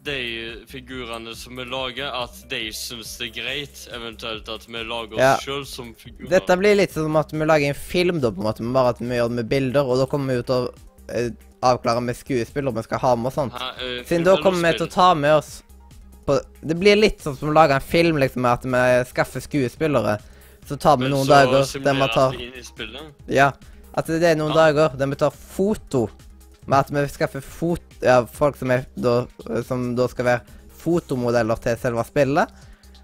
[SPEAKER 2] de figurene som vi lager, at de syns det er greit, eventuelt at vi lager oss
[SPEAKER 1] Ja.
[SPEAKER 2] sjøl som figurer.
[SPEAKER 1] Dette blir litt som at vi lager en film, da, på en måte, men bare at vi gjør det med bilder, og da kommer vi ut og uh, avklarer med skuespill om vi skal ha med og sånt.
[SPEAKER 2] Hæ, eh,
[SPEAKER 1] Siden da kommer vi til å ta med oss på, Det blir litt sånn som å lage en film, liksom, med at vi skaffer skuespillere. Så tar vi noen
[SPEAKER 2] så
[SPEAKER 1] dager der vi tar. Ja. At det er noen
[SPEAKER 2] Ja.
[SPEAKER 1] dager der vi tar foto. Med at vi skaffer fot... Ja, folk som, er, da, som da skal være fotomodeller til selve spillet.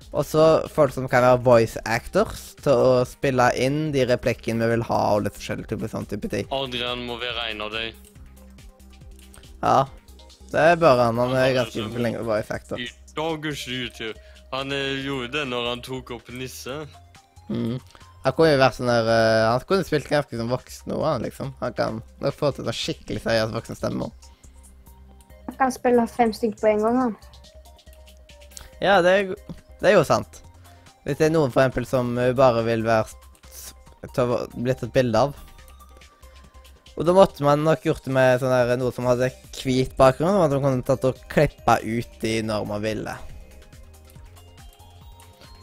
[SPEAKER 1] Og så folk som kan være voice actors til å spille inn de replikkene vi vil ha, og litt forskjellige type sånn type ting.
[SPEAKER 2] Adrian må være en av dem.
[SPEAKER 1] Ja. Det bør han. Han er
[SPEAKER 2] er
[SPEAKER 1] ganske
[SPEAKER 2] sånn-
[SPEAKER 1] lenge voice actor.
[SPEAKER 2] I dagens YouTube. Han gjorde det når han tok opp Nisse.
[SPEAKER 1] Mm. Han kunne jo vært sånn der uh, Han kunne spilt ganske som voksen òg, han liksom. Han kan nok få til en skikkelig seriøs voksen stemme òg.
[SPEAKER 3] Jeg kan spille fem stykker på en gang, han.
[SPEAKER 1] Ja, det er, det er jo sant. Hvis det er noen for eksempel som bare vil være blitt tatt bilde av. Og da måtte man nok gjort det med sånn der, noe som hadde hvit bakgrunn, og at man kunne tatt og klippa ut de når man ville.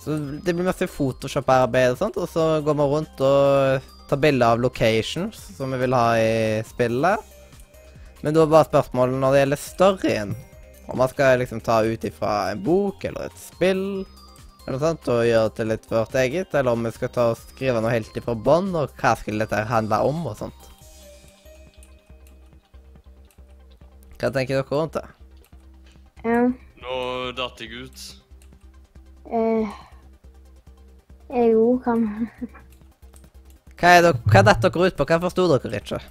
[SPEAKER 1] Så det blir masse Photoshop-arbeid og sånt, og så går vi rundt og tar bilder av locations som vi vil ha i spillet. Men da er bare spørsmålet når det gjelder storyen. Om man skal liksom ta ut ifra en bok eller et spill eller noe sånt, og gjøre det til litt vårt eget, eller om vi skal ta og skrive noe helt ifra bånn, og hva skulle dette handle om og sånt. Hva tenker dere rundt det?
[SPEAKER 3] Ja.
[SPEAKER 2] Nå datt jeg ut.
[SPEAKER 3] Eh, jeg òg kan
[SPEAKER 1] Hva er, dere, hva dette dere ut på? Hva forsto dere ikke?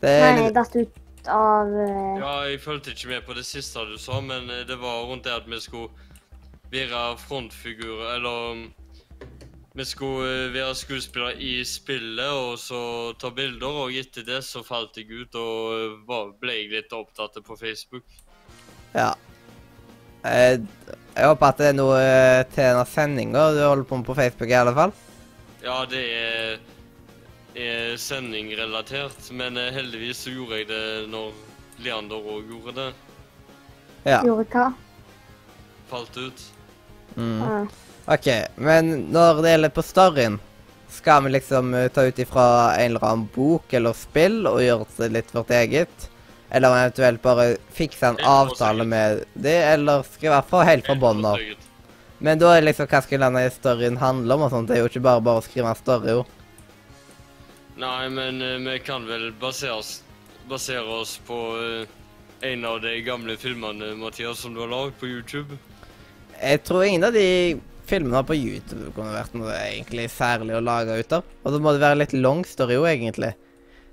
[SPEAKER 1] Det er
[SPEAKER 3] Nei, jeg
[SPEAKER 1] litt,
[SPEAKER 3] datt ut av uh...
[SPEAKER 2] Ja, jeg fulgte ikke med på det siste du sa, men eh, det var rundt det at vi skulle være frontfigurer, eller um, Vi skulle eh, være skuespillere i spillet og så ta bilder, og etter det så falt jeg ut og ble jeg litt opptatt på Facebook.
[SPEAKER 1] ja. Eh, Jeg håper at det er noe eh, til denne sendinga du holder på med på Facebook i alle fall.
[SPEAKER 2] Ja, det er, er sendingrelatert, men eh, heldigvis så gjorde jeg det når Leander òg gjorde det.
[SPEAKER 1] Ja.
[SPEAKER 3] Gjorde hva?
[SPEAKER 2] Falt ut.
[SPEAKER 1] Mm.
[SPEAKER 3] Ja.
[SPEAKER 1] OK, men når det gjelder på storyen, skal vi liksom ta ut ifra en eller annen bok eller spill og gjøre det litt vårt eget? Eller eventuelt bare fikse en avtale med dem, eller skrive i hvert fall helt fra bånn av? Men da er liksom hva skulle denne storyen handle om og sånt? Det er jo ikke bare bare å skrive en story, jo.
[SPEAKER 2] Nei, men uh, vi kan vel basere oss, basere oss på uh, en av de gamle filmene, Mathias, som du har lagd på YouTube.
[SPEAKER 1] Jeg tror ingen av de filmene på YouTube kunne vært noe egentlig særlig å lage ut av. Og så må det være litt long story jo, egentlig.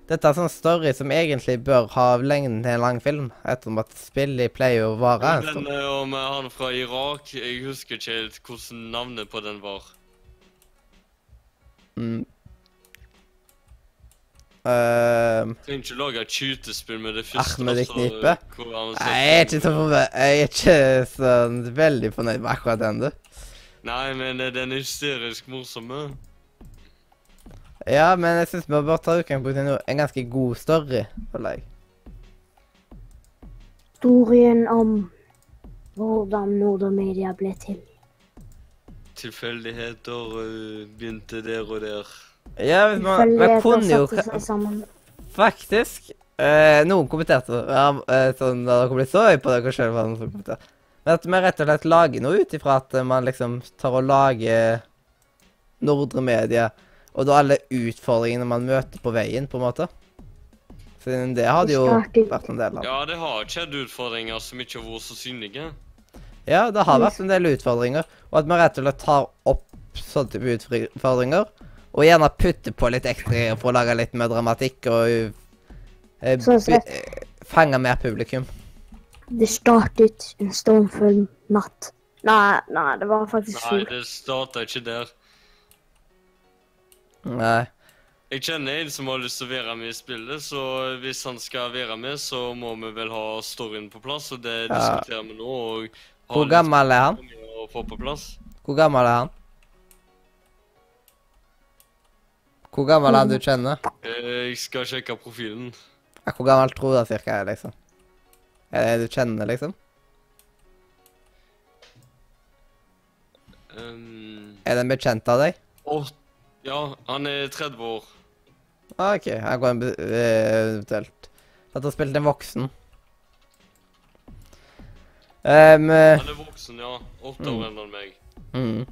[SPEAKER 1] Dette er sånn story som egentlig bør ha lengden til en lang film, ettersom at spillet pleier å vare en
[SPEAKER 2] Den
[SPEAKER 1] stund.
[SPEAKER 2] eh, om han fra Irak, jeg husker ikke helt hvordan navnet på den var.
[SPEAKER 1] Mm. Uh,
[SPEAKER 2] Trenger ikke lage et skytespill med det første.
[SPEAKER 1] Ahmed
[SPEAKER 2] så,
[SPEAKER 1] knipe?
[SPEAKER 2] eh,
[SPEAKER 1] nei, jeg er ikke så fornøyd. Jeg er ikke sånn veldig fornøyd med akkurat den, du.
[SPEAKER 2] Nei, men eh, den er hysterisk morsom.
[SPEAKER 1] Ja, men jeg syns vi bør ta utgangspunkt i en ganske god story, føler jeg.
[SPEAKER 3] Historien om hvordan Nordermedia ble til.
[SPEAKER 2] Tilfeldigheter eh, begynte der og der.
[SPEAKER 1] Ja, hvis man, man kunne jo. Faktisk. Eh, noen kommenterte ja, eh, sånn da dere ble så høye på dere sjøl. Men at vi rett og slett lager noe ut ifra at man liksom tar og lager Nordre Media, og da alle utfordringene man møter på veien, på en måte. Siden det hadde jo vært en del av.
[SPEAKER 2] Ja, det har skjedd utfordringer som ikke har vært så synlige.
[SPEAKER 1] Ja, det har vært en del utfordringer, og at vi rett og slett tar opp sånne type utfordringer, og gjerne putter på litt ekstra for å lage litt mer dramatikk og eh, fange mer publikum.
[SPEAKER 3] Det startet en stormfull natt. Nei, nei, det var faktisk
[SPEAKER 2] Nei, det starta ikke der.
[SPEAKER 1] Nei.
[SPEAKER 2] Jeg kjenner en som har lyst til å være med i spillet, så hvis han skal være med, så må vi vel ha storyen på plass, og det
[SPEAKER 1] Ja.
[SPEAKER 2] diskuterer vi nå. og
[SPEAKER 1] Hvor gammel er han?
[SPEAKER 2] Å få på plass.
[SPEAKER 1] Hvor gammel er han? Hvor gammel er han du kjenner?
[SPEAKER 2] Eh, Jeg skal sjekke profilen.
[SPEAKER 1] Ja, hvor gammel tror du cirka er, liksom? Er det du kjenner, liksom?
[SPEAKER 2] Um,
[SPEAKER 1] Er det en bekjent av deg?
[SPEAKER 2] åt- ja, han er 30 år.
[SPEAKER 1] Ah, OK. Her går en eh, eventuelt du har spilt en voksen. Um,
[SPEAKER 2] Han er voksen, ja. Åtte
[SPEAKER 1] Mm.
[SPEAKER 2] år eldre enn meg.
[SPEAKER 1] mm.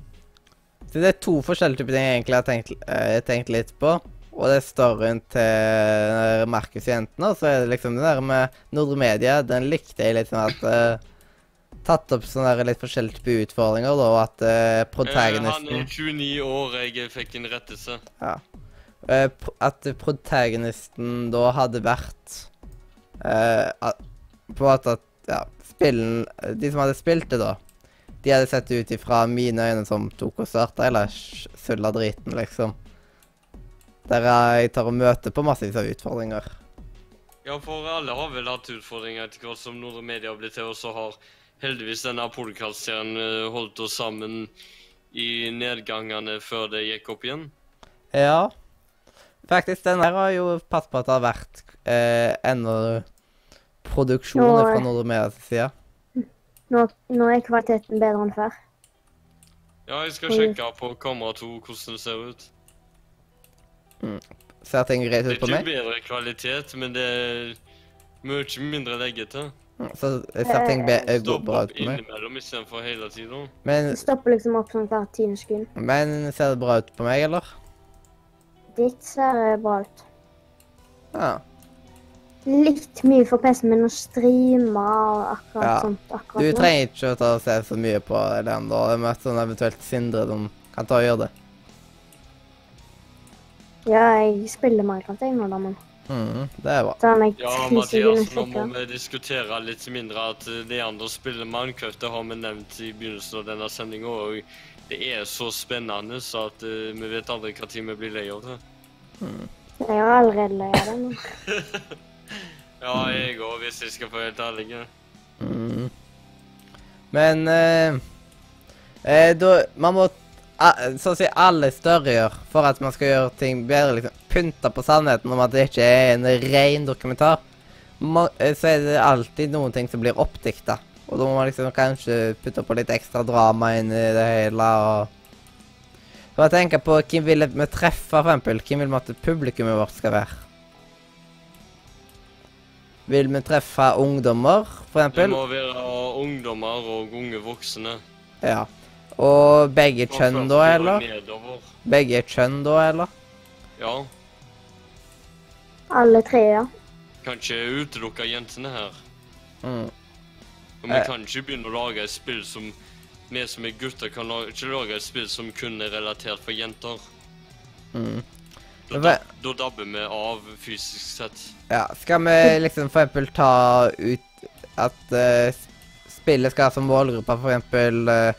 [SPEAKER 1] Så det er to forskjellige typer ting jeg egentlig har tenkt, eh, tenkt litt på. Og det er storyen til Markus og så er det liksom det der med Nordre Media. Den likte jeg litt sånn at eh, Tatt opp sånne der litt forskjellige typer utfordringer, da, og at
[SPEAKER 2] uh,
[SPEAKER 1] protagonisten
[SPEAKER 2] han er 29 år, jeg fikk en rettelse.
[SPEAKER 1] Ja. Uh, At protagonisten da hadde vært uh, På en måte at ja, spillen De som hadde spilt det, da, de hadde sett det ut ifra mine øyne som tok og starta, eller sulla driten, liksom. Der jeg tar og møter på massevis av utfordringer.
[SPEAKER 2] Ja, for alle har vel hatt utfordringer etter hvert som Nordre Media har blitt til, og så har heldigvis denne podkast-serien eh, holdt oss sammen i nedgangene før det gikk opp igjen.
[SPEAKER 1] Ja. Faktisk, den her har jo passet på at det har vært eh, enda produksjon fra Nordmedias side.
[SPEAKER 3] Nå, nå er kvaliteten bedre enn før.
[SPEAKER 2] Ja, jeg skal sjekke på kamera 2 hvordan det ser ut.
[SPEAKER 1] Ser ting greit ut på meg?
[SPEAKER 2] Det er
[SPEAKER 1] meg?
[SPEAKER 2] ikke bedre kvalitet, men det er mye mindre leggete.
[SPEAKER 1] Så ser ting
[SPEAKER 2] er
[SPEAKER 1] ut på meg.
[SPEAKER 2] innimellom istedenfor hele tiden.
[SPEAKER 1] Men,
[SPEAKER 3] stopper liksom opp sånn hvert tiende sekund.
[SPEAKER 1] men ser det bra ut på meg, eller?
[SPEAKER 3] Ditt ser eh, bra ut.
[SPEAKER 1] Ja.
[SPEAKER 3] Litt mye for PC-en min å streame og akkurat
[SPEAKER 1] Ja.
[SPEAKER 3] sånt.
[SPEAKER 1] Du
[SPEAKER 3] akkurat nå.
[SPEAKER 1] trenger ikke å ta og se så mye på den, da. Det er mest sånn eventuelt Sindre som kan ta og gjøre det.
[SPEAKER 3] Ja, jeg spiller Minecraft jeg nå, da, men
[SPEAKER 1] Mm, det er bra.
[SPEAKER 2] Ja, Mathias, nå må vi diskutere litt mindre at de andre spiller Minecraft. Det har vi nevnt i begynnelsen av denne sendinga. Og det er så spennende så at uh, vi vet aldri hva tid vi blir lei av det.
[SPEAKER 3] Jeg er allerede lei av det. nå.
[SPEAKER 2] Ja, jeg òg, hvis jeg skal få helt ærlig.
[SPEAKER 1] Mm. Men uh, eh, da Man må så å si alle større gjør for at man skal gjøre ting bedre. liksom Pynte på sannheten om at det ikke er en ren dokumentar. Ma eh, så er det alltid noen ting som blir oppdikta. Og da må man liksom kanskje putte på litt ekstra drama inn i det hele. og Så jeg tenker på hvem vil vi treffe, for eksempel. Hvem vil vi at publikummet vårt skal være? Vil vi treffe ungdommer, for
[SPEAKER 2] Det
[SPEAKER 1] eksempel?
[SPEAKER 2] må være ungdommer og unge voksne.
[SPEAKER 1] Ja. Og begge kjønn, da, eller? Begge kjønn, da, eller?
[SPEAKER 2] Ja.
[SPEAKER 3] Alle tre, ja.
[SPEAKER 2] Kan ikke utelukke jentene her.
[SPEAKER 1] Mm.
[SPEAKER 2] Og vi
[SPEAKER 1] Eh.
[SPEAKER 2] kan ikke begynne å lage et spill som Vi som er gutter, kan la ikke lage et spill som kun er relatert for jenter.
[SPEAKER 1] Mm.
[SPEAKER 2] Da, da, da dabber vi av fysisk sett.
[SPEAKER 1] Ja, skal vi liksom for eksempel ta ut at uh, spillet skal ha som målgruppe for eksempel eh,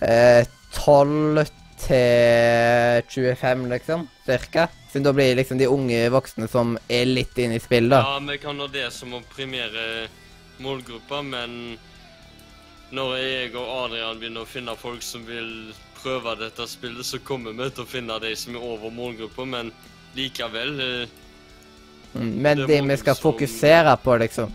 [SPEAKER 1] eh, 12 til 25, liksom? Cirka? Siden da blir liksom de unge voksne som er litt inne i spillet, da.
[SPEAKER 2] Ja, vi kan ha det som å premiere målgruppa, men når jeg og Adrian begynner å finne folk som vil prøve dette spillet, så kommer vi til å finne de som er over målgruppa, men likevel eh,
[SPEAKER 1] Mm. Men
[SPEAKER 2] det
[SPEAKER 1] det vi skal
[SPEAKER 2] som-
[SPEAKER 1] fokusere på, liksom.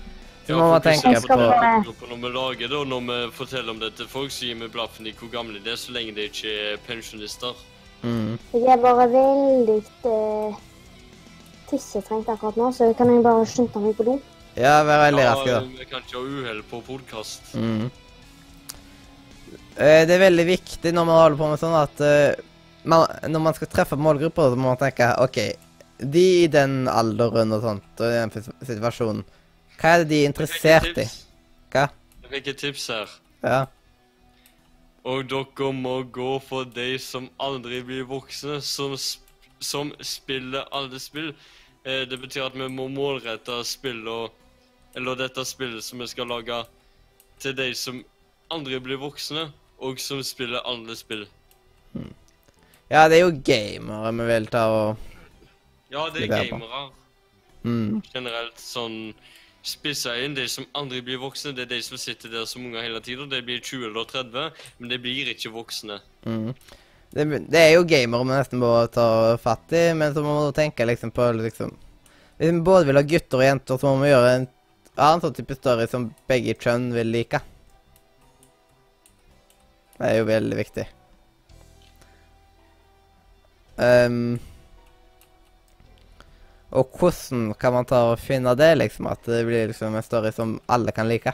[SPEAKER 1] Så
[SPEAKER 2] ja,
[SPEAKER 1] må man tenke på
[SPEAKER 2] når vi lager det, og når vi forteller om det til folk, så gir vi blaffen i hvor gamle de er, så lenge de ikke er pensjonister.
[SPEAKER 1] mm.
[SPEAKER 3] Jeg er bare veldig uh, tissetrengt akkurat nå, så kan jeg bare skynde meg på do.
[SPEAKER 1] Ja, vær veldig raske, da.
[SPEAKER 2] vi kan ikke ha uhell på podkast.
[SPEAKER 1] Mm. Eh, Det er veldig viktig når man holder på med sånn at uh, man, når man skal treffe målgrupper, så må man tenke OK, de i den alderen og sånt, og i den situasjonen, hva er det de er interessert i? Hva?
[SPEAKER 2] Jeg fikk et tips her.
[SPEAKER 1] Ja.
[SPEAKER 2] Og dere må gå for de som aldri blir voksne, som, sp som spiller alle spill. Eh, det betyr at vi må målrette spillet, Eller dette spillet som vi skal lage, til de som aldri blir voksne, og som spiller alle spill.
[SPEAKER 1] ja, det er jo gamere vi vil ta og
[SPEAKER 2] Ja, det er gamere
[SPEAKER 1] mm.
[SPEAKER 2] generelt sånn spissa inn. De som aldri blir voksne, det er de som sitter der som unger hele tida. De blir 20 eller 30, men de blir ikke voksne.
[SPEAKER 1] Mm. Det, det er jo gamere vi nesten må ta fatt i, men så må man tenke liksom på liksom Hvis vi både vil ha gutter og jenter, så må vi gjøre en annen sånn type story som begge kjønn vil like. Det er jo veldig viktig. Ehm, og hvordan kan man ta og finne det, liksom? At det blir liksom en story som alle kan like?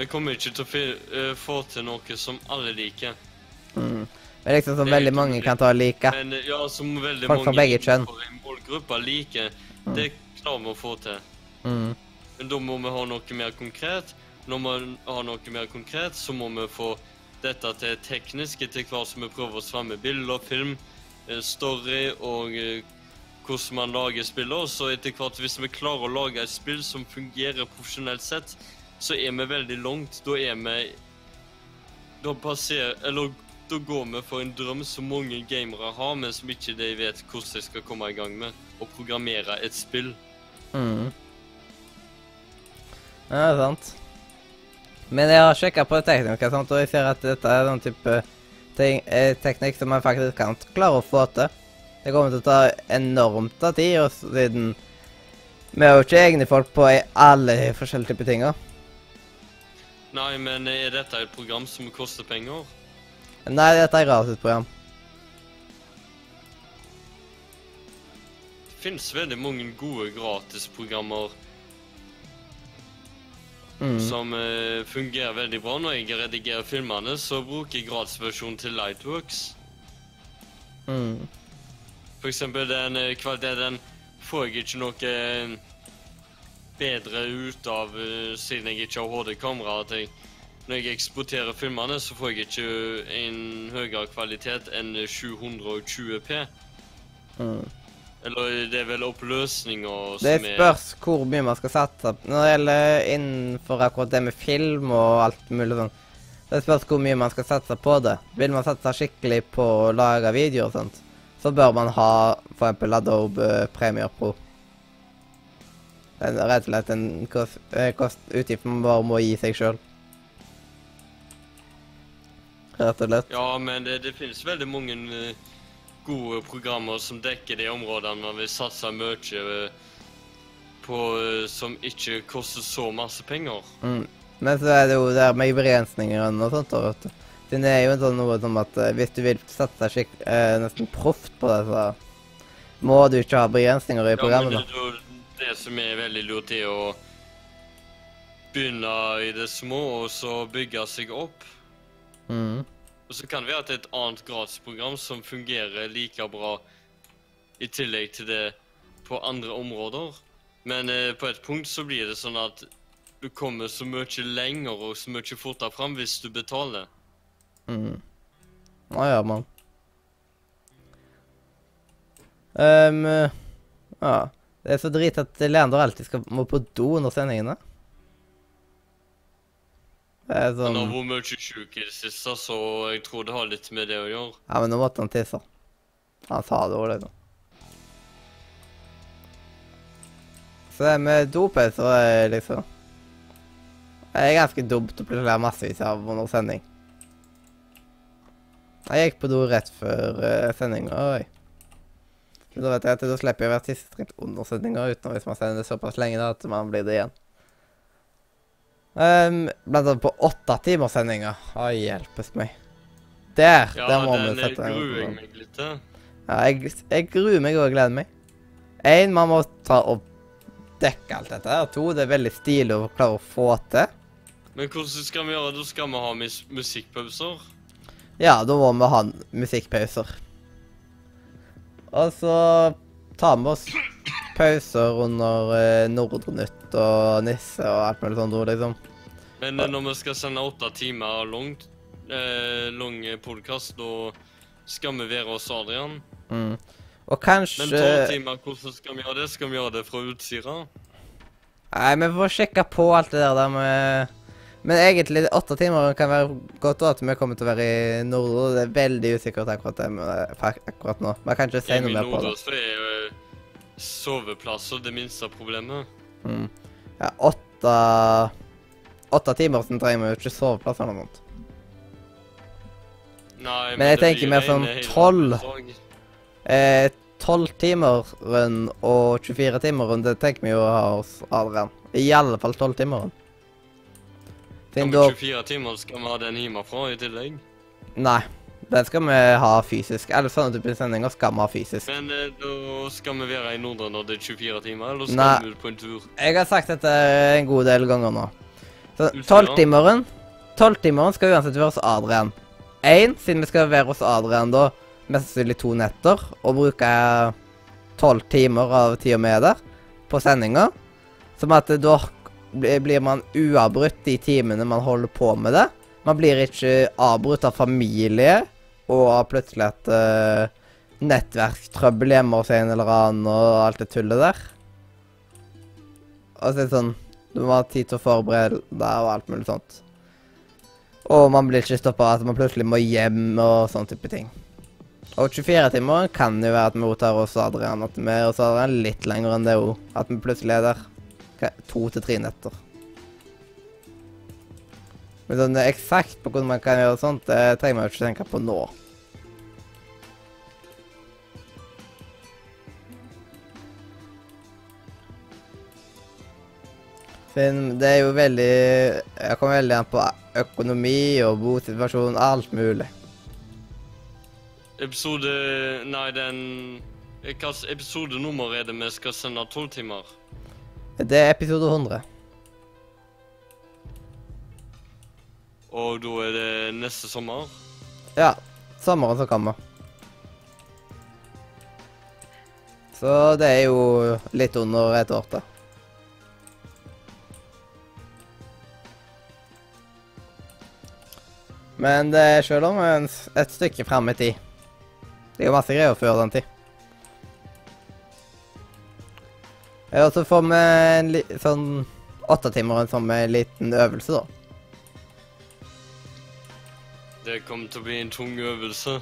[SPEAKER 2] Vi kommer ikke til å eh, få til noe som alle liker.
[SPEAKER 1] Mm. Men liksom som veldig mange kan ta og like.
[SPEAKER 2] Men eh, ja, som veldig
[SPEAKER 1] Folk fra begge kjønn.
[SPEAKER 2] målgruppe liker, det klarer vi å få til.
[SPEAKER 1] Mm.
[SPEAKER 2] Men da må vi ha noe mer konkret. Når vi har noe mer konkret, så må vi få dette til teknisk etter hvert som vi prøver oss fram med bilder, film, story og eh, hvordan man lager spiller. Så etter hvert, hvis vi klarer å lage et spill som fungerer profesjonelt sett, så er vi veldig langt. Da er vi Da passer Eller da går vi for en drøm som mange gamere har, men som ikke de vet hvordan de skal komme i gang med. Å programmere et spill.
[SPEAKER 1] Mm. Ja, det er sant. Men jeg har sjekka på sant? og jeg ser at dette er den type ting, eh, teknikk som man faktisk kan klare å få til. Det kommer til å ta enormt av tid, og siden vi har jo ikke egne folk på i alle forskjellige typer ting.
[SPEAKER 2] Nei, men er dette et program som koster penger?
[SPEAKER 1] Nei, dette er gratisprogram.
[SPEAKER 2] Det finnes veldig mange gode gratisprogrammer
[SPEAKER 1] Mm.
[SPEAKER 2] som uh, fungerer veldig bra. Når jeg redigerer filmene, så bruker jeg gradsversjonen til Lightworks.
[SPEAKER 1] Mm.
[SPEAKER 2] For eksempel den eh, kvaliteten får jeg ikke noe eh, bedre ut av siden jeg ikke har HD-kamera. at jeg- Når jeg eksporterer filmene, så får jeg ikke en høyere kvalitet enn 720P.
[SPEAKER 1] Mm.
[SPEAKER 2] Eller det er vel oppløsninger som er Det
[SPEAKER 1] spørs hvor mye man skal satse på. Når det gjelder innenfor akkurat det med film og alt mulig sånn. Det spørs hvor mye man skal satse på det. Vil man satse skikkelig på å lage videoer og sånt, så bør man ha eksempel Adobe Premiere Pro. Det er rett og slett en kost, eh, kost utgift man bare må gi seg sjøl. Rett og slett.
[SPEAKER 2] Ja, men det, det finnes veldig mange eh, gode programmer som dekker de områdene man vil satse mye eh, på, eh, som ikke koster så masse penger.
[SPEAKER 1] Mm. Men så er det jo der med begrensninger og sånt. vet du. Siden det er jo sånn noe som at eh, hvis du vil satse skikk, eh, nesten proft på det, så må du ikke ha begrensninger i
[SPEAKER 2] Ja, men det, det, det som er veldig lurt, er å begynne i det små, og så bygge seg opp.
[SPEAKER 1] Mm.
[SPEAKER 2] Og så kan det være at det er et annet gradsprogram som fungerer like bra i tillegg til det på andre områder. Men eh, på et punkt så blir det sånn at du kommer så mye lenger og så mye fortere fram hvis du betaler.
[SPEAKER 1] Mm. Nå ja, man. Ehm, ja. Det er så drit at Leander alltid skal, må på do under sendingene. Det er
[SPEAKER 2] Han
[SPEAKER 1] sånn
[SPEAKER 2] har vært mye sjuk i det siste, så jeg tror det har litt med det å gjøre.
[SPEAKER 1] Ja, men nå måtte han tisse. Han sa det òg, liksom. Så det med dopauser er liksom Det er ganske dumt å plutselig ha massevis av under sending. Jeg gikk på do rett før uh, sendinga, oi. Så da vet jeg at da slipper jeg å være tissetrengt under sendinga, utenom hvis man sender det såpass lenge da, at man blir det igjen. Um, blant annet på åtte timers sendinger. Å, hjelpes meg. Der!
[SPEAKER 2] Ja,
[SPEAKER 1] der må
[SPEAKER 2] den
[SPEAKER 1] vi sette en
[SPEAKER 2] gruer jeg meg litt til.
[SPEAKER 1] Ja, jeg, jeg gruer meg og gleder meg. Én, man må ta og dekke alt dette. her. To, det er veldig stilig å klare å få til.
[SPEAKER 2] Men hvordan skal vi gjøre det? Da skal vi ha mus musikkpauser?
[SPEAKER 1] Ja, da må vi ha musikkpauser. Og så tar vi oss pauser under eh, Nordnytt og Nisse og alt mulig sånt, liksom.
[SPEAKER 2] Men eh, når vi skal sende åtte timer langt, eh, lang podkast, da skal vi være hos Adrian.
[SPEAKER 1] Mm. Og kanskje
[SPEAKER 2] Men tolv timer, hvordan skal vi gjøre det? Skal vi gjøre det fra Utsira?
[SPEAKER 1] Nei, vi får sjekke på alt det der, der med Men egentlig, åtte timer kan være godt at vi kommer til å være i Nordre. Det er veldig usikkert akkurat det med, akkurat nå. Man kan ikke si noe mer på det.
[SPEAKER 2] Nordre så er jo eh, soveplasser det minste problemet.
[SPEAKER 1] Mm. Ja, åtte Åtte timer så trenger vi jo ikke soveplass eller noe sånt.
[SPEAKER 2] Nei,
[SPEAKER 1] Men jeg
[SPEAKER 2] det
[SPEAKER 1] tenker mer sånn tolv.
[SPEAKER 2] tolv.
[SPEAKER 1] Eh, 12 timer rundt og 24 timer rundt, det tenker vi jo å ha hos Adrian. I alle fall 12 timer rundt.
[SPEAKER 2] Ja, men 24 timer skal vi ha den hjemmefra i tillegg.
[SPEAKER 1] Nei. Den skal vi ha fysisk. Alle sånne typer sendinger skal vi ha fysisk.
[SPEAKER 2] Men eh, da skal vi være i Nordre når det er 24 timer, eller skal
[SPEAKER 1] Nei.
[SPEAKER 2] vi ut på en tur?
[SPEAKER 1] Jeg har sagt dette en god del ganger nå. Så tolvtimeren Tolvtimeren skal uansett være hos Adrian. Én, siden vi skal være hos Adrian da mest sannsynlig to netter, og bruke tolv timer av tida er der på sendinga. Som at da blir man uavbrutt de timene man holder på med det. Man blir ikke avbrutt av familie og har plutselig et uh, nettverkstrøbbel hjemme hos en eller annen og alt det tullet der. Og så er det sånn Du må ha tid til å forberede deg og alt mulig sånt. Og man blir ikke stoppa at man plutselig må hjem og sånn type ting. Og 24 timer kan jo være at vi tar oss Adrian. At vi er hos Adrian litt lenger enn det òg. At vi plutselig er der to til tre netter. Men sånn eksakt på hvordan man kan gjøre sånt, det trenger man jo ikke tenke på nå. Finn, det er jo veldig Jeg kommer veldig an på økonomi og bosituasjon, alt mulig.
[SPEAKER 2] Episode Nei, den Hvilket episodenummer er det vi skal sende tolv timer?
[SPEAKER 1] Det er episode 100.
[SPEAKER 2] Og da er det neste sommer?
[SPEAKER 1] Ja. Sommeren som kommer. Så det er jo litt under et år til. Men det er selv om en et stykke fram i tid. Det er jo masse greier før den tid. Og så får vi en sånn åttetimer som en liten øvelse, da.
[SPEAKER 2] Det kommer til å bli en tung øvelse.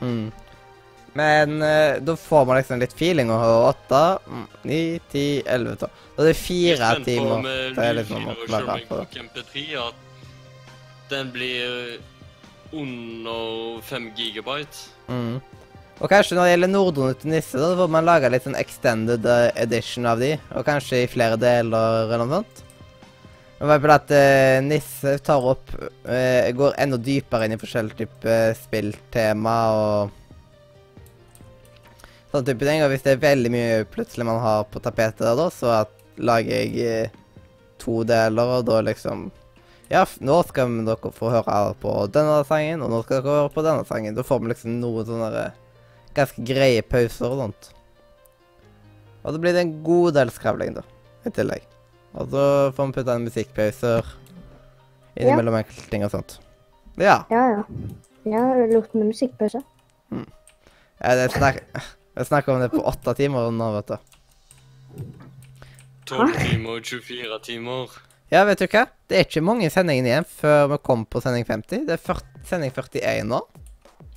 [SPEAKER 1] Mm. Men uh, da får man liksom litt feeling og åtte, mm, ni, ti, elleve, tolv. Da er det fire timer. Det litt sånn å klare på.
[SPEAKER 2] på MP3 at den blir under 5 gigabyte.
[SPEAKER 1] Mm. Og kanskje når det gjelder Nordre til Nisse, da får man lage litt sånn extended eh, edition av de. Og kanskje i flere deler eller noe sånt. Bare at uh, Nisse tar opp uh, Går enda dypere inn i forskjellige typer spilltema og sånn type ting. Og hvis det er veldig mye plutselig man har på tapetet der, da, så at, lager jeg eh, to deler, og da liksom Ja, nå skal dere få høre på denne sangen, og nå skal dere høre på denne sangen. Da får vi liksom noen sånne ganske greie pauser og sånt. Og da blir det en god del skravling, da, i tillegg. Og så får vi putte inn musikkpauser innimellom enkelte ting og sånt. Ja.
[SPEAKER 3] Ja, ja. Ja, det lukter med musikkpause.
[SPEAKER 1] Hmm. jeg, snak, jeg snakker om det på åtte timer nå, vet du.
[SPEAKER 2] 12 timer, og 24 timer.
[SPEAKER 1] Ja, vet du hva? Det er ikke mange sendinger igjen før vi kommer på sending 50. Det er 40, sending 41 nå.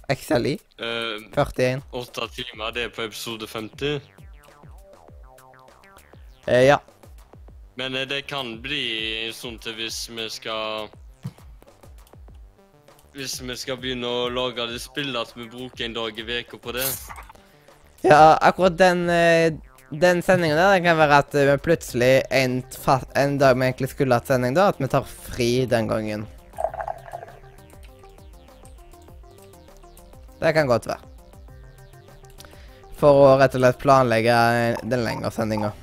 [SPEAKER 1] XLI
[SPEAKER 2] Uh,
[SPEAKER 1] 41.
[SPEAKER 2] Åtte timer, det er på episode 50.
[SPEAKER 1] Eh, ja.
[SPEAKER 2] Men eh, det kan bli sånn til hvis vi skal Hvis vi skal begynne å lage det spillet at vi bruker en dag i uka på det.
[SPEAKER 1] Ja, akkurat den, eh, den sendingen der, den kan være at eh, vi plutselig en, en dag vi egentlig skulle hatt sending da, at vi tar fri den gangen. Det kan godt være. For å rett og slett planlegge den lengre sendinga.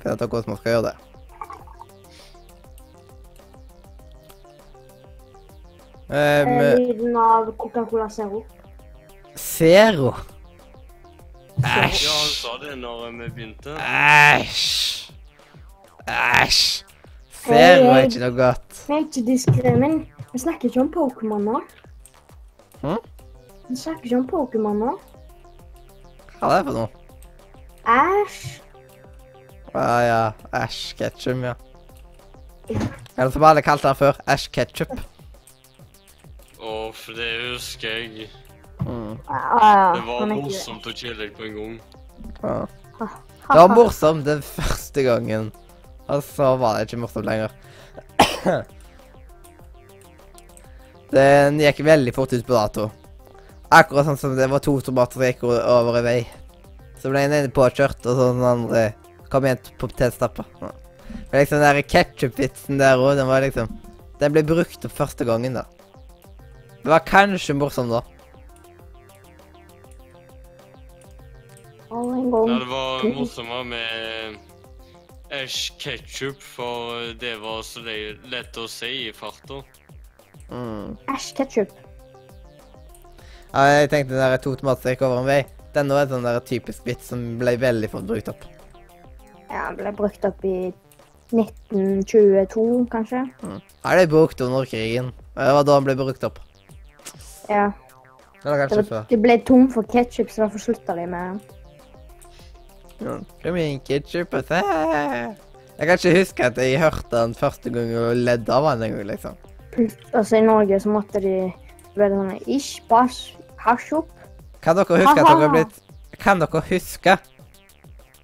[SPEAKER 1] Finn ut av hvordan man skal gjøre det.
[SPEAKER 3] Eh,
[SPEAKER 1] Um,
[SPEAKER 3] Lyden av Coca-Cola Zero.
[SPEAKER 1] Zero.
[SPEAKER 2] Ja, han sa det når vi begynte.
[SPEAKER 1] Æsj. Æsj. Zero er ikke noe godt.
[SPEAKER 3] Jeg er ikke diskrimin. vi snakker ikke om Pokémon nå.
[SPEAKER 1] Hm?
[SPEAKER 3] Vi snakker ikke om Pokémon nå.
[SPEAKER 1] Hva er det for noe?
[SPEAKER 3] Æsj.
[SPEAKER 1] Ja, ja. Æsj ketchup, ja. Eller som alle kalte den før, æsj ketchup.
[SPEAKER 2] Å, for det husker jeg.
[SPEAKER 1] Mm.
[SPEAKER 3] Ah,
[SPEAKER 2] Det var morsomt å og kjedelig på en gang.
[SPEAKER 1] Ja. Det var morsomt den første gangen, og så var det ikke morsomt lenger. Den gikk veldig fort ut på dato. Akkurat sånn som det var to tomater som gikk over i vei. Så ble den ene påkjørt, og så den andre kom igjen på potetstappa. Ja. Men liksom den der ketchup-vitsen der òg, den var liksom Den ble brukt opp første gangen, da. Det var kanskje morsomt da.
[SPEAKER 2] Ja, det var morsommere med Ash ketchup, for det var så lett å si i farta.
[SPEAKER 1] Mm.
[SPEAKER 3] Æsj ketchup.
[SPEAKER 1] Ja, jeg tenkte den der to tomater gikk over en vei. Den var en sånn der typisk vits som ble veldig fort brukt opp.
[SPEAKER 3] Ja, den ble brukt opp i 1922, kanskje.
[SPEAKER 1] Ja, det ble brukt under krigen. Det var da den ble brukt opp.
[SPEAKER 3] Ja.
[SPEAKER 1] Eller
[SPEAKER 3] Det
[SPEAKER 1] kanskje før.
[SPEAKER 3] de ble tom for ketchup, så derfor slutta de med.
[SPEAKER 1] Kom igjen, ketsjup og se. Jeg kan ikke huske at jeg hørte den første gang og ledde av den en gang, liksom.
[SPEAKER 3] Altså, i Norge så måtte de være sånn Ish, bash, opp.
[SPEAKER 1] Kan dere huske at dere er blitt Kan dere huske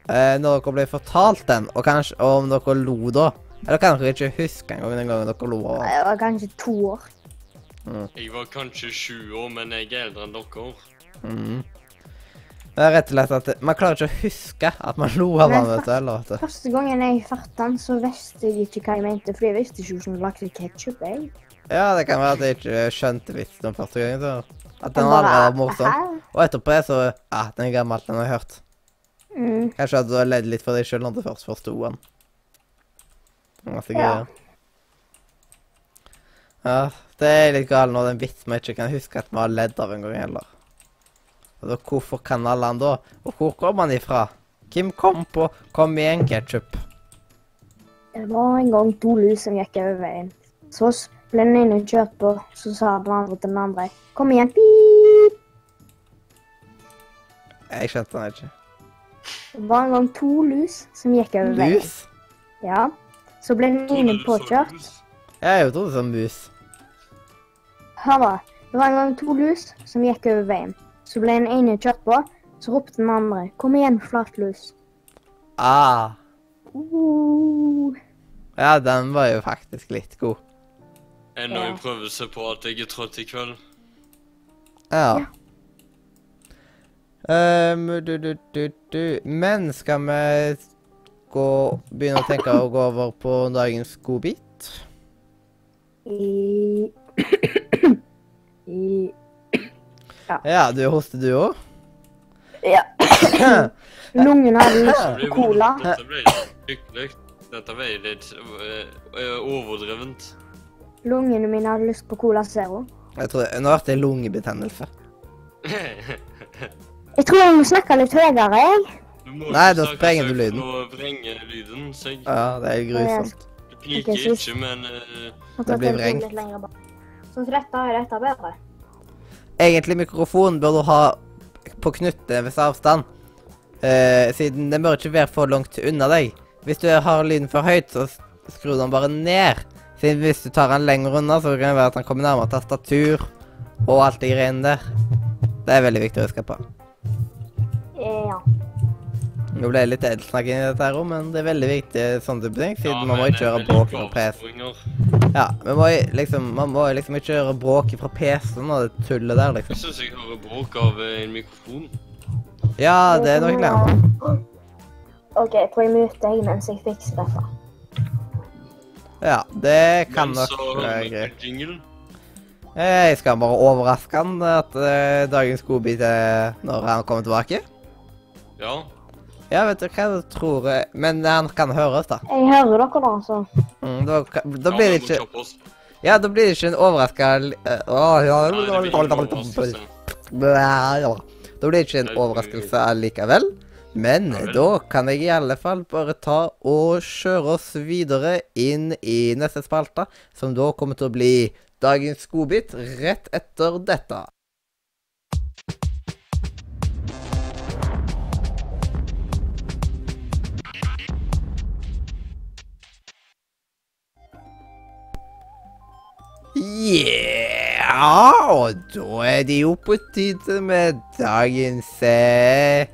[SPEAKER 1] eh, når dere ble fortalt den, og kanskje og om dere lo da? Eller kan dere ikke huske engang den gangen dere lo av?
[SPEAKER 3] Jeg var kanskje to år.
[SPEAKER 2] Jeg var kanskje sju år, men jeg er eldre enn dere.
[SPEAKER 1] Mm. Det er rett og slett at man klarer ikke å huske at man lo av den. vet du. Eller, vet du.
[SPEAKER 3] Første gangen jeg hørte den, så visste jeg ikke hva jeg mente, for jeg visste ikke hvordan du lagde ketsjup.
[SPEAKER 1] Ja, det kan være at jeg ikke skjønte vitsen første gangen. Så. At den allerede var morsom. Og etterpå er så Ja, den er gammel, den har jeg hørt.
[SPEAKER 3] Mm.
[SPEAKER 1] Kanskje at du har ledd litt for deg sjøl når du først forsto den. Masse
[SPEAKER 3] Ja.
[SPEAKER 1] greier. Ja, det er litt galt når den vitsen vi ikke kan huske at vi har ledd av en gang heller. Altså, hvorfor kan alle han da? Og hvor kom han ifra? Hvem kom på 'kom igjen, ketsjup'?
[SPEAKER 3] Det var en gang to lus som gikk over veien. Så ble den ene kjørt på, så sa den andre til den andre 'Kom igjen, pip'.
[SPEAKER 1] Jeg skjønte den ikke.
[SPEAKER 3] Det var en gang to lus som gikk over veien.
[SPEAKER 1] Lus?
[SPEAKER 3] Ja. Så ble den ene påkjørt.
[SPEAKER 1] Jeg trodde det var mus.
[SPEAKER 3] Hør da. Det var en gang to lus som gikk over veien. Så ble den ene kjørt på, så ropte den andre 'Kom igjen, flatlus'.
[SPEAKER 1] Ah.
[SPEAKER 3] Uh.
[SPEAKER 1] Ja, den var jo faktisk litt god.
[SPEAKER 2] Enda
[SPEAKER 3] Ja.
[SPEAKER 2] en prøvelse på at jeg er trøtt i kveld.
[SPEAKER 1] Ja.
[SPEAKER 3] Ja.
[SPEAKER 1] Ehm, du, du, du, du. Men skal vi gå Begynne å tenke å gå over på dagens godbit?
[SPEAKER 3] I... I...
[SPEAKER 1] Ja, du hoster du òg?
[SPEAKER 3] Ja. Lungen hadde lyst på cola.
[SPEAKER 2] Dette ble fryktelig. Dette ble litt øh, øh, overdrevent.
[SPEAKER 3] Lungene mine hadde lyst på Cola Zero.
[SPEAKER 1] Jeg tror, Nå ble det lungebetennelse.
[SPEAKER 3] Jeg tror jeg må snakke litt høyere, jeg.
[SPEAKER 2] Du må
[SPEAKER 1] Nei, da sprenger du lyden.
[SPEAKER 2] Nå vrenger lyden seg.
[SPEAKER 1] Ja, det er grusomt.
[SPEAKER 2] Det piker
[SPEAKER 3] okay, så-
[SPEAKER 2] ikke, men
[SPEAKER 3] uh,
[SPEAKER 1] Det blir vrengt.
[SPEAKER 3] Sånn dette er dette bedre.
[SPEAKER 1] Egentlig mikrofonen bør du ha på knuttet ved avstand. Uh, siden den bør ikke være for langt unna deg. Hvis du har lyden for høyt, så skru den bare ned. Siden hvis du tar den lenger unna, så kan det være at den kommer nærmere tastatur og alt de greiene der. Det er veldig viktig å huske på.
[SPEAKER 3] Ja.
[SPEAKER 1] Nå ble det litt edelsnakking i dette her òg, men det er veldig viktig sånn type ting, siden
[SPEAKER 2] ja,
[SPEAKER 1] man må ikke gjøre bråk fra PC. Ja, man må liksom, man må liksom ikke gjøre bråk fra PC-en og det tullet der, liksom.
[SPEAKER 2] Jeg syns jeg hører bråk av øh, en mikrofon.
[SPEAKER 1] Ja, det er nok det.
[SPEAKER 3] OK, jeg tror jeg muter jeg mens jeg fikser dette.
[SPEAKER 1] Ja, det kan
[SPEAKER 2] Men
[SPEAKER 1] nok være greit.
[SPEAKER 2] en.
[SPEAKER 1] Eh, Jeg skal bare overraske han at uh, dagens godbit er når han kommer tilbake.
[SPEAKER 2] Ja.
[SPEAKER 1] Ja, vet du hva, jeg tror Men han kan høres, da.
[SPEAKER 3] Jeg hører dere da, altså.
[SPEAKER 1] Mm, da, da blir det ikke. Ja, da blir det ikke en overraska
[SPEAKER 2] overraskelse.
[SPEAKER 1] Da blir det ikke en overraskelse allikevel. Men da kan jeg i alle fall bare ta og kjøre oss videre inn i neste spalte, som da kommer til å bli dagens godbit rett etter dette. Yeah! Og da er det jo på tide med dagens eh,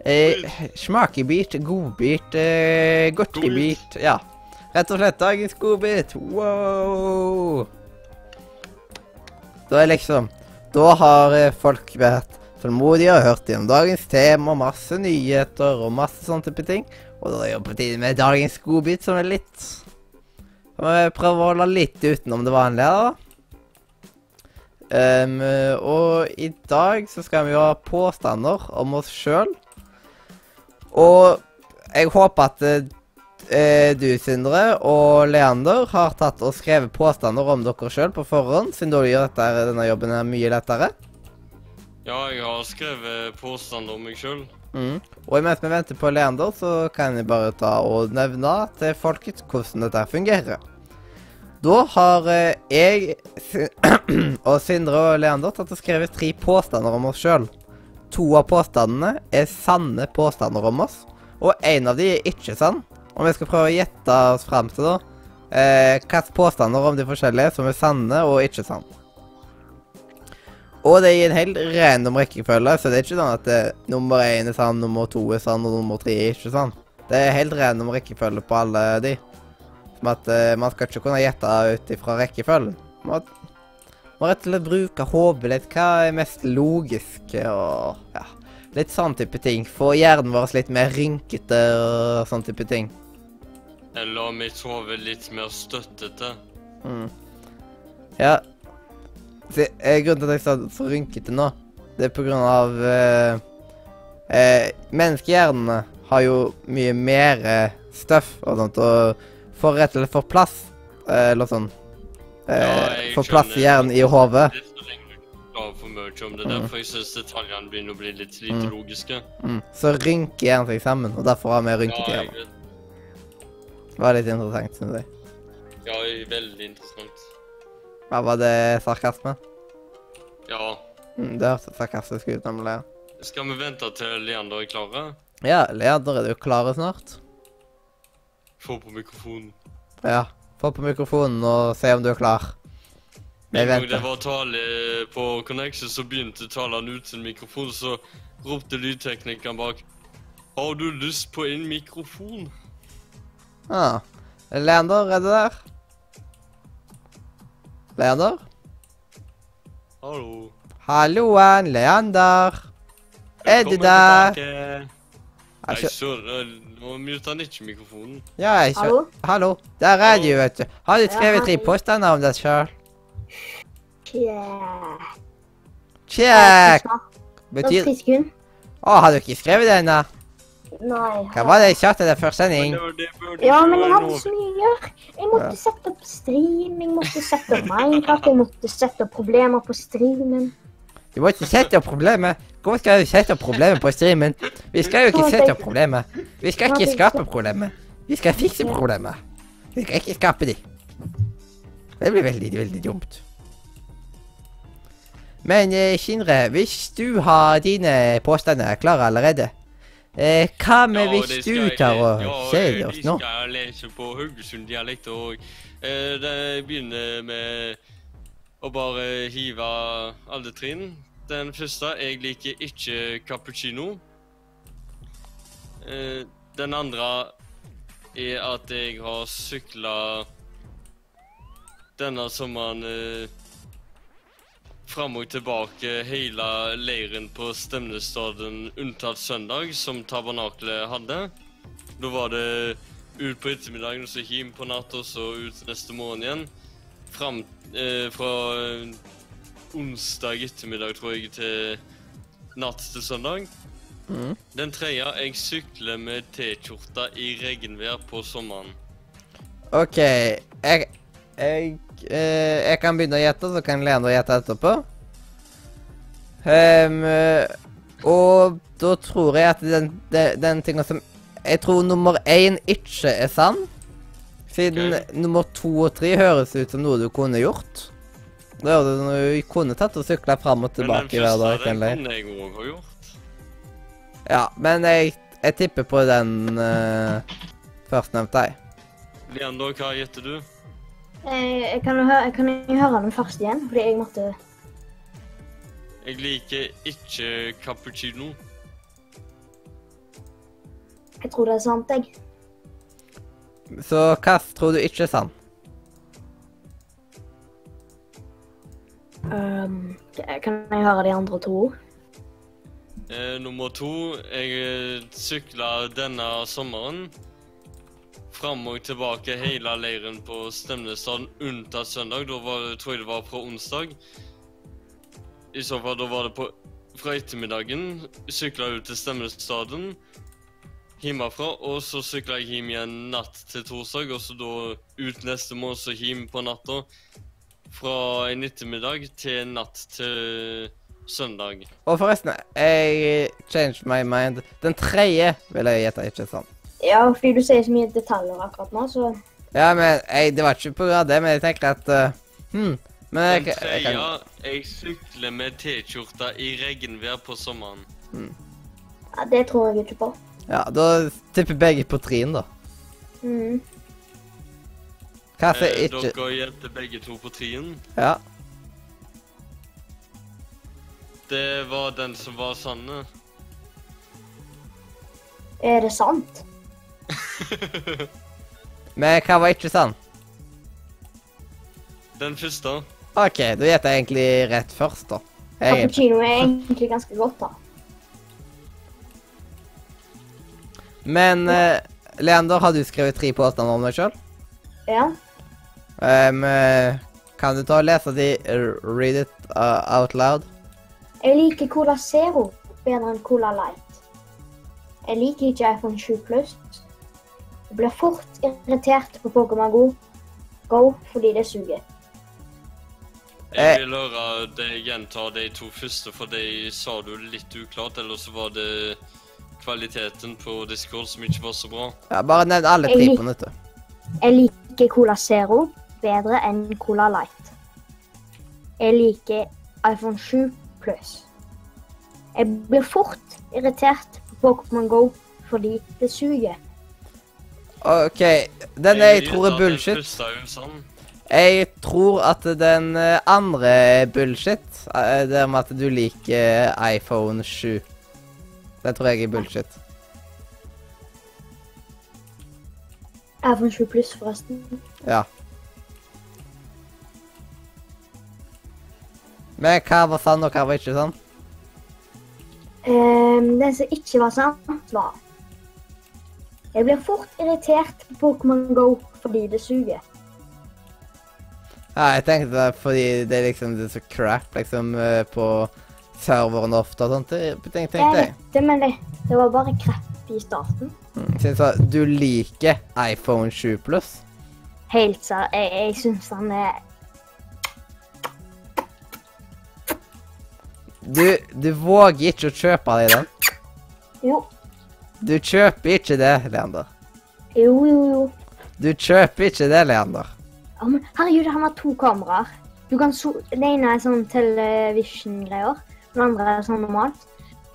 [SPEAKER 1] eh, smakebit, godbit, eh, godteribit. Ja. Rett og slett dagens godbit. Wow! Da er liksom Da har eh, folk vært tålmodige og hørt gjennom dagens tema, masse nyheter og masse sånne type ting. Og da er det jo på tide med dagens godbit, som er litt Prøve å holde litt utenom det vanlige, da. Ehm, og i dag så skal vi jo ha påstander om oss sjøl. Og jeg håper at uh, du, Sindre, og Leander har tatt og skrevet påstander om dere sjøl på forhånd, siden da gjør dette, denne jobben er mye lettere.
[SPEAKER 2] Ja, jeg har skrevet påstander om meg sjøl.
[SPEAKER 1] Mm. Og imens vi venter på Leander, så kan jeg bare ta og nevne til folket hvordan dette fungerer. Da har eh, jeg og Sindre og Leander tatt og skrevet tre påstander om oss sjøl. To av påstandene er sanne påstander om oss, og en av de er ikke sann. Og vi skal prøve å gjette oss fram til da eh, hvilke påstander om de forskjellige som er sanne og ikke sanne. Og det er i en helt random rekkefølge, så det er ikke sånn at det, nummer én er sann, nummer to er sann, og nummer tre er ikke sann. Det er helt random rekkefølge på alle de. Som at uh, man skal ikke kunne gjette ut ifra rekkefølgen. Man må rett og slett bruke hodet litt. Hva er mest logisk og ja, litt sånn type ting. Få hjernen vår litt mer rynkete og sånn type ting.
[SPEAKER 2] Eller mitt hode litt mer støttete.
[SPEAKER 1] Mm. Ja. Se, grunnen til at jeg sa så rynkete nå, det er på grunn av eh, eh, Menneskehjernene har jo mye mer eh, støff og sånt, og får rett og slett for plass, eh, eller sånn eh,
[SPEAKER 2] Ja,
[SPEAKER 1] Får plass i hjernen i hodet.
[SPEAKER 2] For mye om det.
[SPEAKER 1] Mm.
[SPEAKER 2] Derfor jeg synes detaljene begynner å bli litt lite
[SPEAKER 1] Mm.
[SPEAKER 2] logiske.
[SPEAKER 1] Mm. Så rynker hjernen seg sammen, og derfor har vi
[SPEAKER 2] Ja,
[SPEAKER 1] rynkete
[SPEAKER 2] jeg
[SPEAKER 1] hjerne.
[SPEAKER 2] vet.
[SPEAKER 1] Det var litt interessant, syns jeg.
[SPEAKER 2] ja, veldig interessant.
[SPEAKER 1] Hva var det sarkasme?
[SPEAKER 2] Ja.
[SPEAKER 1] Mm, det hørtes sarkastisk ut, nemlig.
[SPEAKER 2] Skal vi vente til Leander er klare?
[SPEAKER 1] Ja, Leander, er du klare snart?
[SPEAKER 2] Få på mikrofonen.
[SPEAKER 1] Ja. Få på mikrofonen og se om du er klar. Vi
[SPEAKER 2] En gang det var tale på Connection, så begynte taleren ut sin mikrofon, så ropte lydteknikeren bak. Har du lyst på en mikrofon?
[SPEAKER 1] Ah. Leander, er du der? Leander?
[SPEAKER 2] Hallo.
[SPEAKER 1] Halloen, Leander. Er du der?
[SPEAKER 2] Nei, søren, nå mutet han ikke mikrofonen.
[SPEAKER 1] Ja, jeg.
[SPEAKER 3] Hallo?
[SPEAKER 1] Hallo. Der er du, vet du. Har du skrevet tre påstander om deg sjøl?
[SPEAKER 3] Yeah.
[SPEAKER 1] Check!
[SPEAKER 3] Betyr...
[SPEAKER 1] Å, har du ikke skrevet det ennå?
[SPEAKER 3] Nei.
[SPEAKER 1] Hva var det jeg sa til deg før sending?
[SPEAKER 3] Ja, men jeg hadde så mye å gjøre. Jeg måtte sette opp stream, jeg måtte sette opp Minecraft, jeg måtte sette opp problemer på streamen.
[SPEAKER 1] Du må ikke sette opp problemet. Hvorfor skal du sette opp problemet på streamen? Vi skal jo ikke sette opp problemet. Vi skal ikke skape problemet. Vi skal fikse problemet. Vi skal ikke skape de. Det blir veldig, veldig dumt. Men eh, Sindre, hvis du har dine påstander klare allerede, eh, hva med
[SPEAKER 2] Ja,
[SPEAKER 1] hvis du tar og
[SPEAKER 2] ja,
[SPEAKER 1] sier oss
[SPEAKER 2] de
[SPEAKER 1] nå?
[SPEAKER 2] skal jeg lese på Haugesund-dialekt, og eh, det begynner med å bare hive alle trinn. Den første, jeg liker ikke cappuccino. Eh, den andre er at jeg har sykla denne sommeren eh, fram og tilbake hele leiren på Stemnestaden unntatt søndag, som tabernaklet hadde. Da var det ut på ettermiddagen, så hjem på natt, og så ut neste morgen igjen. Fram eh, fra eh, onsdag ettermiddag, tror jeg, til natt til søndag.
[SPEAKER 1] Mm.
[SPEAKER 2] Den tredje, jeg sykler med T-skjorta i regnvær på sommeren.
[SPEAKER 1] OK, jeg jeg, eh, jeg kan begynne å gjette, så kan Lene gjette etterpå. Ehm, eh, og da tror jeg at den, den, den tinga som Jeg tror nummer én ikke er sann. Siden
[SPEAKER 2] okay.
[SPEAKER 1] nummer to og tre høres ut som noe du kunne gjort. Det høres ut som du kunne tatt og sykla fram og
[SPEAKER 2] Men den
[SPEAKER 1] tilbake hver dag.
[SPEAKER 2] første, den
[SPEAKER 1] Eller?
[SPEAKER 2] kunne jeg òg ha gjort.
[SPEAKER 1] Ja, men jeg, jeg tipper på den uh, førstnevnte. jeg.
[SPEAKER 2] Leander, hva gjetter du?
[SPEAKER 3] Eh, Jeg kan jo høre, jeg kan høre den først igjen, fordi jeg måtte
[SPEAKER 2] Jeg liker ikke cappuccino.
[SPEAKER 3] Jeg tror det er sant, jeg.
[SPEAKER 1] Så hva tror du ikke er sant?
[SPEAKER 3] Um, kan jeg høre de andre to?
[SPEAKER 2] Eh, nummer to, jeg eh, sykla denne sommeren fram og tilbake hele leiren på Stemnestaden unntatt søndag. Da var, tror jeg det var fra onsdag. I så fall da var det på, fra ettermiddagen. Sykla ut til Stemnestaden hjemmefra, og så sykla jeg hjem igjen natt til torsdag, og så da ut neste måned, så hjem på natta. Fra en ettermiddag til natt til søndag.
[SPEAKER 1] Og forresten, jeg changed my mind. Den tredje vil jeg gjette ikke sann.
[SPEAKER 3] Ja, fordi du sier så mye detaljer akkurat nå, så
[SPEAKER 1] Ja, men jeg, det var ikke på grunn av det, men jeg tenker at uh, Hm. Men jeg, jeg,
[SPEAKER 2] jeg,
[SPEAKER 1] kan
[SPEAKER 2] jeg sykler med T-skjorte i regnvær på sommeren. Hmm.
[SPEAKER 3] ja, det tror jeg ikke på.
[SPEAKER 1] Ja, da tipper begge på trien, da.
[SPEAKER 3] Mm.
[SPEAKER 1] Som
[SPEAKER 2] Eh,
[SPEAKER 1] ikke
[SPEAKER 2] dere gjetter begge to på trien.
[SPEAKER 1] Ja.
[SPEAKER 2] Det var den som var sanne.
[SPEAKER 3] Er det sant?
[SPEAKER 1] Men hva var ikke sann?
[SPEAKER 2] Den første.
[SPEAKER 1] OK, da gjetter jeg egentlig rett først, da. Jeg,
[SPEAKER 3] Cappuccino er egentlig ganske godt, da.
[SPEAKER 1] men uh, Leander, har du skrevet tre påstander om deg sjøl?
[SPEAKER 3] Ja.
[SPEAKER 1] Um, eh, kan du ta og lese de? Read it uh, out loud?
[SPEAKER 3] Jeg liker Cola Zero bedre enn Cola Light. Jeg liker ikke iPhone 7 Plus. Jeg blir fort irritert på Pokémon Go, Go fordi det suger.
[SPEAKER 1] Eh.
[SPEAKER 2] Jeg vil høre deg gjenta de to første, for de sa du litt uklart. Eller så var det kvaliteten på Discord som ikke var så bra.
[SPEAKER 1] Ja, bare nevn alle tre på nytt.
[SPEAKER 3] Jeg liker Cola Zero bedre enn Cola Light. Jeg liker iPhone 7 Plus. Jeg blir fort irritert på Pokémon Go fordi det suger.
[SPEAKER 1] OK, den jeg tror er bullshit.
[SPEAKER 2] sann.
[SPEAKER 1] Jeg tror at den eh, andre er bullshit. eh, Det med at du liker iPhone 7. Den tror jeg er bullshit.
[SPEAKER 3] iPhone 7 pluss, forresten.
[SPEAKER 1] Ja. Men hva var sann, og hva var ikke sann?
[SPEAKER 3] Um, den som ikke var sant, var Jeg blir fort irritert på Pokémon Go fordi det suger.
[SPEAKER 1] Ja, jeg tenkte det fordi det er liksom det er så crap liksom eh, på serveren ofte og sånt. Det tenkte, tenkte jeg.
[SPEAKER 3] Det, men det, det var bare crap i starten.
[SPEAKER 1] Synes Så jeg du liker iPhone 7 Plus?
[SPEAKER 3] Helt ser, jeg, jeg syns han er
[SPEAKER 1] Du, du våger ikke å kjøpe deg den?
[SPEAKER 3] Jo,
[SPEAKER 1] Du kjøper ikke det, Leander.
[SPEAKER 3] jo, jo. jo.
[SPEAKER 1] Du kjøper ikke det, Leander.
[SPEAKER 3] Ja, men herregud, han har to kameraer. Du kan so det ene er sånn television-greier, den andre er sånn normalt.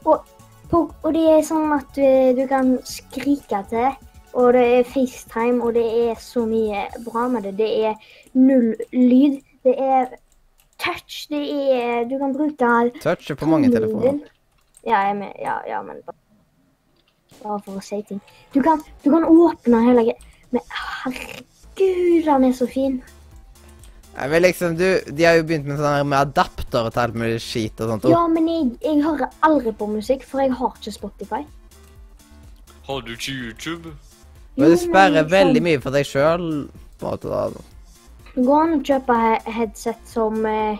[SPEAKER 3] Og, og det er sånn at du, du kan skrike til, og det er FaceTime, og det er så mye bra med det. Det er null lyd, det er touch, det er Du kan bruke
[SPEAKER 1] Touch er på mange telefoner.
[SPEAKER 3] Ja, jeg ja, ja, men bare for å si ting. Du kan, du kan åpne hele greia. Men herregud, han er så fin.
[SPEAKER 1] Jeg vil liksom, du, De har jo begynt med sånn her med adapter og alt mulig skit og sånt.
[SPEAKER 3] Ja, men jeg, jeg hører aldri på musikk, for jeg har ikke Spotify.
[SPEAKER 2] Har du ikke YouTube?
[SPEAKER 1] Men du
[SPEAKER 3] Jo,
[SPEAKER 1] sperrer
[SPEAKER 3] liksom,
[SPEAKER 1] veldig mye for deg sjøl.
[SPEAKER 3] Det går an å kjøpe headset som eh,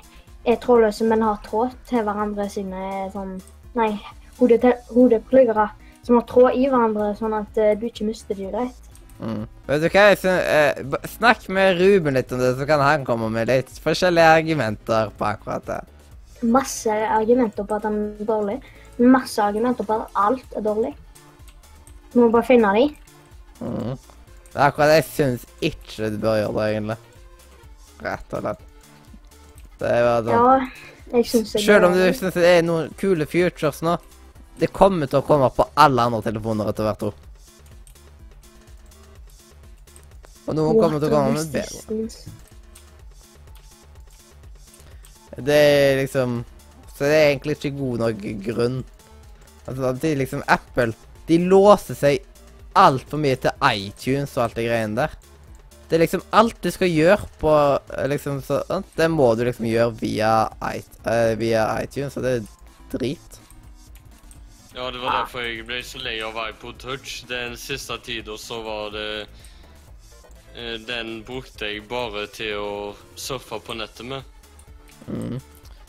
[SPEAKER 3] er trådløse, men har tråd til hverandre sine eh, sånn Nei, hodete- hodepluggere som har tråd i hverandre, sånn at uh, du ikke mister de greit.
[SPEAKER 1] Mm. Vet du hva, jeg synes, eh, Snakk med Ruben litt om det, så kan han komme med litt forskjellige argumenter på akkurat det.
[SPEAKER 3] Masse argumenter på at han er dårlig. Masse argumenter på at alt er dårlig. Du må bare finne de.
[SPEAKER 1] Mm. Det er akkurat det jeg syns ikke du bør gjøre det, egentlig. Rett og slett. Det var sånn.
[SPEAKER 3] Ja, jeg syns jeg
[SPEAKER 1] Selv om du syns det er noen kule futures nå, det kommer til å komme på alle andre telefoner etter hvert. også. Og noen kommer til å komme med bedre. Det er liksom Så det er egentlig ikke god nok grunn. Altså, det er liksom Apple De låser seg altfor mye til iTunes og alt det greiene der. Det er liksom alt du skal gjøre på liksom sånn, Det må du liksom gjøre via, eh, via iTunes, og det er drit.
[SPEAKER 2] Ja, det var derfor jeg ble så lei av iPod Touch. Den siste tida så var det eh, Den brukte jeg bare til å surfe på nettet med.
[SPEAKER 1] Mm.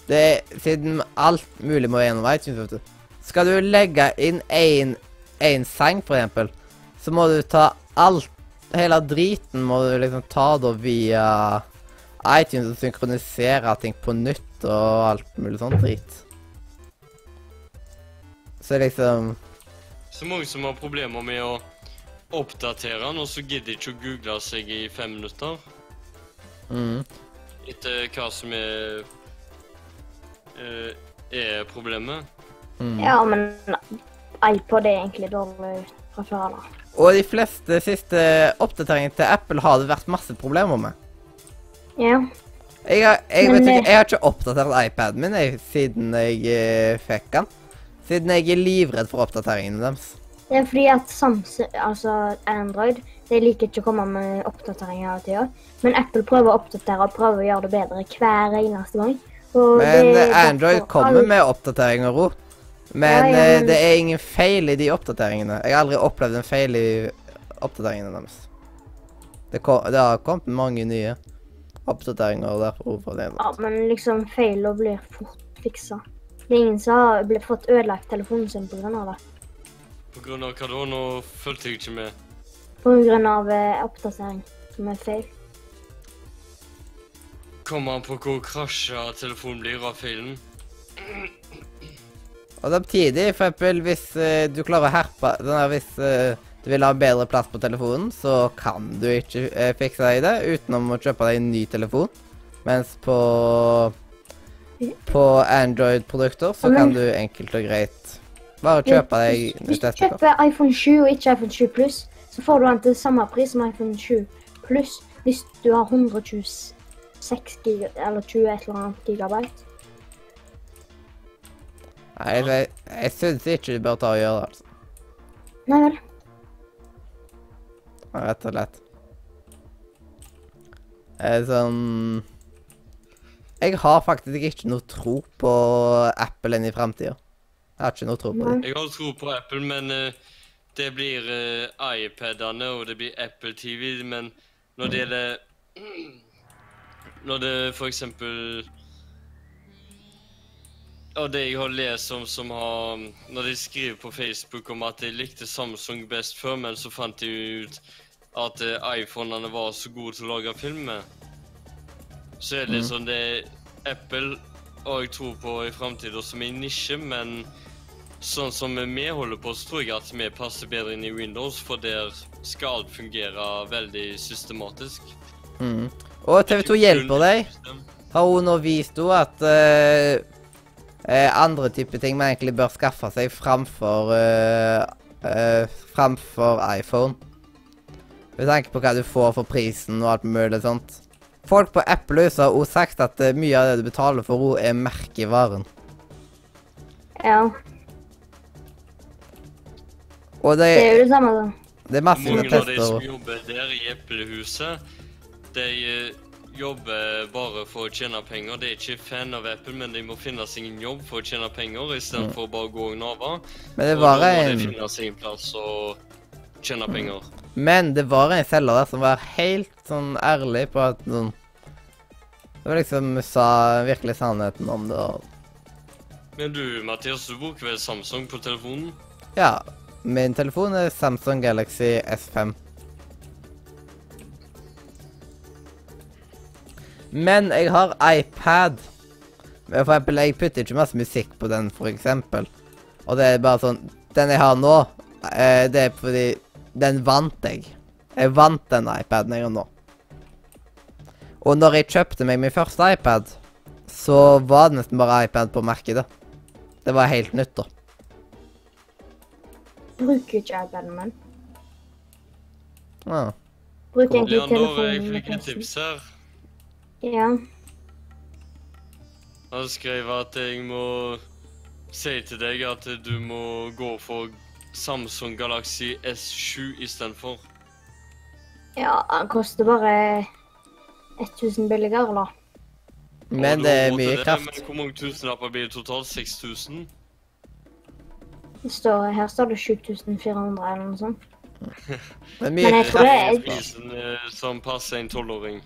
[SPEAKER 1] Det er siden alt mulig må gjennom iTunes, vet du. Skal du legge inn en, en sang, for eksempel, så må du ta alt Hele driten må du liksom ta da via iTunes og synkronisere ting på nytt og alt mulig sånn drit. Så liksom
[SPEAKER 2] Så mange som har problemer med å oppdatere den, og så gidder ikke å google seg i fem minutter.
[SPEAKER 1] mm.
[SPEAKER 2] Etter hva som er eh, er problemet.
[SPEAKER 1] Mm.
[SPEAKER 3] Ja, men iPod er egentlig dårlig fra før av.
[SPEAKER 1] Og de fleste siste oppdateringene til Apple har det vært masse problemer med.
[SPEAKER 3] Ja.
[SPEAKER 1] Jeg har, jeg,
[SPEAKER 3] Men,
[SPEAKER 1] vet ikke,
[SPEAKER 3] eh,
[SPEAKER 1] jeg har ikke oppdatert iPaden min jeg, siden jeg eh, fikk den. Siden jeg er livredd for oppdateringene deres.
[SPEAKER 3] Det er fordi at Samsung, altså Android de liker ikke å komme med oppdateringer hele tida. Men Apple prøver å oppdatere og prøver å gjøre det bedre hver eneste gang. Og
[SPEAKER 1] Men
[SPEAKER 3] det
[SPEAKER 1] eh, Android kommer
[SPEAKER 3] alle-
[SPEAKER 1] med oppdateringer òg. Men
[SPEAKER 3] Ja, ja,
[SPEAKER 1] eh,
[SPEAKER 3] men-
[SPEAKER 1] det er ingen feil i de oppdateringene. Jeg har aldri opplevd en feil i oppdateringene deres. Det, kom, det har kommet mange nye oppdateringer og derfor det.
[SPEAKER 3] Ja, men liksom feiler blir fort fiksa. Det er ingen som har fått ødelagt telefonen sin pga. det.
[SPEAKER 2] Av hva da? Nå fulgte jeg ikke med.
[SPEAKER 3] Pga. Eh, oppdatering som er feil.
[SPEAKER 2] Kommer an på hvor krasja telefonen blir av feilen.
[SPEAKER 1] Og samtidig, for eksempel, hvis uh, du klarer å herpe den Hvis uh, du vil ha bedre plass på telefonen, så kan du ikke uh, fikse deg det utenom å kjøpe deg en ny telefon. Mens på på Android-produkter så kan du enkelt og greit bare kjøpe deg
[SPEAKER 3] Hvis du kjøper iPhone 7 og ikke iPhone 7 Pluss, så får du den til samme pris som iPhone 7 Pluss hvis du har 126 giga, eller 20 et eller annet gigabyte.
[SPEAKER 1] Nei, jeg, jeg syns ikke du bør ta og gjøre det, altså.
[SPEAKER 3] Nei vel.
[SPEAKER 1] Rett og slett. er sånn Jeg har faktisk ikke noe tro på Apple inn i framtida. Jeg har ikke noe tro på det.
[SPEAKER 2] Jeg har tro på Apple, men uh, det blir uh, iPadene og det blir Apple TV. Men når det gjelder Når det for eksempel Og det jeg har lest om som har Når de skriver på Facebook om at de likte Samsung best før, men så fant de ut at uh, iPhonene var så gode til å lage film med. Så er det sånn det er Apple og jeg tror på i framtida som en nisje, men sånn som vi holder på, så tror jeg at vi passer bedre inn i Windows, for der skal alt fungere veldig systematisk.
[SPEAKER 1] Mm. Og TV2 hjelper deg. Har hun nå vist henne at uh, andre typer ting man egentlig bør skaffe seg framfor uh, uh, Framfor iPhone. Med tanke på hva du får for prisen og alt mulig sånt. Folk på Apple har også sagt at eh, mye av det du betaler for henne, er merkevaren.
[SPEAKER 3] Ja,
[SPEAKER 1] Og det,
[SPEAKER 3] det er jo det samme. da.
[SPEAKER 1] det er masse
[SPEAKER 2] Mange av de som jobber der i Eplehuset, de eh, jobber bare for å tjene penger. De er ikke fan av Apple, men de må finne seg en jobb for å tjene penger, istedenfor for bare å gå og NAVA.
[SPEAKER 1] Men det
[SPEAKER 2] Og
[SPEAKER 1] var
[SPEAKER 2] da må de
[SPEAKER 1] en
[SPEAKER 2] finne seg en plass og tjene penger.
[SPEAKER 1] Men det var en selger der som var helt sånn ærlig på at sånn Det var liksom sa virkelig sannheten om det. og
[SPEAKER 2] Men du, Mathias, du bruker vel Samsung på telefonen?
[SPEAKER 1] Ja. Min telefon er Samsung Galaxy S5. Men jeg har iPad. For eksempel, jeg putter ikke masse musikk på den, for eksempel. Og det er bare sånn Den jeg har nå, eh, det er fordi Den vant jeg. Jeg vant den iPaden jeg har nå. Og når jeg kjøpte meg min første iPad, så var det nesten bare iPad på markedet. Det var helt nytt, da.
[SPEAKER 3] Bruker ikke iPaden min.
[SPEAKER 1] Ja.
[SPEAKER 3] Bruker egentlig
[SPEAKER 2] telefonen. jeg
[SPEAKER 3] telefonen.
[SPEAKER 2] fikk et tips her.
[SPEAKER 3] Ja.
[SPEAKER 2] Han skrev at jeg må si til deg at du må gå for Samsung Galaxy S7 istedenfor.
[SPEAKER 3] ja, den koster bare 1000 billigere, da.
[SPEAKER 1] Men det er mye
[SPEAKER 2] det,
[SPEAKER 1] kraft.
[SPEAKER 2] Men hvor mange tusenlapper blir det totalt? 6000?
[SPEAKER 3] Det står, her står det 7400 eller noe sånt.
[SPEAKER 1] Men mye
[SPEAKER 3] Men jeg tror det er-
[SPEAKER 2] Prisen eh, som passer en tolvåring.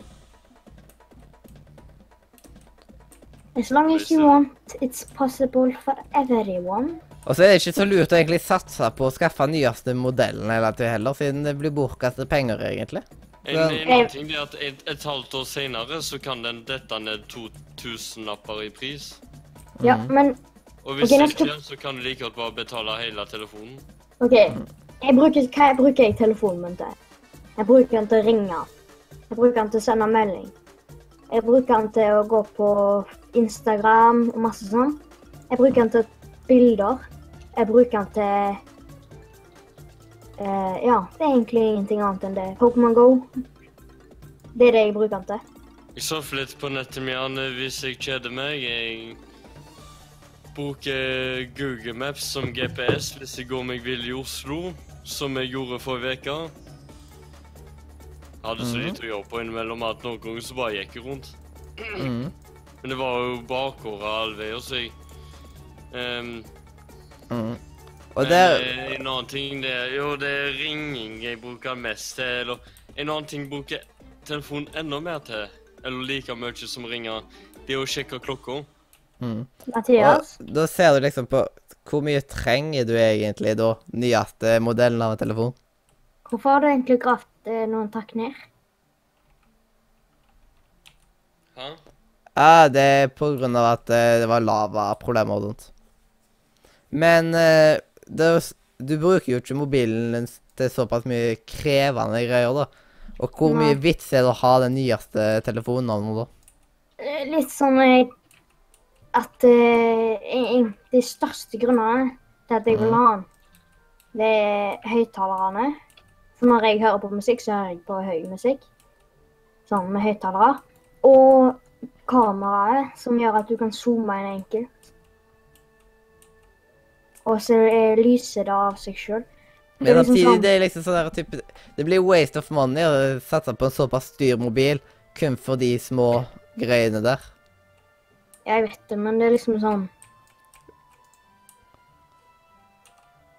[SPEAKER 3] As long as you want, it's possible for everyone.
[SPEAKER 1] Og så er det ikke så lurt å egentlig satse på å skaffe nyeste modellen hele tiden heller, siden det blir bortkastet penger, egentlig.
[SPEAKER 2] En, en ting er at et, et halvt år senere så kan den dette ned 2000 lapper i pris.
[SPEAKER 3] Ja,
[SPEAKER 1] Mhm.
[SPEAKER 3] men
[SPEAKER 2] Og hvis
[SPEAKER 3] okay,
[SPEAKER 2] ikke, så kan du like godt bare betale hele telefonen.
[SPEAKER 3] OK. Jeg bruker, hva jeg bruker jeg telefonen min til? Jeg bruker den til å ringe. Jeg bruker den til å sende melding. Jeg bruker den til å gå på Instagram og masse sånn. Jeg bruker den til bilder. Jeg bruker den til uh, Ja, det er egentlig ingenting annet enn det. Pokémon Go. Det er det jeg bruker den til.
[SPEAKER 2] Jeg surfer litt på nettet mitt hvis jeg kjeder meg. Jeg bruker Google Maps som GPS hvis jeg går meg vill i Oslo, som jeg gjorde forrige uke. Hadde så
[SPEAKER 1] Mhm.
[SPEAKER 2] lite å gjøre på innimellom at noen ganger så bare gikk jeg rundt.
[SPEAKER 1] Mm.
[SPEAKER 2] Men det var jo bakgårder all veier, så jeg ehm,
[SPEAKER 1] Mm. Og
[SPEAKER 2] det
[SPEAKER 1] der
[SPEAKER 2] eh, En annen ting det er Jo, det er ringing jeg bruker mest til. Eller en annen ting bruker telefonen enda mer til. Eller like mye som ringer. Det er å sjekke klokka.
[SPEAKER 1] mm.
[SPEAKER 3] Mathias,
[SPEAKER 1] Og da ser du liksom på hvor mye trenger du egentlig da nyeste modellen av en telefon?
[SPEAKER 3] hvorfor har du egentlig gravd eh, noen takk ned?
[SPEAKER 2] Hæ?
[SPEAKER 1] Ja, det er på grunn av at eh, det var lavaproblemer og sånt. Men eh, det, du bruker jo ikke mobilen din til såpass mye krevende greier, da. Og hvor
[SPEAKER 3] Nei.
[SPEAKER 1] mye vits er det å ha den nyeste telefonen nå, da?
[SPEAKER 3] Eh, Litt sånn eh, at eh, en- en- De største grunnene til at jeg vil ha den, det er høyttalerne. For når jeg hører på musikk, så hører jeg på høy musikk. Sånn med høyttalere. Og kameraet, som gjør at du kan zoome inn enkelt. Og så er lyser det av seg sjøl.
[SPEAKER 1] Men samtidig, det er liksom sånn der type Det blir waste of money å satse på en såpass dyr mobil kun for de små greiene der.
[SPEAKER 3] Jeg vet det, men det er liksom sånn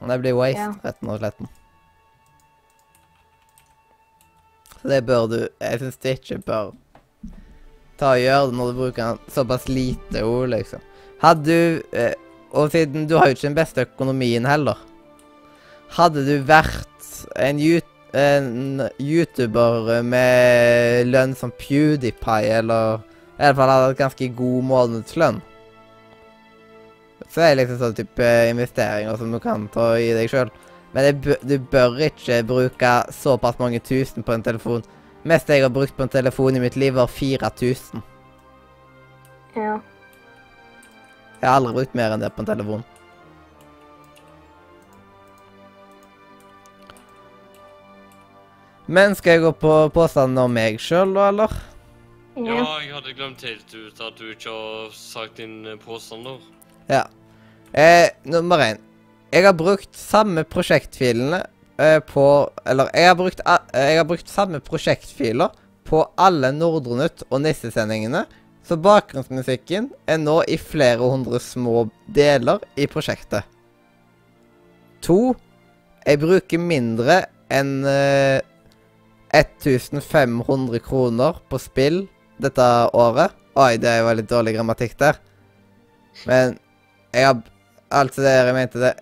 [SPEAKER 1] Det blir waste,
[SPEAKER 3] Ja.
[SPEAKER 1] retten og sletten. Så det bør du Jeg syns du ikke bør ta og gjøre det når du bruker såpass lite ord, liksom. Hadde du eh, Og siden du har jo ikke den beste økonomien heller. Hadde du vært en, en YouTuber med lønn som PewDiePie, eller i hvert fall hadde et ganske god månedslønn så er det liksom sånn type investeringer som du kan ta i deg sjøl. Men du bør ikke bruke såpass mange tusen på en telefon. Mest jeg har brukt på en telefon i mitt liv, var 4000.
[SPEAKER 3] Ja.
[SPEAKER 1] Jeg har aldri brukt mer enn det på en telefon. Men skal jeg gå på påstanden om meg sjøl, da, eller?
[SPEAKER 2] Ja,
[SPEAKER 3] ja.
[SPEAKER 2] jeg hadde glemt helt ut at du ikke har sagt din eh, påstander.
[SPEAKER 1] Ja. Eh, nummer én. Jeg har brukt samme prosjektfilene eh, på Eller, jeg har, brukt, eh, jeg har brukt samme prosjektfiler på alle Nordre Nytt og Nissesendingene, så bakgrunnsmusikken er nå i flere hundre små deler i prosjektet. To. Jeg bruker mindre enn eh, 1500 kroner på spill dette året. Oi, det var litt dårlig grammatikk der. Men jeg har Altså, det jeg mente det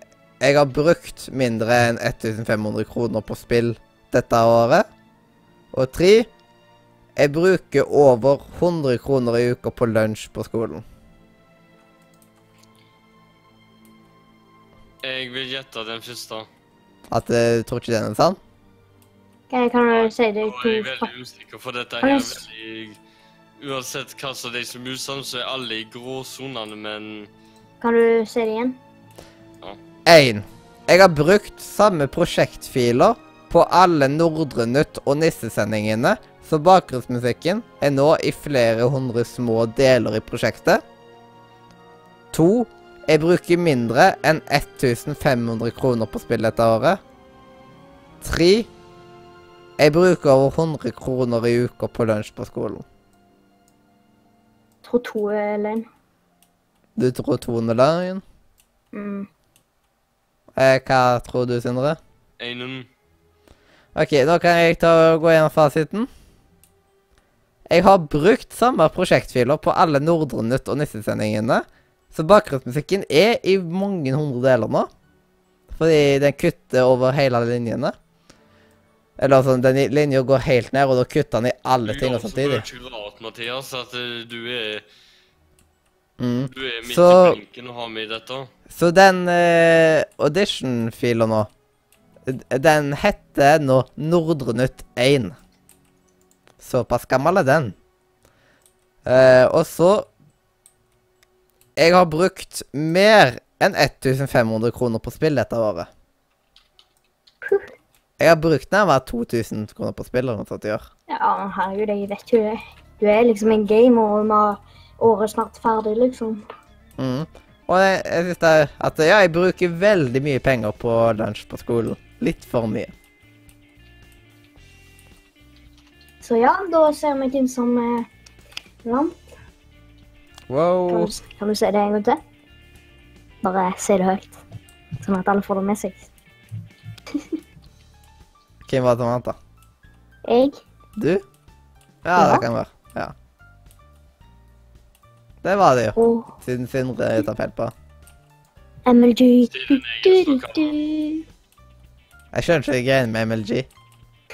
[SPEAKER 1] Jeg har brukt mindre enn 1500 kroner på spill dette året. Og tre Jeg bruker over 100 kroner i uka på lunsj på skolen.
[SPEAKER 2] Jeg vil gjette den første.
[SPEAKER 1] At eh, du tror ikke den er sann?
[SPEAKER 3] Kan kan du si det
[SPEAKER 2] er jeg
[SPEAKER 3] er
[SPEAKER 2] veldig usikker, for dette her er veldig Uansett hva som er de som er usanne, så er alle i gråsonene, men
[SPEAKER 3] Kan du si det igjen? Ja.
[SPEAKER 1] 1. Jeg har brukt samme prosjektfiler på alle Nordre Nytt og Nissesendingene, så bakgrunnsmusikken er nå i flere hundre små deler i prosjektet. To, Jeg bruker mindre enn 1500 kroner på spill dette året. Tre, Jeg bruker over 100 kroner i uka på lunsj på skolen.
[SPEAKER 3] Tror to er løgn.
[SPEAKER 1] Du tror Tone Løgn?
[SPEAKER 3] Mm.
[SPEAKER 1] Eh, hva tror du, Sindre?
[SPEAKER 2] Einen
[SPEAKER 1] Ok, da kan jeg ta og gå gjennom fasiten. Jeg har brukt samme prosjektfiler på alle Nordre Nytt og Nissesendingene, så bakgrunnsmusikken er i mange hundre deler nå. Fordi den kutter over hele linjene. Eller sånn, den linja går helt ned, og da kutter den i alle
[SPEAKER 2] Du
[SPEAKER 1] tingene
[SPEAKER 2] Du er
[SPEAKER 1] samtidig.
[SPEAKER 2] mye rart, Mathias, at eh, du er,
[SPEAKER 1] Mm.
[SPEAKER 2] du er midt
[SPEAKER 1] Så-
[SPEAKER 2] i blinken å ha med i dette.
[SPEAKER 1] Så den uh, audition-fila nå, den heter nå Nordre Nytt 1. Såpass gammel er den. Eh, og så Jeg har brukt mer enn 1500 kroner på spill dette året. Jeg har brukt nærmere 2000 kroner på spill eller noe sånt i år.
[SPEAKER 3] Ja, herregud, jeg vet jo det. Du er liksom en gamer, og vi har året snart ferdig, liksom.
[SPEAKER 1] Mm. Og jeg, jeg synes det er at ja, jeg bruker veldig mye penger på lunsj på skolen. Litt for mye.
[SPEAKER 3] Så ja, da ser vi hvem som eh, vant. Kan,
[SPEAKER 1] Wow.
[SPEAKER 3] du- kan du si det en gang til? Bare si det høyt, sånn at alle får det med seg.
[SPEAKER 1] Hvem var det som vant, da?
[SPEAKER 3] Jeg
[SPEAKER 1] Du? Ja,
[SPEAKER 3] Ja.
[SPEAKER 1] det kan være. Ja. Det var det jo.
[SPEAKER 3] oh.
[SPEAKER 1] Siden Sindre tar feil på.
[SPEAKER 3] MLG.
[SPEAKER 1] Jeg skjønner ikke greien med MLG.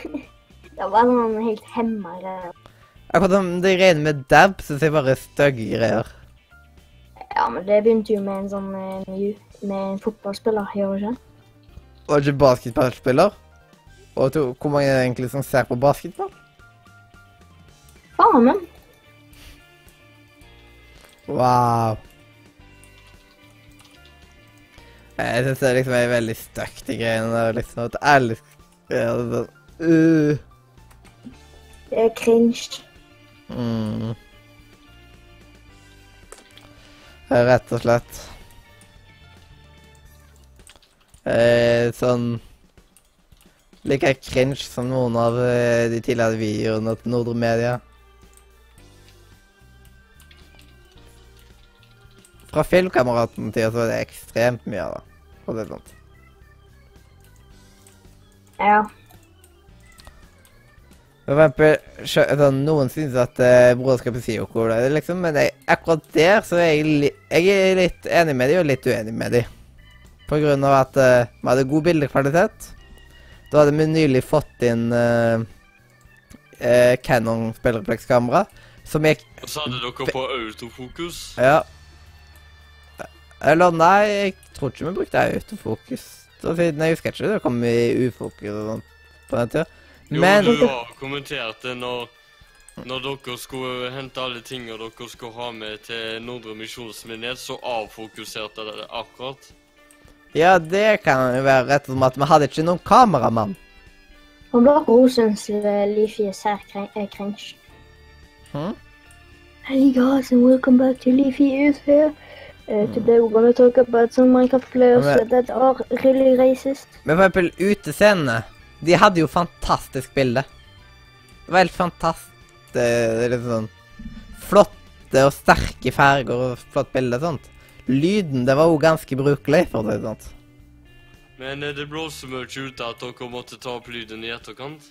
[SPEAKER 3] Det var noen helt hemma greier.
[SPEAKER 1] Akkurat som de greiene med dab, syns jeg bare er stygge greier.
[SPEAKER 3] Ja, men det begynte jo med en sånn eh, ny, med en fotballspiller, gjør det ikke?
[SPEAKER 1] det ikke basketballspiller. Og to, hvor mange er det egentlig som ser på basketball?
[SPEAKER 3] Faen, men.
[SPEAKER 1] Wow. Jeg syns det liksom er veldig stygt, de greiene der. liksom, at alle det er uh,
[SPEAKER 3] Det er cringe.
[SPEAKER 1] mm. Rett og slett. Eh, sånn Like cringe som noen av eh, de tidligere videoene til Nordre Media. Fra filmkameraten til så er det ekstremt mye av det. For det sånn.
[SPEAKER 3] Ja.
[SPEAKER 1] For eksempel, sånn, noen synes at uh, broderskapet sier noe hvor det liksom, men jeg, akkurat der så er jeg, jeg er litt enig med dem og litt uenig med dem. På grunn av at uh, vi hadde god bildekvalitet. Da hadde vi nylig fått inn uh, Canon spillereflekskamera, som gikk
[SPEAKER 2] Og så hadde dere på autofokus.
[SPEAKER 1] Ja. Eller nei, jeg tror ikke vi brukte autofokus. Da siden jeg husker ikke det kom i ufokus og sånt på den tida.
[SPEAKER 2] Jo, du har kommentert det når, når dere skulle hente alle tingene dere skulle ha med til Nordre misjonsmenighet, så avfokuserte det akkurat.
[SPEAKER 1] Ja, det kan jo være rett og slett at vi hadde ikke noen kameramann.
[SPEAKER 3] Han var syns Leafy crin- er cringe.
[SPEAKER 1] Hm?
[SPEAKER 3] Hey guys, and welcome back to Leafy is here. Uh, today we're gonna talk about some Minecraft players
[SPEAKER 1] Men-
[SPEAKER 3] that are really racist.
[SPEAKER 1] Men for eksempel utescenene. De hadde jo fantastisk bilde. Det var helt fantastisk. Det litt sånn flotte og sterke farger og flott bilde og sånt. Lyden, det var jo ganske brukelig, for å si det sånn.
[SPEAKER 2] Men er det så mye ut at dere måtte ta opp lyden i etterkant.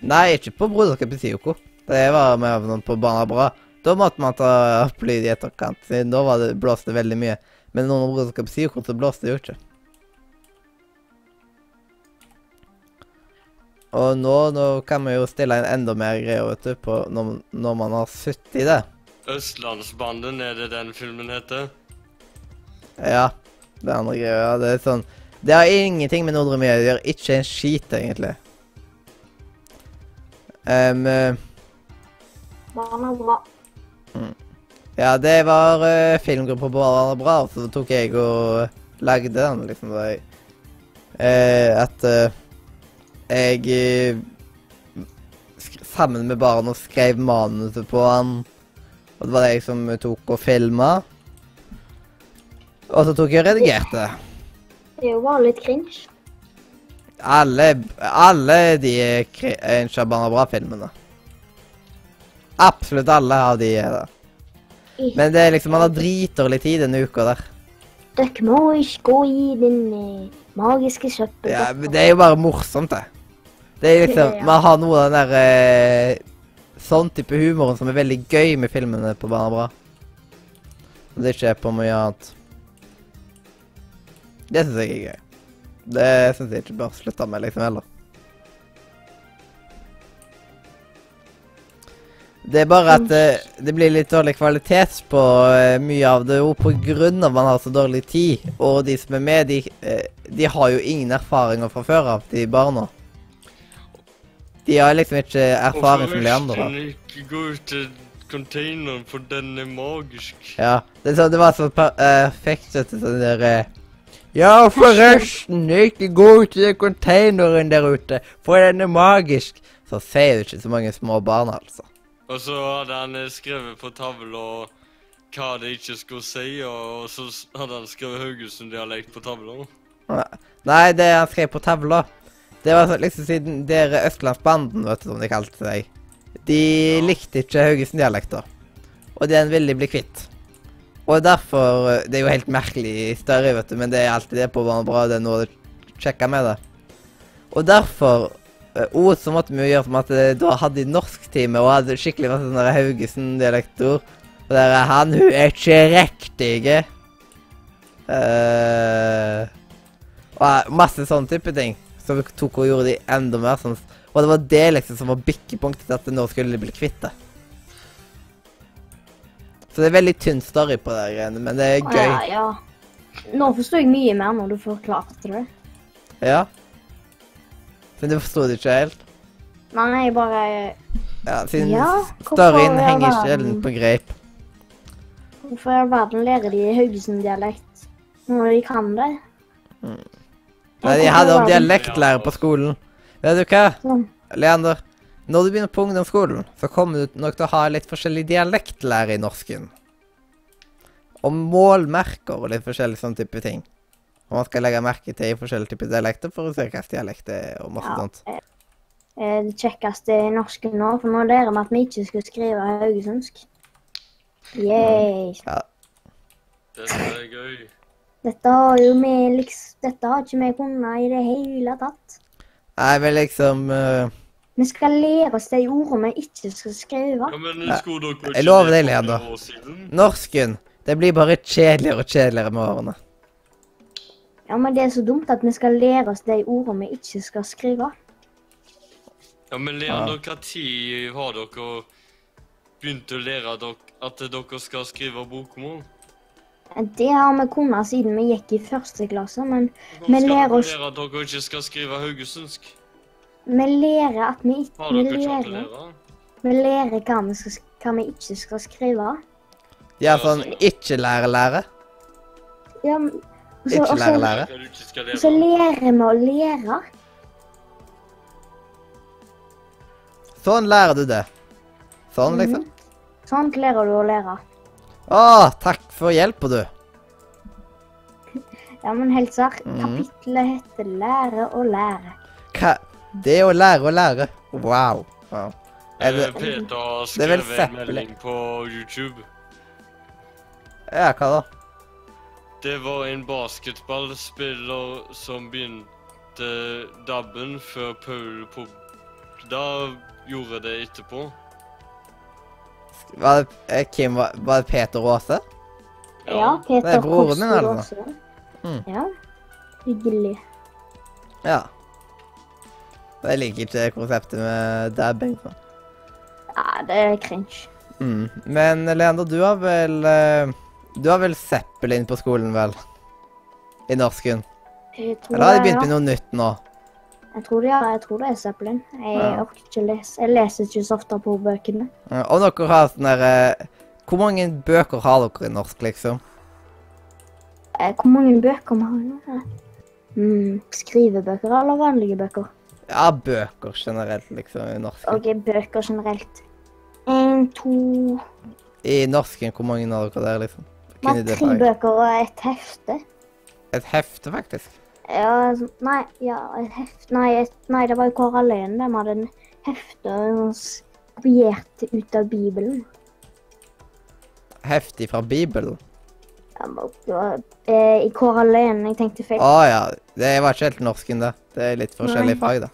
[SPEAKER 1] Nei, ikke på Broderskapet Sioko. Det var mer sånn på Barna Bra. Da måtte man ta opp lyd i etterkant, siden da var det, blåste det veldig mye. Men under Broderskapet Sioko så blåste det jo ikke. Og nå, nå kan vi jo stille inn enda mer greier, vet du, på når, når man har sittet i det.
[SPEAKER 2] Østlandsbanden, er det den filmen heter?
[SPEAKER 1] Ja, det andre greia. Ja, det er sånn Det har ingenting med Nordre Media å gjøre. Ikke en skit, egentlig. Ehm, eh,
[SPEAKER 3] Barna bra.
[SPEAKER 1] ja, det var uh, filmgruppa på Barna Bra, og så tok jeg og lagde den, liksom. Da jeg uh, At eh, jeg eh, sammen med barna skrev manuset på han. Og det var det jeg som tok og filma. Og så tok jeg og redigerte.
[SPEAKER 3] Det var litt cringe.
[SPEAKER 1] Alle, alle de Shabana Bra-filmene. Absolutt alle av de er det. Men det er liksom, man har dritdårlig tid denne uka der.
[SPEAKER 3] Dere må ikke gå i den magiske søppelbøtta.
[SPEAKER 1] Ja, men det er jo bare morsomt, det. Det er liksom,
[SPEAKER 3] Ja.
[SPEAKER 1] Man har noe av den der eh, Sånn type humoren som er veldig gøy med filmene på Barna Bra. Og det ikke på mye annet. Det syns jeg er gøy. Det syns jeg ikke bør slutte med, liksom, heller. Det er bare at eh, det blir litt dårlig kvalitet på uh, mye av det, òg, av man har så dårlig tid. Og de som er med, de, uh, de har jo ingen erfaringer fra før av, de barna. De har liksom ikke erfaring som de andre har.
[SPEAKER 2] Forresten, ikke gå ut til containeren, for den er magisk.
[SPEAKER 1] Ja, det, så, det var så perfekt vet du, sånn der eh, Ja, forresten, ikke gå ut den containeren der ute, for den er magisk. Så sier du ikke så mange små barn, altså.
[SPEAKER 2] Og så hadde han eh, skrevet på tavla hva de ikke skulle si, og så hadde han skrevet Haugesund-dialekt på tavla.
[SPEAKER 1] Nei, det han skrev på tavla, det var liksom siden dere Østlandsbanden, vet du, som de kalte seg. De
[SPEAKER 2] Ja.
[SPEAKER 1] likte ikke Haugesund-dialekter. Og den ville de bli kvitt. Og derfor eh, Det er jo helt merkelig i større, vet du, men det er alltid det på Bra. Det er noe å sjekke med det. Og derfor eh, Ord så måtte vi jo gjøre som at eh, da hadde de norsktime og hadde skikkelig masse sånn Haugesund-dialektord. Og der er han, hun er ikke riktig! Uh, og masse sånne type ting. Så tok og gjorde de enda mer sånn. Og det var det liksom som var bikkepunktet til at nå skulle de bli kvitt det. Så det er veldig tynn story på det men det er gøy.
[SPEAKER 3] Ja, ja. Nå forstår jeg mye mer når du forklarte det.
[SPEAKER 1] Ja. Men du forsto det ikke helt?
[SPEAKER 3] Nei, jeg bare
[SPEAKER 1] Ja, siden
[SPEAKER 3] Ja,
[SPEAKER 1] storyen henger helt på greip.
[SPEAKER 3] Hvorfor i all verden lærer de Haugesund-dialekt når de kan det?
[SPEAKER 1] Nei, de hadde om dialektlærer på skolen. Vet du hva. Leander? Når du begynner på ungdomsskolen, så kommer du nok til å ha litt forskjellig dialektlære i norsken. Og målmerker og litt forskjellig sånn type ting. Og man skal legge merke til i forskjellige typer dialekter for å se hvilken dialekt det er og masse
[SPEAKER 3] Ja.
[SPEAKER 1] sånt.
[SPEAKER 3] Eh, Det kjekkeste i norsken nå, for nå lærer vi at vi ikke skal skrive haugesundsk. Yay.
[SPEAKER 2] Dette er gøy.
[SPEAKER 3] Dette har jo vi liksom Dette har ikke vi kunnet i det hele tatt.
[SPEAKER 1] Nei, men liksom uh...
[SPEAKER 3] Vi skal lære oss de ordene vi ikke skal skrive.
[SPEAKER 2] Ja, men skulle dere ikke
[SPEAKER 1] Jeg lover deg, Leander. Norsken, det blir bare kjedeligere og kjedeligere med årene.
[SPEAKER 3] Ja, men det er så dumt at vi skal lære oss de ordene vi ikke skal skrive.
[SPEAKER 2] Ja, men Leander, hva tid har dere begynt å lære dere at dere skal skrive bokmål?
[SPEAKER 3] Det har vi kunnet siden vi gikk i første klasse, men Vi
[SPEAKER 2] skal
[SPEAKER 3] lærer
[SPEAKER 2] dere
[SPEAKER 3] oss-
[SPEAKER 2] lære at dere ikke skal skrive haugesundsk?
[SPEAKER 3] vi lærer at vi ikke
[SPEAKER 2] Har dere ikke hatt lære?
[SPEAKER 3] vi lærer hva vi, skal, hva vi ikke skal skrive.
[SPEAKER 1] De har sånn ikke-lære-lære.
[SPEAKER 3] Ja, og så-
[SPEAKER 1] Ikke lære lære.
[SPEAKER 2] Skal
[SPEAKER 3] Og så lærer vi å lære.
[SPEAKER 1] Sånn lærer du det. Sånn,
[SPEAKER 3] liksom.
[SPEAKER 1] liksom.
[SPEAKER 3] Sånn lærer du å lære.
[SPEAKER 1] Å, takk for hjelpa, du.
[SPEAKER 3] Ja, men helt serr.
[SPEAKER 1] Mhm.
[SPEAKER 3] Kapitlet heter 'Lære å lære'.
[SPEAKER 1] Hva? Det å lære å lære. Wow. wow. Er det,
[SPEAKER 2] Eh, Peter har
[SPEAKER 1] det er vel
[SPEAKER 2] skrevet en melding på YouTube.
[SPEAKER 1] ja, hva da?
[SPEAKER 2] Det var en basketballspiller som begynte dabben før Paul på Da gjorde det etterpå.
[SPEAKER 1] Var det, eh, Kim, var, var det Peter Aase?
[SPEAKER 3] Ja, Peter
[SPEAKER 1] Det er broren
[SPEAKER 3] Kostvold
[SPEAKER 1] altså. Mm.
[SPEAKER 3] Ja. Hyggelig.
[SPEAKER 1] Ja. Jeg liker ikke konseptet med dabbing. sånn.
[SPEAKER 3] Ja, det er cringe.
[SPEAKER 1] Mm. Men Leander, du har vel eh, Du har vel Zeppelin på skolen, vel? I norsken?
[SPEAKER 3] Jeg tror,
[SPEAKER 1] Eller har de begynt med noe nytt nå?
[SPEAKER 3] Jeg, tror ja, jeg tror det er Zeppelin. Jeg
[SPEAKER 1] Ja.
[SPEAKER 3] orker ikke lese. Jeg leser ikke så ofte på bøkene.
[SPEAKER 1] Ja, Og dere har sånn der eh, Hvor mange bøker har dere i norsk, liksom?
[SPEAKER 3] Eh, Hvor mange bøker vi har? Mm, skrivebøker eller vanlige bøker?
[SPEAKER 1] Ja, bøker generelt, liksom, i norsken.
[SPEAKER 3] Ok, bøker generelt. En, to
[SPEAKER 1] I norsken, hvor mange har dere der, liksom?
[SPEAKER 3] Vi har tre bøker og et hefte.
[SPEAKER 1] Et hefte, faktisk.
[SPEAKER 3] Ja, altså, nei, ja, et heft Nei, nei det var jo Koralløyen. De hadde en hefte kopiert ut av Bibelen.
[SPEAKER 1] Heftig fra Bibelen.
[SPEAKER 3] Ja, men var, eh, I Koralløyen. Jeg tenkte feil.
[SPEAKER 1] Å ja. Det var ikke helt norsken, det. Det er litt forskjellig
[SPEAKER 3] Nei.
[SPEAKER 1] fag, da.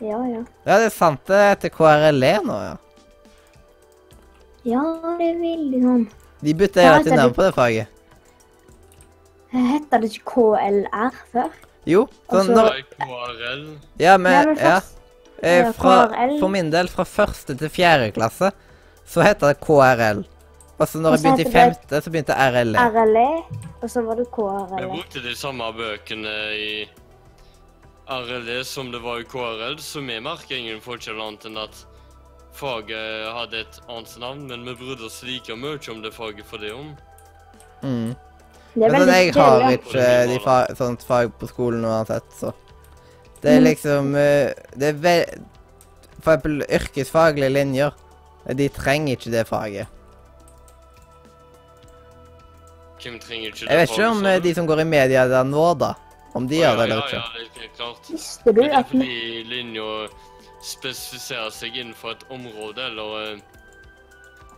[SPEAKER 3] Ja, ja.
[SPEAKER 1] Ja, det er sant. Det heter KRLE nå, ja.
[SPEAKER 3] Ja, det er veldig sånn
[SPEAKER 1] De
[SPEAKER 3] bytter
[SPEAKER 1] hele tiden navn på det faget.
[SPEAKER 3] Hette det ikke KLR før?
[SPEAKER 1] Jo, sånn når
[SPEAKER 2] KRL.
[SPEAKER 1] Ja, men
[SPEAKER 3] men
[SPEAKER 1] ja.
[SPEAKER 3] først-
[SPEAKER 1] Eh, fra, for min del, fra første til fjerde klasse, så heter det KRL. Og så når jeg begynte i femte, så begynte RLE.
[SPEAKER 3] RLE, og så var det
[SPEAKER 2] Vi
[SPEAKER 3] Jeg
[SPEAKER 2] brukte de samme bøkene i RLE som det var i KRL, så vi merker ingen forskjell annet enn at faget hadde et annet navn, men vi brydde oss like mye om det faget for det om.
[SPEAKER 1] Mm.
[SPEAKER 3] Det er
[SPEAKER 1] veldig sånn, jeg har ikke de fa sånt fag på skolen uansett, så Det er
[SPEAKER 3] Mm.
[SPEAKER 1] liksom eh, Det er ve For eksempel yrkesfaglige linjer. De trenger ikke det faget.
[SPEAKER 2] Hvem trenger ikke det faget?
[SPEAKER 1] Jeg vet ikke om eh, de som går i media der nå, da. Om de gjør det eller
[SPEAKER 2] Ja,
[SPEAKER 1] ikke.
[SPEAKER 2] ja, det er klart.
[SPEAKER 3] Visste du
[SPEAKER 2] er
[SPEAKER 3] at
[SPEAKER 2] fordi linja spesifiserer seg innenfor et område, eller eh,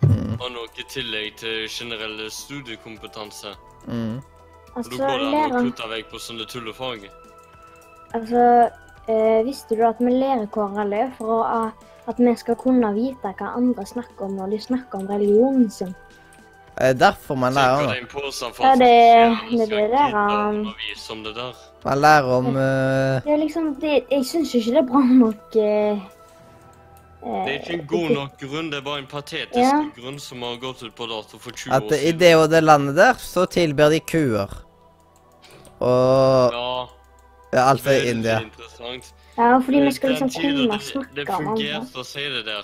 [SPEAKER 1] Mm.
[SPEAKER 2] har noe tillegg til generell studiekompetanse.
[SPEAKER 1] Mm.
[SPEAKER 2] Og
[SPEAKER 3] Altså,
[SPEAKER 2] da går det an å kutte vekk på sånne tullefag.
[SPEAKER 3] Altså, eh, visste du at vi lærer hverandre for å, eh, at vi skal kunne vite hva andre snakker om når de snakker om religionen sin?
[SPEAKER 1] Eh, Derfor man lærer
[SPEAKER 2] er for
[SPEAKER 3] Ja, det- er det der, um,
[SPEAKER 2] om.
[SPEAKER 1] Man lærer om uh...
[SPEAKER 3] Det er liksom, det, Jeg syns ikke det er bra nok eh,
[SPEAKER 2] Det er ikke en god nok grunn, det er bare en patetisk
[SPEAKER 3] Ja.
[SPEAKER 2] grunn som har gått ut på dato for 20
[SPEAKER 1] at
[SPEAKER 2] år
[SPEAKER 1] i det og det landet der, så tilbyr de kuer. Og
[SPEAKER 2] Ja,
[SPEAKER 1] ja, alt i
[SPEAKER 2] veldig
[SPEAKER 1] India.
[SPEAKER 2] interessant.
[SPEAKER 3] Ja, fordi vi skal liksom kunne
[SPEAKER 2] det, det
[SPEAKER 3] snakke om Det
[SPEAKER 2] fungerte å si det der.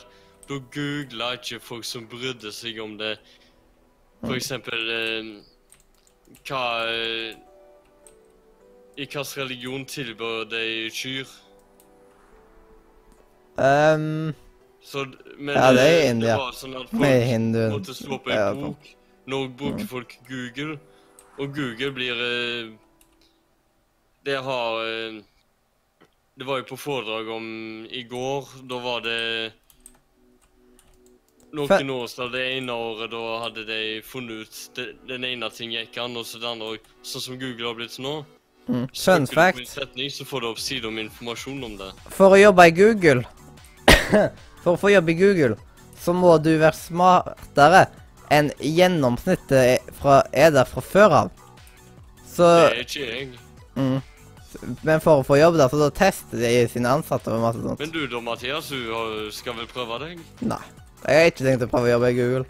[SPEAKER 2] Da googla ikke folk som brydde seg om det. For eksempel eh, hva eh, I hvilken religion tilbød de kyr?
[SPEAKER 1] Um,
[SPEAKER 2] Så, men
[SPEAKER 1] Ja, det er India.
[SPEAKER 2] Det var sånn at
[SPEAKER 1] med
[SPEAKER 2] folk
[SPEAKER 1] hinduen.
[SPEAKER 2] måtte slå på en bok. Nå bruker folk Google, og Google blir eh, Det har eh, Det var jo på foredrag om i går. Da var det noen år siden. Det ene året da hadde de funnet ut det, Den ene ting gikk an, og så det andre òg. Sånn som Google har blitt nå.
[SPEAKER 1] mm. Fun fact.
[SPEAKER 2] setning, så får du opp sider med informasjon om det.
[SPEAKER 1] For å jobbe i Google For å få jobb i Google, så må du være smartere enn gjennomsnittet fra, er der fra før av. Så
[SPEAKER 2] Det er ikke jeg.
[SPEAKER 1] mm. Men for å få jobb der, så da tester de sine ansatte og masse sånt.
[SPEAKER 2] Men du da, Mathias, du skal vel prøve deg?
[SPEAKER 1] Nei. Jeg har ikke tenkt å prøve å jobbe i Google.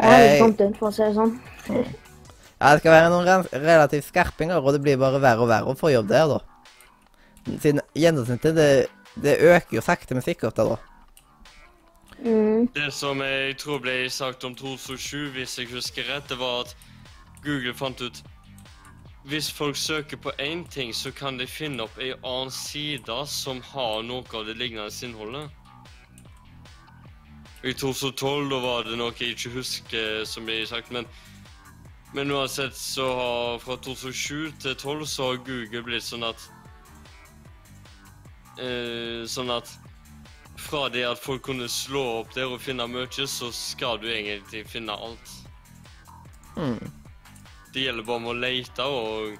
[SPEAKER 3] Jeg har ikke kommet inn, for å si det sånn.
[SPEAKER 1] Ja, det skal være noen relativt skarpinger, og det blir bare verre og verre å få jobb der, da. Siden gjennomsnittet, det, det øker jo sakte, men sikkert, det, da.
[SPEAKER 3] Mm.
[SPEAKER 2] Det som jeg tror ble sagt om 2007, hvis jeg husker rett, det var at Google fant ut Hvis folk søker på én ting, så kan de finne opp ei annen side som har noe av det lignende innholdet. I 2012 da var det noe jeg ikke husker som ble sagt, men men uansett så har fra 2007 til 2012 så har Google blitt sånn at Sånn at fra det at folk kunne slå opp der og finne mye, så skal du egentlig finne alt.
[SPEAKER 1] Mm.
[SPEAKER 2] Det gjelder bare med å lete og,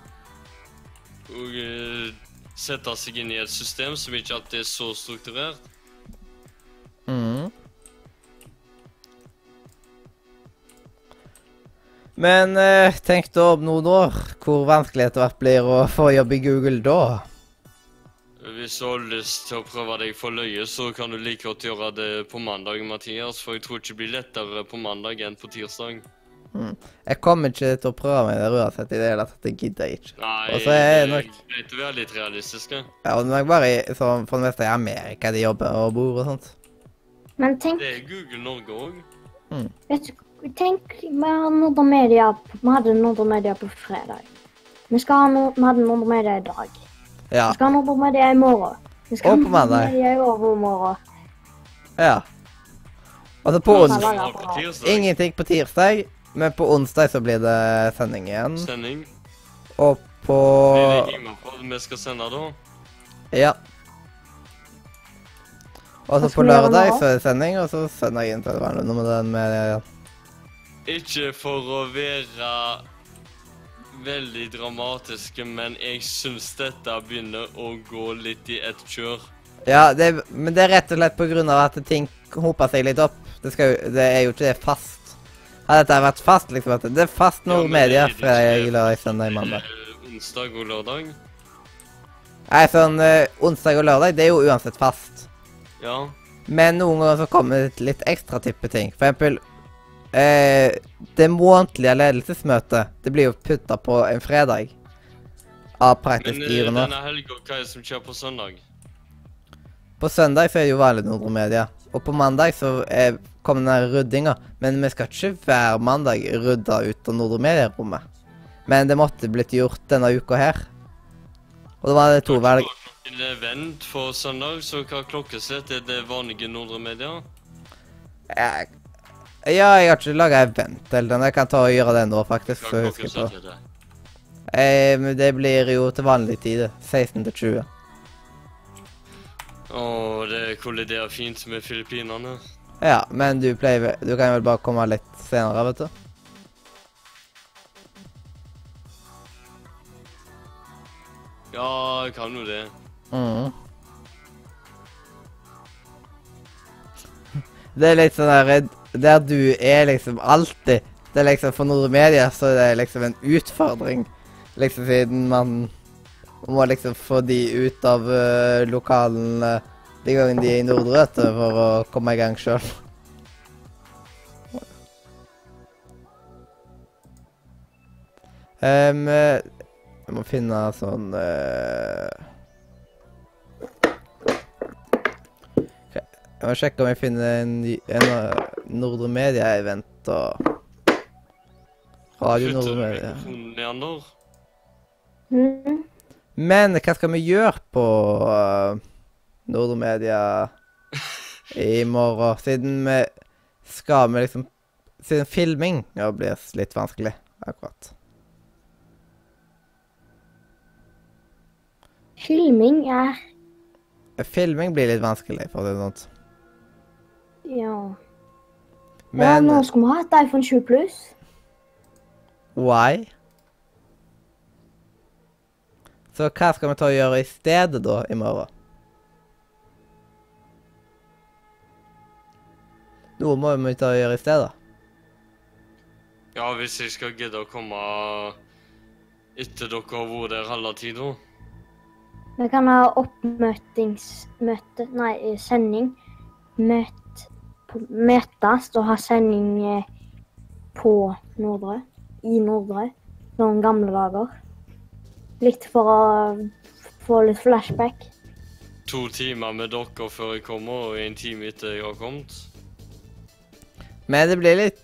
[SPEAKER 2] og uh, sette seg inn i et system som ikke alltid er så strukturert.
[SPEAKER 1] Mm. Men uh, tenk da om noen år hvor vanskelig det blir å få jobb i Google da.
[SPEAKER 2] Hvis du har lyst til å prøve deg for løye, så kan du like godt gjøre det på mandag, Mathias. For jeg tror ikke det blir lettere på mandag enn på tirsdag.
[SPEAKER 1] Jeg kommer ikke til å prøve meg der uansett i det hele tatt. Det gidder jeg ikke.
[SPEAKER 2] Nei,
[SPEAKER 1] Og så er
[SPEAKER 2] det
[SPEAKER 1] jeg nok-
[SPEAKER 2] greit å være litt realistisk.
[SPEAKER 1] Ja, og det er bare i, sånn, for det meste i Amerika de jobber og bor og sånt.
[SPEAKER 3] Men tenk,
[SPEAKER 2] Det er Google Norge òg.
[SPEAKER 3] vet du, tenk vi har Nordre Media Vi hadde Nordre Media på fredag. Vi, skal ha Nord, vi hadde Nordre Media i dag.
[SPEAKER 1] Ja.
[SPEAKER 3] Vi skal på med det i morgen. Vi skal
[SPEAKER 1] Og på mandag.
[SPEAKER 3] Media i overmorgen.
[SPEAKER 1] ja. Altså på
[SPEAKER 3] Ja,
[SPEAKER 1] ons
[SPEAKER 3] da-
[SPEAKER 2] Skal vi ha på tirsdag?
[SPEAKER 1] Ingenting på tirsdag, men på onsdag så blir det sending igjen.
[SPEAKER 2] Sending.
[SPEAKER 1] Og på
[SPEAKER 2] Blir det hjemmefra vi skal sende da?
[SPEAKER 1] Ja. Og så på lørdag så er det sending, og så sender jeg inn til vanlig med den med
[SPEAKER 2] Ikke for å være veldig dramatiske, men jeg syns dette begynner å gå litt i ett kjør.
[SPEAKER 1] Ja, det, men det er rett og slett av at ting hoper seg litt opp. Det, skal, det er jo ikke det fast. Hadde dette vært fast, liksom at Det er fast
[SPEAKER 2] Ja, media
[SPEAKER 1] fredag, lørdag, søndag, mandag.
[SPEAKER 2] Eh, Onsdag og lørdag.
[SPEAKER 1] Nei, sånn eh, onsdag og lørdag, det er jo uansett fast.
[SPEAKER 2] Ja.
[SPEAKER 1] Men noen ganger så kommer det litt ekstra type ting. For eksempel eh, Det månedlige ledelsesmøtet, det blir jo putta på en fredag. Av praktisk
[SPEAKER 2] Men eh, denne helga, hva er det som skjer på søndag?
[SPEAKER 1] På søndag så er det jo vanlig Nordre. Og på mandag så er, kommer den ryddinga. Men vi skal ikke hver mandag rydde ut av Nordre Media-rommet. Men det måtte blitt gjort denne uka her. Og da var det to valg.
[SPEAKER 2] En event for søndag, så hva klokkeslett er det vanlige Nordre Media?
[SPEAKER 1] Jeg, Ja, jeg har ikke laga event eller den. Jeg kan ta og gjøre det nå, faktisk. Så husker jeg på. Eh, men det blir jo til vanlig tid. 16 til 20.
[SPEAKER 2] Å, det kolliderer fint med Filippinene.
[SPEAKER 1] Ja, men du pleier Du kan vel bare komme litt senere, vet du.
[SPEAKER 2] Ja, jeg kan jo det.
[SPEAKER 1] Mhm. Det er litt sånn der Der du er liksom alltid Det er liksom For Nordre Media så er det liksom en utfordring. Liksom siden man må liksom få de ut av uh, lokalen eh, de gangene de er i Nordre, for å komme i gang sjøl. Um, jeg må finne sånn eh, Jeg må sjekke om jeg finner en, en eh, Nordre Media-event og Radio Nordre Media.
[SPEAKER 3] Mm.
[SPEAKER 1] Men hva skal vi gjøre på uh, Nordre Media i morgen? Siden vi skal vi liksom Siden filming ja, blir litt vanskelig akkurat.
[SPEAKER 3] Filming er
[SPEAKER 1] Filming blir litt vanskelig, for å si det sånn.
[SPEAKER 3] Ja. ja, nå skal vi ha et iPhone 20 pluss.
[SPEAKER 1] why? Så hva skal vi ta og gjøre i stedet da, i morgen? Noe må vi ta og gjøre i stedet.
[SPEAKER 2] Ja, hvis jeg skal gidde å komme etter dere har vært der halve tida.
[SPEAKER 3] Vi kan ha oppmøtingsmøte Nei, eh, sending. Møt, på, møtes og ha sending eh, på Nordre. I Nordre. Noen gamle dager. Litt for å få litt flashback.
[SPEAKER 2] To timer med dere før jeg kommer, og en time etter jeg har kommet.
[SPEAKER 1] Men det blir litt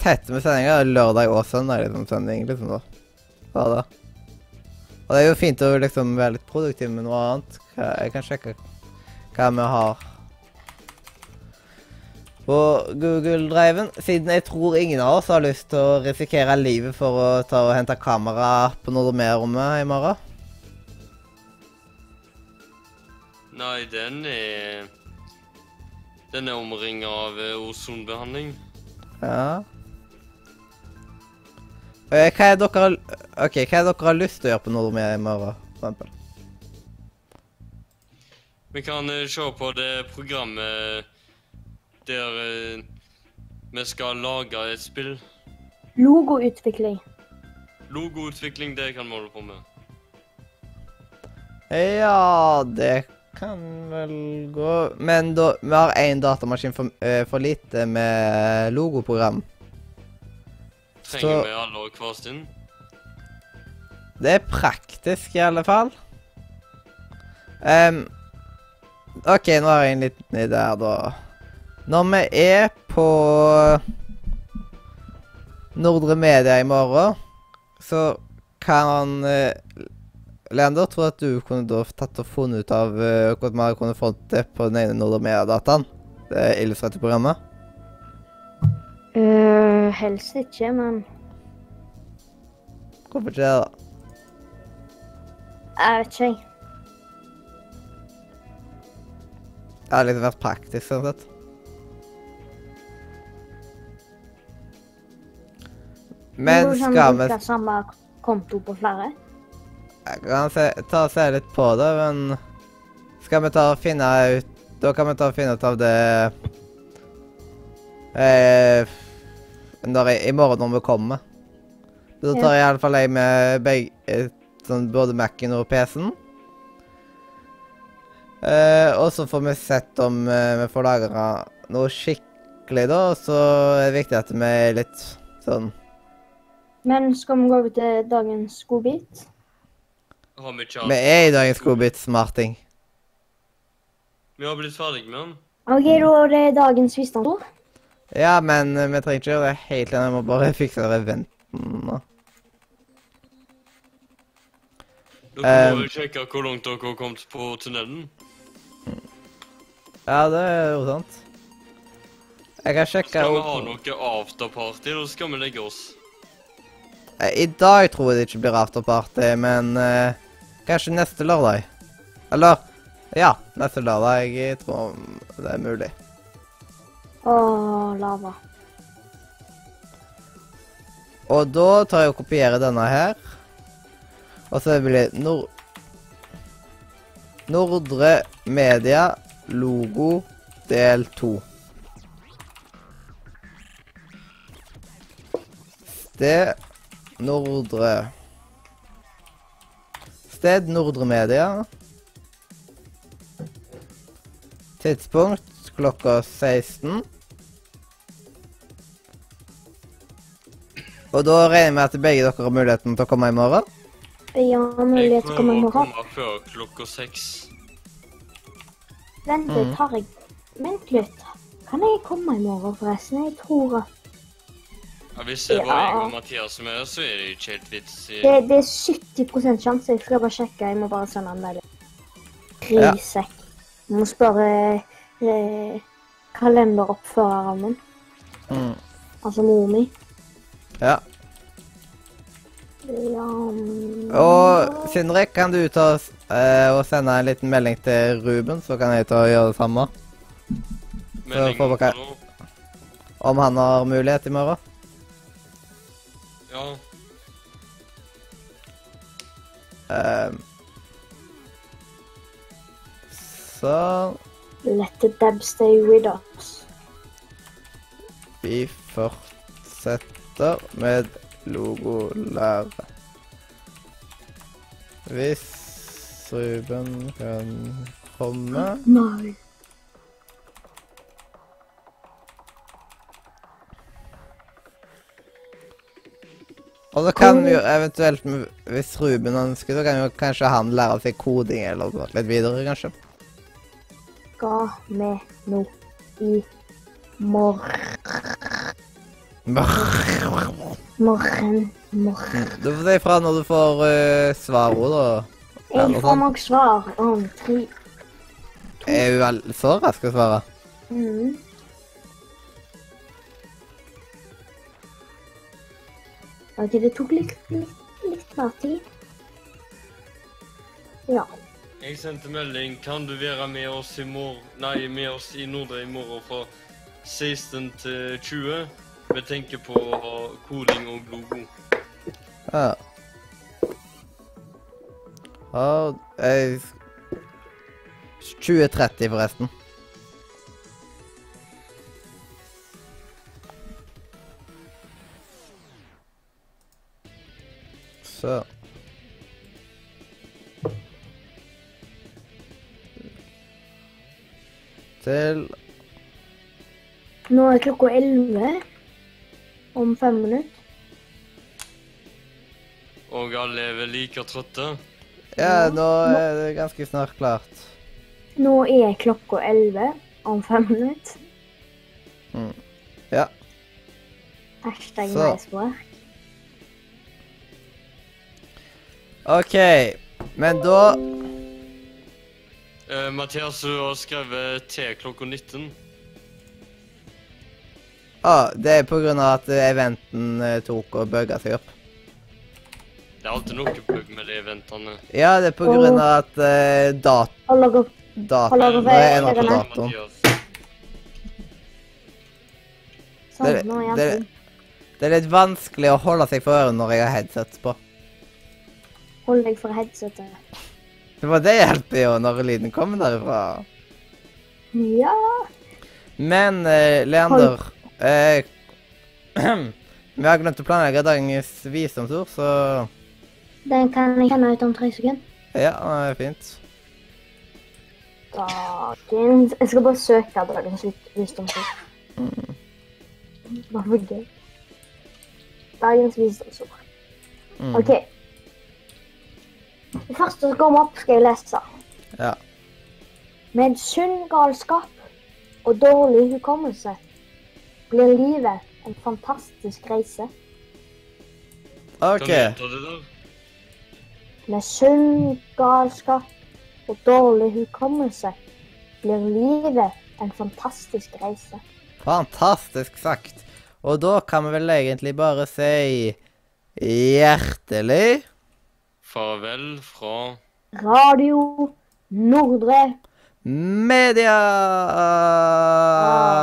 [SPEAKER 1] tett med sendinger. Lørdag og søndag liksom sending, liksom da. Hva da. Og det er jo fint å liksom være litt produktiv med noe annet. Jeg kan sjekke hva vi har på Google Driven. Siden jeg tror ingen av oss har lyst til å risikere livet for å ta og hente kamera på Nordmea-rommet i morgen.
[SPEAKER 2] Nei, den er Den er omringa av eh, ozonbehandling.
[SPEAKER 1] Ja. Eh, Hva er dere har OK, hva er dere har lyst til å gjøre på Nordmea i morgen, for eksempel?
[SPEAKER 2] Vi kan eh, se på det programmet der eh, vi skal lage et spill.
[SPEAKER 3] Logoutvikling.
[SPEAKER 2] Logoutvikling, det kan vi holde på med.
[SPEAKER 1] Ja, det kan vel gå Men da, vi har én datamaskin for, uh, for lite med logoprogram.
[SPEAKER 2] Trenger
[SPEAKER 1] Så-
[SPEAKER 2] vi alle hver sin?
[SPEAKER 1] Det er praktisk, i alle fall. Um, OK, nå har jeg en liten idé her, da. Når vi er på Nordre Media i morgen, så kan uh, Leander, tro at du kunne da tatt og funnet ut av uh, hvordan man kunne fått det på den ene Nordre Media-dataen? Det illustrerte programmet?
[SPEAKER 3] Øh, helst ikke, men
[SPEAKER 1] Hvorfor ikke det, da?
[SPEAKER 3] jeg vet ikke, jeg.
[SPEAKER 1] Det hadde liksom vært praktisk, sånn sett. Men skal vi
[SPEAKER 3] bruke samme konto på flere?
[SPEAKER 1] Jeg kan se, ta og se litt på det, men Skal vi ta og finne ut Da kan vi ta og finne ut av det eh, når jeg, I morgen når vi kommer. Da tar jeg iallfall jeg med begge eh, sånn, både Mac-en og PC-en. Eh, og så får vi sett om eh, vi får lagra noe skikkelig, da. Så er det viktig at vi er litt sånn
[SPEAKER 3] Men skal vi gå over til dagens godbit?
[SPEAKER 2] Har vi ikke
[SPEAKER 1] Vi er i dagens godbit smarting.
[SPEAKER 2] Vi har blitt ferdig med den.
[SPEAKER 3] OK, da er det dagens visdomsord.
[SPEAKER 1] Ja, men eh, vi trenger ikke gjøre det helt igjen. Vi må bare fikse eventen nå.
[SPEAKER 2] Dere
[SPEAKER 1] Um,
[SPEAKER 2] må jo sjekke hvor langt dere har kommet på tunnelen.
[SPEAKER 1] Ja, det er jo sant. Jeg kan sjekke
[SPEAKER 2] Skal vi ha noe afterparty, eller skal vi legge oss?
[SPEAKER 1] Eh, I dag tror jeg det ikke blir afterparty, men eh, kanskje neste lørdag. Eller ja, neste lørdag. Jeg tror det er mulig.
[SPEAKER 3] Å, lava.
[SPEAKER 1] Og da tar jeg og kopierer denne her. Og så blir det Nord... Nordre Media logo del 2. Sted Nordre Sted Nordre Media. Tidspunkt klokka 16. Og da regner jeg med at begge dere har muligheten til å komme i morgen?
[SPEAKER 3] Har mulighet til å komme i
[SPEAKER 2] morgen. Jeg
[SPEAKER 3] kommer
[SPEAKER 2] komme før klokka seks.
[SPEAKER 3] Vent
[SPEAKER 1] Mm.
[SPEAKER 3] litt, har jeg Vent litt. Kan jeg komme i morgen, forresten? Jeg tror at
[SPEAKER 2] Ja, hvis det bare jeg og Mathias er så er det ikke helt vits i
[SPEAKER 3] det, det er 70 sjanse. Jeg skal bare sjekke. Jeg må bare sende en melding.
[SPEAKER 1] Ja.
[SPEAKER 3] Grisekk. Jeg må spørre eh, kalenderoppføreren min.
[SPEAKER 1] Mm.
[SPEAKER 3] Altså mor mi.
[SPEAKER 1] Ja.
[SPEAKER 3] Ja mm,
[SPEAKER 1] Og Sindre, kan du ta eh, og sende en liten melding til Ruben, så kan jeg ta og gjøre det samme?
[SPEAKER 2] melding
[SPEAKER 1] får
[SPEAKER 2] om
[SPEAKER 1] dere- Om han har mulighet i morgen?
[SPEAKER 2] Ja.
[SPEAKER 1] Um. så
[SPEAKER 3] Let the dab stay with us.
[SPEAKER 1] vi fortsetter med logolære. Hvis Ruben kan komme
[SPEAKER 3] Nei.
[SPEAKER 1] Og så kan vi jo eventuelt, hvis Ruben ønsker, så kan jo kanskje han lære seg koding eller noe litt videre, kanskje.
[SPEAKER 3] Skal vi nå i morgen Morgen, morgen.
[SPEAKER 1] Du får si ifra når du får uh, svaret, da.
[SPEAKER 3] Jeg får nok svar om tre
[SPEAKER 1] Er hun så rask å svare?
[SPEAKER 3] mm. Ok, det tok litt, litt, litt mer tid. Ja.
[SPEAKER 2] Jeg sendte melding. Kan du være med oss i morgen Nei, med oss i Nordre i morgen fra 16 til 20? Vi tenker på å ha koding og logo.
[SPEAKER 1] Ja. Og eh, 2030, forresten. Så Til
[SPEAKER 3] Nå er klokka 11 om fem minutter.
[SPEAKER 2] Og alle er vel like trøtte?
[SPEAKER 1] Ja, nå er det ganske snart klart.
[SPEAKER 3] Nå er klokka 11 om fem minutter.
[SPEAKER 1] Ja.
[SPEAKER 3] Hashtag
[SPEAKER 1] Så.
[SPEAKER 3] nice work.
[SPEAKER 1] OK. Men da
[SPEAKER 2] Eh, Mathias, du har skrevet til klokka 19.
[SPEAKER 1] ah, Det er på grunn av at eventen eh, tok og bugga seg opp.
[SPEAKER 2] Det er alltid noe bug med de eventene.
[SPEAKER 1] Ja, det er på grunn av at uh, dat datoen er endret på datoen.
[SPEAKER 3] Sånn.
[SPEAKER 1] Det-
[SPEAKER 3] er
[SPEAKER 1] det-. Det er litt vanskelig å holde seg for øret når jeg har headset på.
[SPEAKER 3] Hold deg for headsetet.
[SPEAKER 1] Det var det hjelper jo når lyden kommer derifra.
[SPEAKER 3] Ja.
[SPEAKER 1] Men eh, Leander eh, Vi har glemt å planlegge dagens visdomsord, så
[SPEAKER 3] Den kan jeg kjenne ut om tre sekunder.
[SPEAKER 1] ja, det er fint.
[SPEAKER 3] Dagens Jeg skal bare søke dagens visdomsord. Mm. Bare for gøy. Dagens visdomsord.
[SPEAKER 1] Mm.
[SPEAKER 3] OK. Det første som kommer opp, skal jeg lese.
[SPEAKER 1] Ja.
[SPEAKER 3] Med sunn galskap og dårlig hukommelse blir livet en fantastisk reise.
[SPEAKER 1] OK.
[SPEAKER 3] Med sunn galskap og dårlig hukommelse blir livet en fantastisk reise.
[SPEAKER 1] Fantastisk sagt. Og da kan vi vel egentlig bare si hjertelig
[SPEAKER 2] Farvel fra
[SPEAKER 3] Radio Nordre
[SPEAKER 1] Media! Ah.